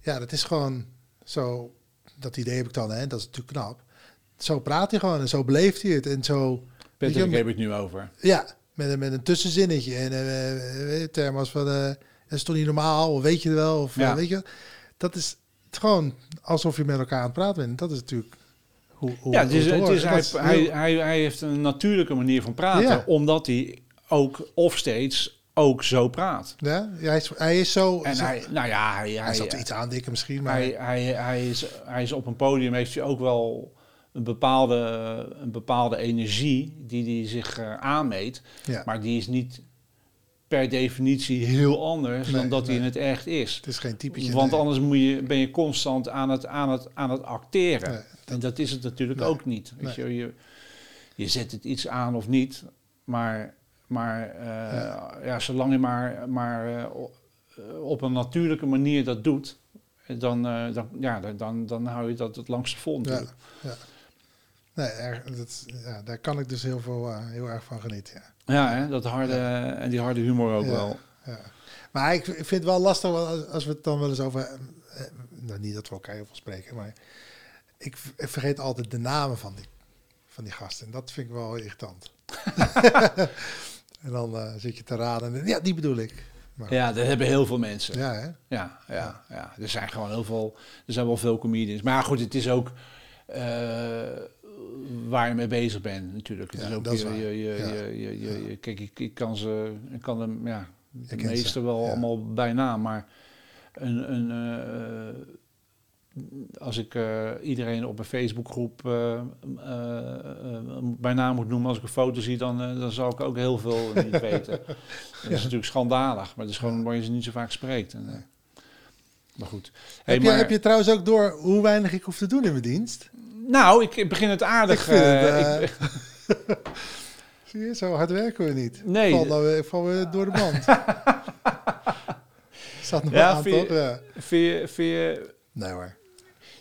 ja, dat is gewoon zo, dat idee heb ik dan, hè, dat is natuurlijk knap. Zo praat hij gewoon en zo beleeft hij het en zo... Peter, ik heb het nu over. Ja, met, een, met een tussenzinnetje en uh, termen van, uh, dat is toch niet normaal, of weet je wel, of ja. weet je, dat is, gewoon alsof je met elkaar aan het praten bent. Dat is natuurlijk hoe, hoe ja, het is, het is, hij, hij, hij, hij, heeft een natuurlijke manier van praten, omdat hij ook of steeds ook zo praat. Ja, hij is, hij is zo... En hij, nou ja, hij, hij, hij zat iets aandikken misschien, maar... Hij, hij, hij, is, hij is op een podium, heeft hij ook wel een bepaalde, een bepaalde energie die hij zich uh, aanmeet. Ja. Maar die is niet per definitie heel anders dan dat hij in het echt is. Het is geen typische. Want anders moet je, ben je constant aan het, aan het, aan het acteren. en dat is het natuurlijk ook niet. Weet je, je, je zet het iets aan of niet, maar, maar uh, ja. ja. zolang je maar, maar uh, op een natuurlijke manier dat doet, dan, uh, dan, ja, dan, dan hou je dat het langste vol natuurlijk. Ja. Nee, er, dat, ja, daar kan ik dus heel, veel, heel erg van genieten. Ja. Ja, hè, dat harde, en die harde humor ook wel. Ja. Maar ik, vind het wel lastig als, als we het dan wel eens over... Eh, nou, niet dat we elkaar heel veel spreken, maar... Ik, ik, vergeet altijd de namen van die, van die gasten. En dat vind ik wel irritant. en dan uh, zit je te raden. En, ja, die bedoel ik. Maar, ja, dat hebben heel veel mensen. Ja, hè? Ja, ja, ja, Er zijn gewoon heel veel... Er zijn wel veel comedians. Maar goed, het is ook... Uh, waar je mee bezig bent natuurlijk. Ja, ook, dat je, je, je, je, je, Kijk, ik, ik kan ze, ik kan hem, ja, de meeste wel allemaal bijna, maar een, een uh, als ik uh, iedereen op een Facebookgroep uh, bij naam moet noemen, als ik een foto zie, dan, dan zal ik ook heel veel niet weten. Dat is natuurlijk schandalig, maar het is gewoon waar je ze niet zo vaak spreekt. En, maar goed. Hey, heb, je, heb je trouwens ook door hoe weinig ik hoef te doen in mijn dienst? Nou, ik begin het aardig. Ik het, uh, Zie je, zo hard werken we niet. Nee. Vallen we, vallen we door de band. Zat nog ja, aan, toch? Ja. Vind je, Nee hoor.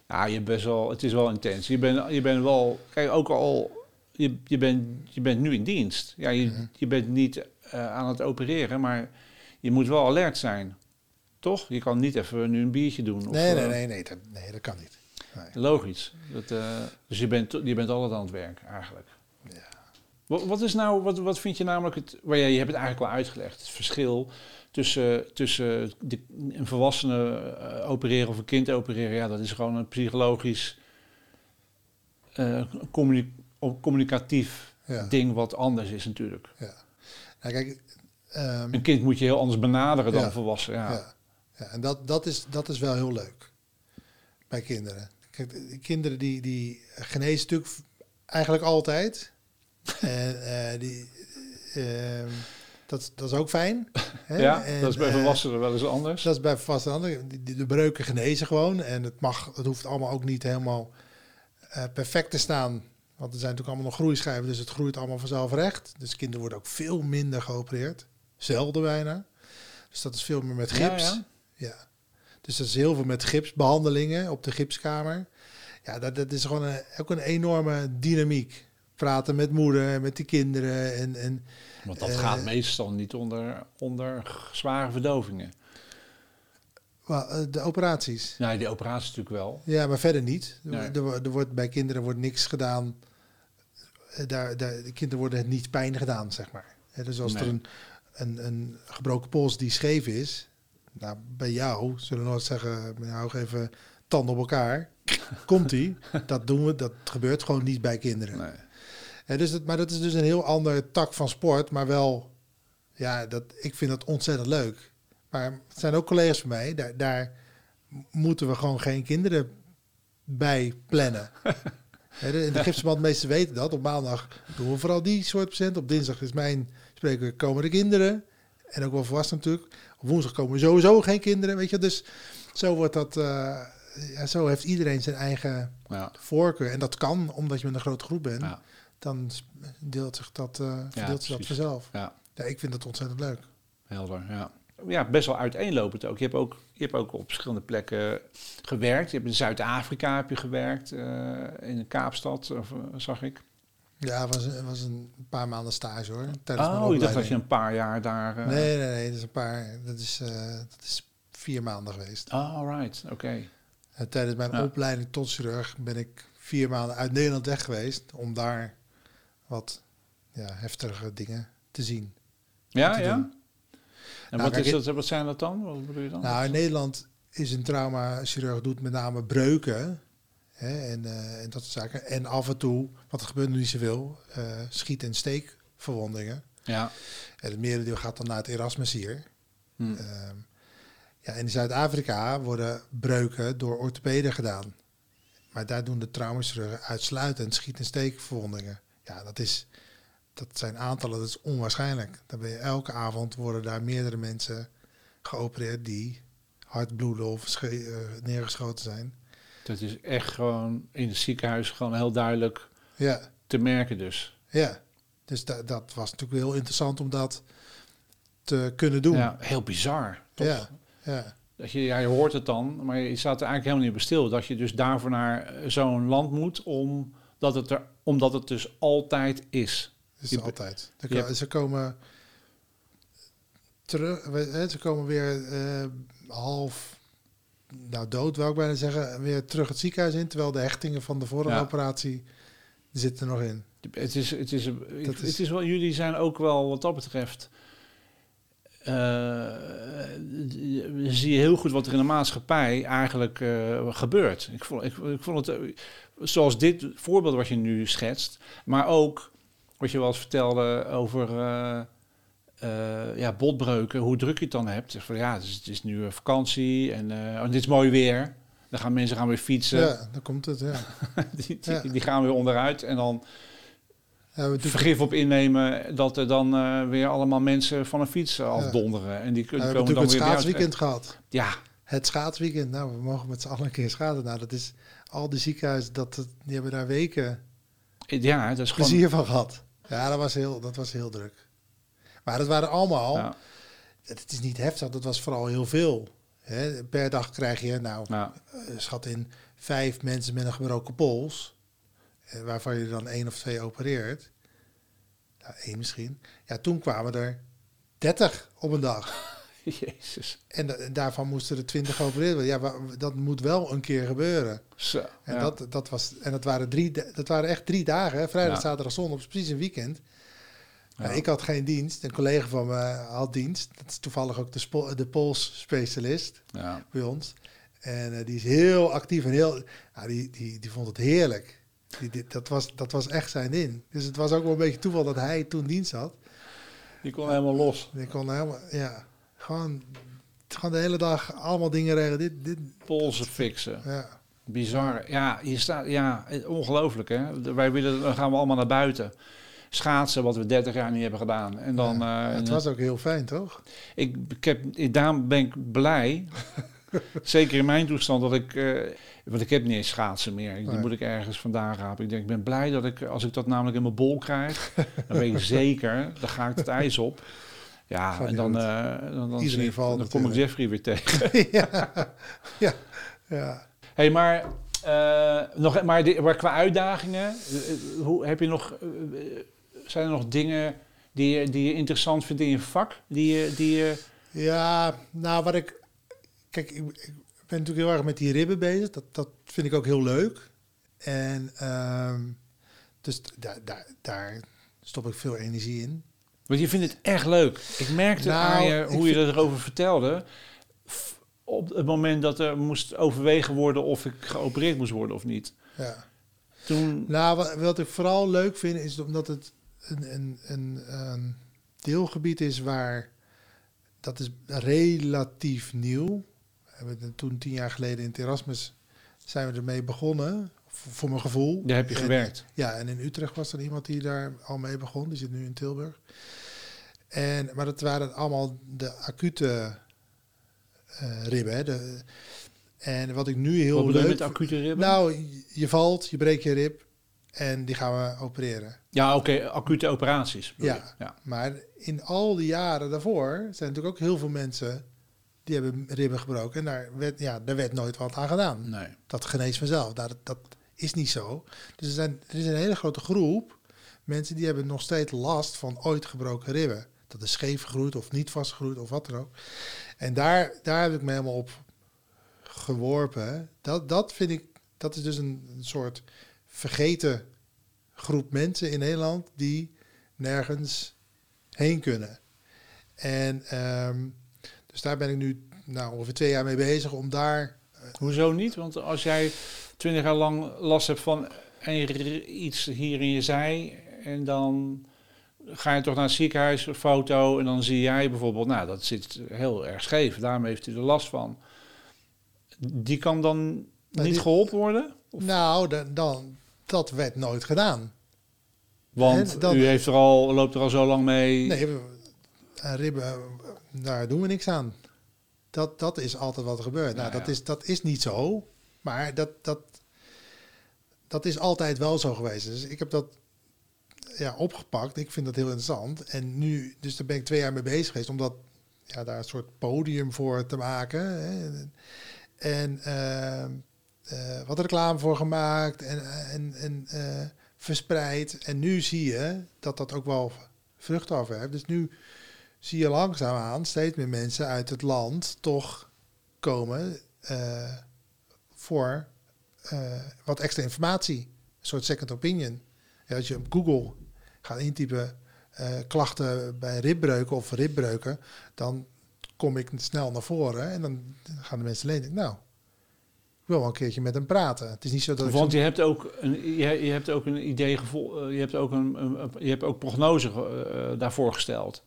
Nou, je bent wel, het is wel intens. Je bent, je bent wel, kijk, ook al, je, je, bent, je bent nu in dienst. Ja, je, mm je bent niet uh, aan het opereren, maar je moet wel alert zijn. Toch? Je kan niet even nu een biertje doen. Of, nee, nee, nee, nee, dat, nee, dat kan niet. Logisch. Dat, uh, dus je bent, je bent altijd aan het werk, eigenlijk. Ja. Wat, wat, is nou, wat, wat vind je namelijk het, waar jij, je hebt het eigenlijk al uitgelegd, het verschil tussen, tussen de, een volwassene uh, opereren of een kind opereren, ja, dat is gewoon een psychologisch uh, communicatief ja. ding wat anders is natuurlijk. Ja. Nou, kijk, um, een kind moet je heel anders benaderen dan ja, volwassen. Ja. ja. Ja. en dat, dat, is, dat is wel heel leuk bij kinderen. Kijk, de kinderen die, die genezen natuurlijk eigenlijk altijd. en uh, die, uh, dat, dat is ook fijn. Hè? Ja, en, dat is bij eh, volwassenen wel eens anders. Dat is bij volwassenen anders. Die, de breuken genezen gewoon. En het mag, het hoeft allemaal ook niet helemaal perfect te staan. Want er zijn natuurlijk allemaal nog groeischijven, dus het groeit allemaal vanzelf recht. Dus kinderen worden ook veel minder geopereerd. Zelden bijna. Dus dat is veel meer met gips. ja. ja. Dus dat is heel veel met gipsbehandelingen op de gipskamer. Ja, dat, dat is gewoon een, ook een enorme dynamiek. Praten met moeder, met de kinderen. En, en, Want dat gaat eh, meestal niet onder, onder zware verdovingen. Eh, de operaties? Nee, de operaties natuurlijk wel. Ja, maar verder niet. Er, er, wordt, bij kinderen wordt niks gedaan. Eh, daar, daar, de kinderen worden het niet pijn gedaan, zeg maar. dus als er een, een, een gebroken pols die scheef is, nou, bij jou zullen we nooit zeggen, hou even tanden op elkaar. Komt-ie. dat doen we, dat gebeurt gewoon niet bij kinderen. Nee. En dus maar dat is dus een heel ander tak van sport, maar wel, ja, dat, ik vind dat ontzettend leuk. Maar het zijn ook collega's van mij, daar, daar moeten we gewoon geen kinderen bij plannen. in de gipsverband meesten weten dat. Op maandag doen we vooral die soort patiënten. Op dinsdag is mijn spreken komen de kinderen. En ook wel volwassenen natuurlijk. Op woensdag komen sowieso geen kinderen, weet je. Dus zo wordt dat... Uh, ja, zo heeft iedereen zijn eigen ja. voorkeur. En dat kan, omdat je met een grote groep bent. Ja. Dan deelt zich dat, uh, verdeelt zich dat vanzelf. Ja. ja, ik vind dat ontzettend leuk. Helder, ja ja, best wel uiteenlopend ook. Je hebt ook, je hebt ook op verschillende plekken gewerkt. Je hebt in Zuid-Afrika heb je gewerkt, uh, in Kaapstad, of, uh, zag ik. Ja, het was, was een paar maanden stage hoor. oh, ik dacht dat je een paar jaar daar... Uh... Nee, nee, nee, dat is een paar... Dat is, dat is vier maanden geweest. Oh, right, oké. En tijdens mijn opleiding tot chirurg ben ik vier maanden uit Nederland weg geweest... om daar wat ja, heftige dingen te zien. Ja, ja? Doen. En nou, wat, is dat, wat zijn dat dan? Wat bedoel je dan? Nou, in Nederland is een trauma-chirurg doet met name breuken. Hè, en, uh, en dat soort zaken. En af en toe, wat er gebeurt nu niet zoveel, uh, schiet- en steekverwondingen. Ja. En het merendeel gaat dan naar het Erasmus hier. Hmm. Ehm, ja, in Zuid-Afrika worden breuken door orthopeden gedaan. Maar daar doen de traumachirurgen uitsluitend schiet- en steekverwondingen. Ja, dat is dat zijn aantallen, dat is onwaarschijnlijk. Dan ben je elke avond worden daar meerdere mensen geopereerd die hard bloeden of uh, neergeschoten zijn. Dat is echt gewoon in het ziekenhuis gewoon heel duidelijk ja. te merken dus. Ja, dus da dat was natuurlijk heel interessant om dat te kunnen doen. Ja, heel bizar. Toch? Ja, ja. Dat je, ja, je hoort het dan, maar je staat er eigenlijk helemaal niet bij stil. Dat je dus daarvoor naar zo'n land moet, omdat het, er, omdat het dus altijd is is altijd. Ze komen terug, ze komen weer uh, half, nou dood wil ik bijna zeggen, weer terug het ziekenhuis in, terwijl de hechtingen van de vorige operatie zitten er nog in. Het is, het is, het is, is wel, jullie zijn ook wel wat dat betreft. Uh, zie je heel goed wat er in de maatschappij eigenlijk uh, gebeurt. Ik vond, ik, ik vond het, zoals dit voorbeeld wat je nu schetst, maar ook wat je wel eens vertelde over uh, uh, ja, botbreuken, hoe druk je het dan hebt. Van, ja, het is, het is nu vakantie en uh, dit is mooi weer. Dan gaan mensen gaan weer fietsen. Ja, dan komt het, ja. die, die, gaan weer onderuit en dan ja, vergif op innemen dat er dan uh, weer allemaal mensen van een fiets afdonderen. En die, die komen dan het weer schaatsweekend gehad. Ja. Het schaatsweekend. Nou, we mogen met z'n allen een keer schaatsen. Nou, dat is al die ziekenhuizen, dat, die hebben daar weken ja, dat is plezier van gehad. Ja, dat was heel, dat was heel druk. Maar dat waren allemaal... Ja. Het is niet heftig, dat was vooral heel veel. Hè? Per dag krijg je, nou, ja. Eh, schat in vijf mensen met een gebroken pols. Eh, waarvan je dan één of twee opereert. Nou, één misschien. Ja, toen kwamen er dertig op een dag. Jezus. En, daarvan moesten er twintig geopereerd worden. Ja, dat moet wel een keer gebeuren. Zo, en, dat, dat was, en dat, waren drie, dat waren echt drie dagen. Vrijdag, ja. zaterdag, zondag. precies een weekend. Ja. ik had geen dienst. Een collega van me had dienst. Dat is toevallig ook de, de polsspecialist ja. bij ons. En uh, die is heel actief en heel... Nou, die, die, die vond het heerlijk. Die, die, dat, was, dat was echt zijn ding. Dus het was ook wel een beetje toeval dat hij toen dienst had. Die kon helemaal los. Die kon helemaal, ja. Gewoon, gewoon de hele dag allemaal dingen regelen. Dit, dit. Polsen fixen. Ja. Bizar. Ja, je staat, ja, ongelooflijk hè. Wij willen, dan gaan we allemaal naar buiten. Schaatsen, wat we 30 jaar niet hebben gedaan. En dan, ja, uh, het was ook heel fijn, toch? Ik, ik heb, daarom ben ik blij, zeker in mijn toestand, dat ik... Uh, want ik heb niet eens schaatsen meer. Die moet ik ergens vandaan rapen. Ik denk, ik ben blij dat ik, als ik dat namelijk in mijn bol krijg, dan ben ik zeker, dan ga ik het ijs op. Ja, en dan, uh, dan, dan, zie, dan kom ik Jeffrey weer tegen. ja, ja, ja. hey, maar, uh, nog, maar, maar qua uitdagingen, hoe, heb je nog, zijn er nog dingen die je, die je interessant vindt in je vak? Die je, die je... Ja, nou wat ik... Kijk, ik, ik, ben natuurlijk heel erg met die ribben bezig. Dat, dat vind ik ook heel leuk. En um, dus daar, daar, daar stop ik veel energie in. Want je vindt het echt leuk. Ik merkte nou, aan je, hoe je dat erover vertelde. Op het moment dat er moest overwegen worden of ik geopereerd moest worden of niet. Ja. Toen... Nou, wat, wat ik vooral leuk vind is omdat het een, een, een, een deelgebied is waar dat is relatief nieuw. We hebben toen tien jaar geleden in het Erasmus zijn we ermee begonnen. voor mijn gevoel. Daar heb je gewerkt. ja, en in Utrecht was er iemand die daar al mee begon. Die zit nu in Tilburg. En, maar dat waren allemaal de acute uh, ribben. Hè. De, en wat ik nu heel wat leuk... met acute ribben? Nou, je valt, je breekt je rib en die gaan we opereren. Ja, oké, acute operaties. Ja, ja, maar in al die jaren daarvoor zijn natuurlijk ook heel veel mensen die hebben ribben gebroken. En daar werd, ja, daar werd nooit wat aan gedaan. Nee. Dat geneest vanzelf. Dat, dat is niet zo. Dus er, zijn, er is een hele grote groep mensen die hebben nog steeds last van ooit gebroken ribben. Dat is scheef gegroeid of niet vastgegroeid of wat dan ook. En daar, daar heb ik me helemaal op geworpen. Dat, dat vind ik, dat is dus een, een soort vergeten groep mensen in Nederland die nergens heen kunnen. En ehm, dus daar ben ik nu nou, ongeveer twee jaar mee bezig om daar. Uh, Hoezo niet? Want als jij twintig jaar lang last hebt van iets hier in je zij en dan ga je toch naar het ziekenhuis, een foto en dan zie jij bijvoorbeeld, nou dat zit heel erg scheef, daarmee heeft u er last van. Die kan dan niet geholpen worden? Of? Nou, dan, dan, dat werd nooit gedaan. Want u heeft er al, loopt er al zo lang mee. Nee, ribben, daar doen we niks aan. Dat, dat is altijd wat er gebeurt. Nou, dat, is, dat is niet zo. Maar dat, dat, dat is altijd wel zo geweest. Dus ik heb dat ja, opgepakt. Ik vind dat heel interessant. En nu, dus daar ben ik twee jaar mee bezig geweest om dat, ja, daar een soort podium voor te maken. En uh, uh, wat reclame voor gemaakt en, en, en uh, verspreid. En nu zie je dat dat ook wel vrucht afwerpt. Dus nu zie je langzaamaan steeds meer mensen uit het land toch komen uh, voor wat extra informatie. Een soort second opinion. Als je op Google gaat intypen klachten bij ribbreuken of ribbreuken, dan kom ik snel naar voren en dan gaan de mensen alleen nou, wil wel een keertje met hem praten. Het is niet zo dat Want je hebt ook een, je, je hebt ook een idee gevoel, je hebt ook een, een, je hebt ook prognose uh, daarvoor gesteld.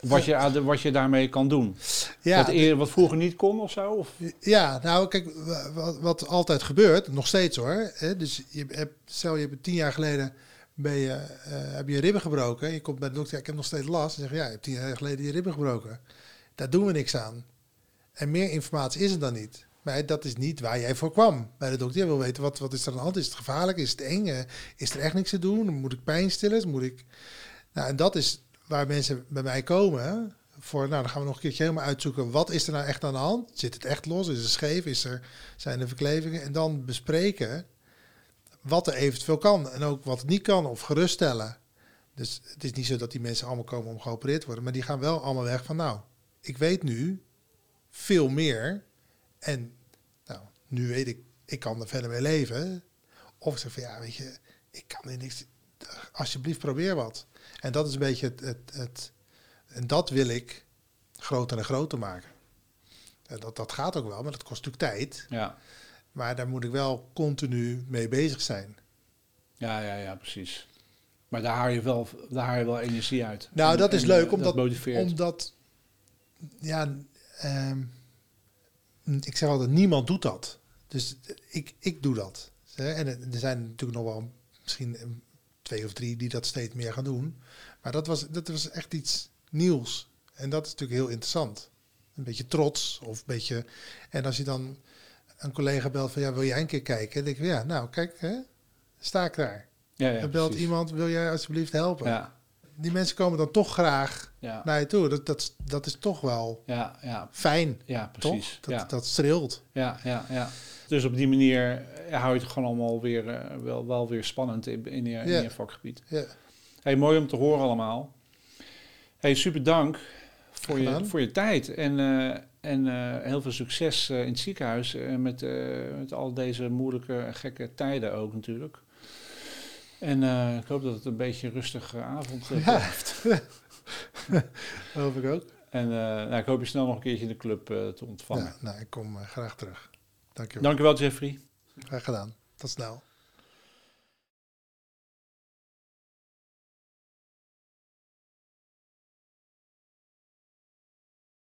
Wat je, wat je daarmee kan doen. Ja, wat, eerder, wat vroeger niet kon of zo? Of? Ja, nou kijk, wat, wat altijd gebeurt, nog steeds hoor. Hè, dus je hebt, stel je hebt tien jaar geleden ben je, uh, heb je ribben gebroken. Je komt bij de dokter, ja, ik heb nog steeds last. En zeg ja, je hebt tien jaar geleden je ribben gebroken. Daar doen we niks aan. En meer informatie is er dan niet. Maar dat is niet waar jij voor kwam bij de dokter. Je wil weten, wat, wat is er aan de hand? Is het gevaarlijk? Is het eng? Uh, is er echt niks te doen? Moet ik pijnstillers? Moet ik... Nou, en dat is waar mensen bij mij komen. Voor, nou, dan gaan we nog een keertje helemaal uitzoeken. Wat is er nou echt aan de hand? Zit het echt los? Is het scheef? Is er, zijn er verklevingen? En dan bespreken wat er eventueel kan. En ook wat niet kan. Of geruststellen. Dus het is niet zo dat die mensen allemaal komen om geopereerd te worden. Maar die gaan wel allemaal weg van, nou, ik weet nu veel meer en nou, nu weet ik, ik kan er verder mee leven. Of zeg van ja, weet je, ik kan er niks. Alsjeblieft, probeer wat. En dat is een beetje het, het, het en dat wil ik groter en groter maken. En dat, dat gaat ook wel, maar dat kost natuurlijk tijd. Ja. Maar daar moet ik wel continu mee bezig zijn. Ja, ja, ja, precies. Maar daar haal je wel, daar haal je wel energie uit. Nou, en, dat is leuk, omdat, dat omdat ja, um, ik zeg altijd, niemand doet dat. Dus ik, ik doe dat. En er zijn natuurlijk nog wel misschien twee of drie die dat steeds meer gaan doen. Maar dat was, dat was echt iets nieuws. En dat is natuurlijk heel interessant. Een beetje trots of een beetje... En als je dan een collega belt van, ja, wil jij een keer kijken? Dan denk ik, ja, nou, kijk, hè, sta ik daar. Ja, ja, dan belt precies. iemand, wil jij alsjeblieft helpen? Ja die mensen komen dan toch graag naar je toe. Dat, dat, dat is toch wel ja, ja. fijn. Ja, precies. Toch? Dat, dat streelt. Ja, ja, ja. Dus op die manier hou je het gewoon allemaal weer, uh, wel, wel weer spannend in, in, je, in je vakgebied. Ja. Hey, mooi om te horen allemaal. Hey, super dank voor, je, voor je tijd. En, uh, en uh, heel veel succes in het ziekenhuis. met, met al deze moeilijke, gekke tijden ook natuurlijk. En uh, ik hoop dat het een beetje een rustige avond uh, blijft. hoop ik ook. En nou, ik hoop je snel nog een keertje in de club te ontvangen. Ja, nou, ik kom graag terug. Dankjewel. Dankjewel, Jeffrey. Graag gedaan. Tot snel.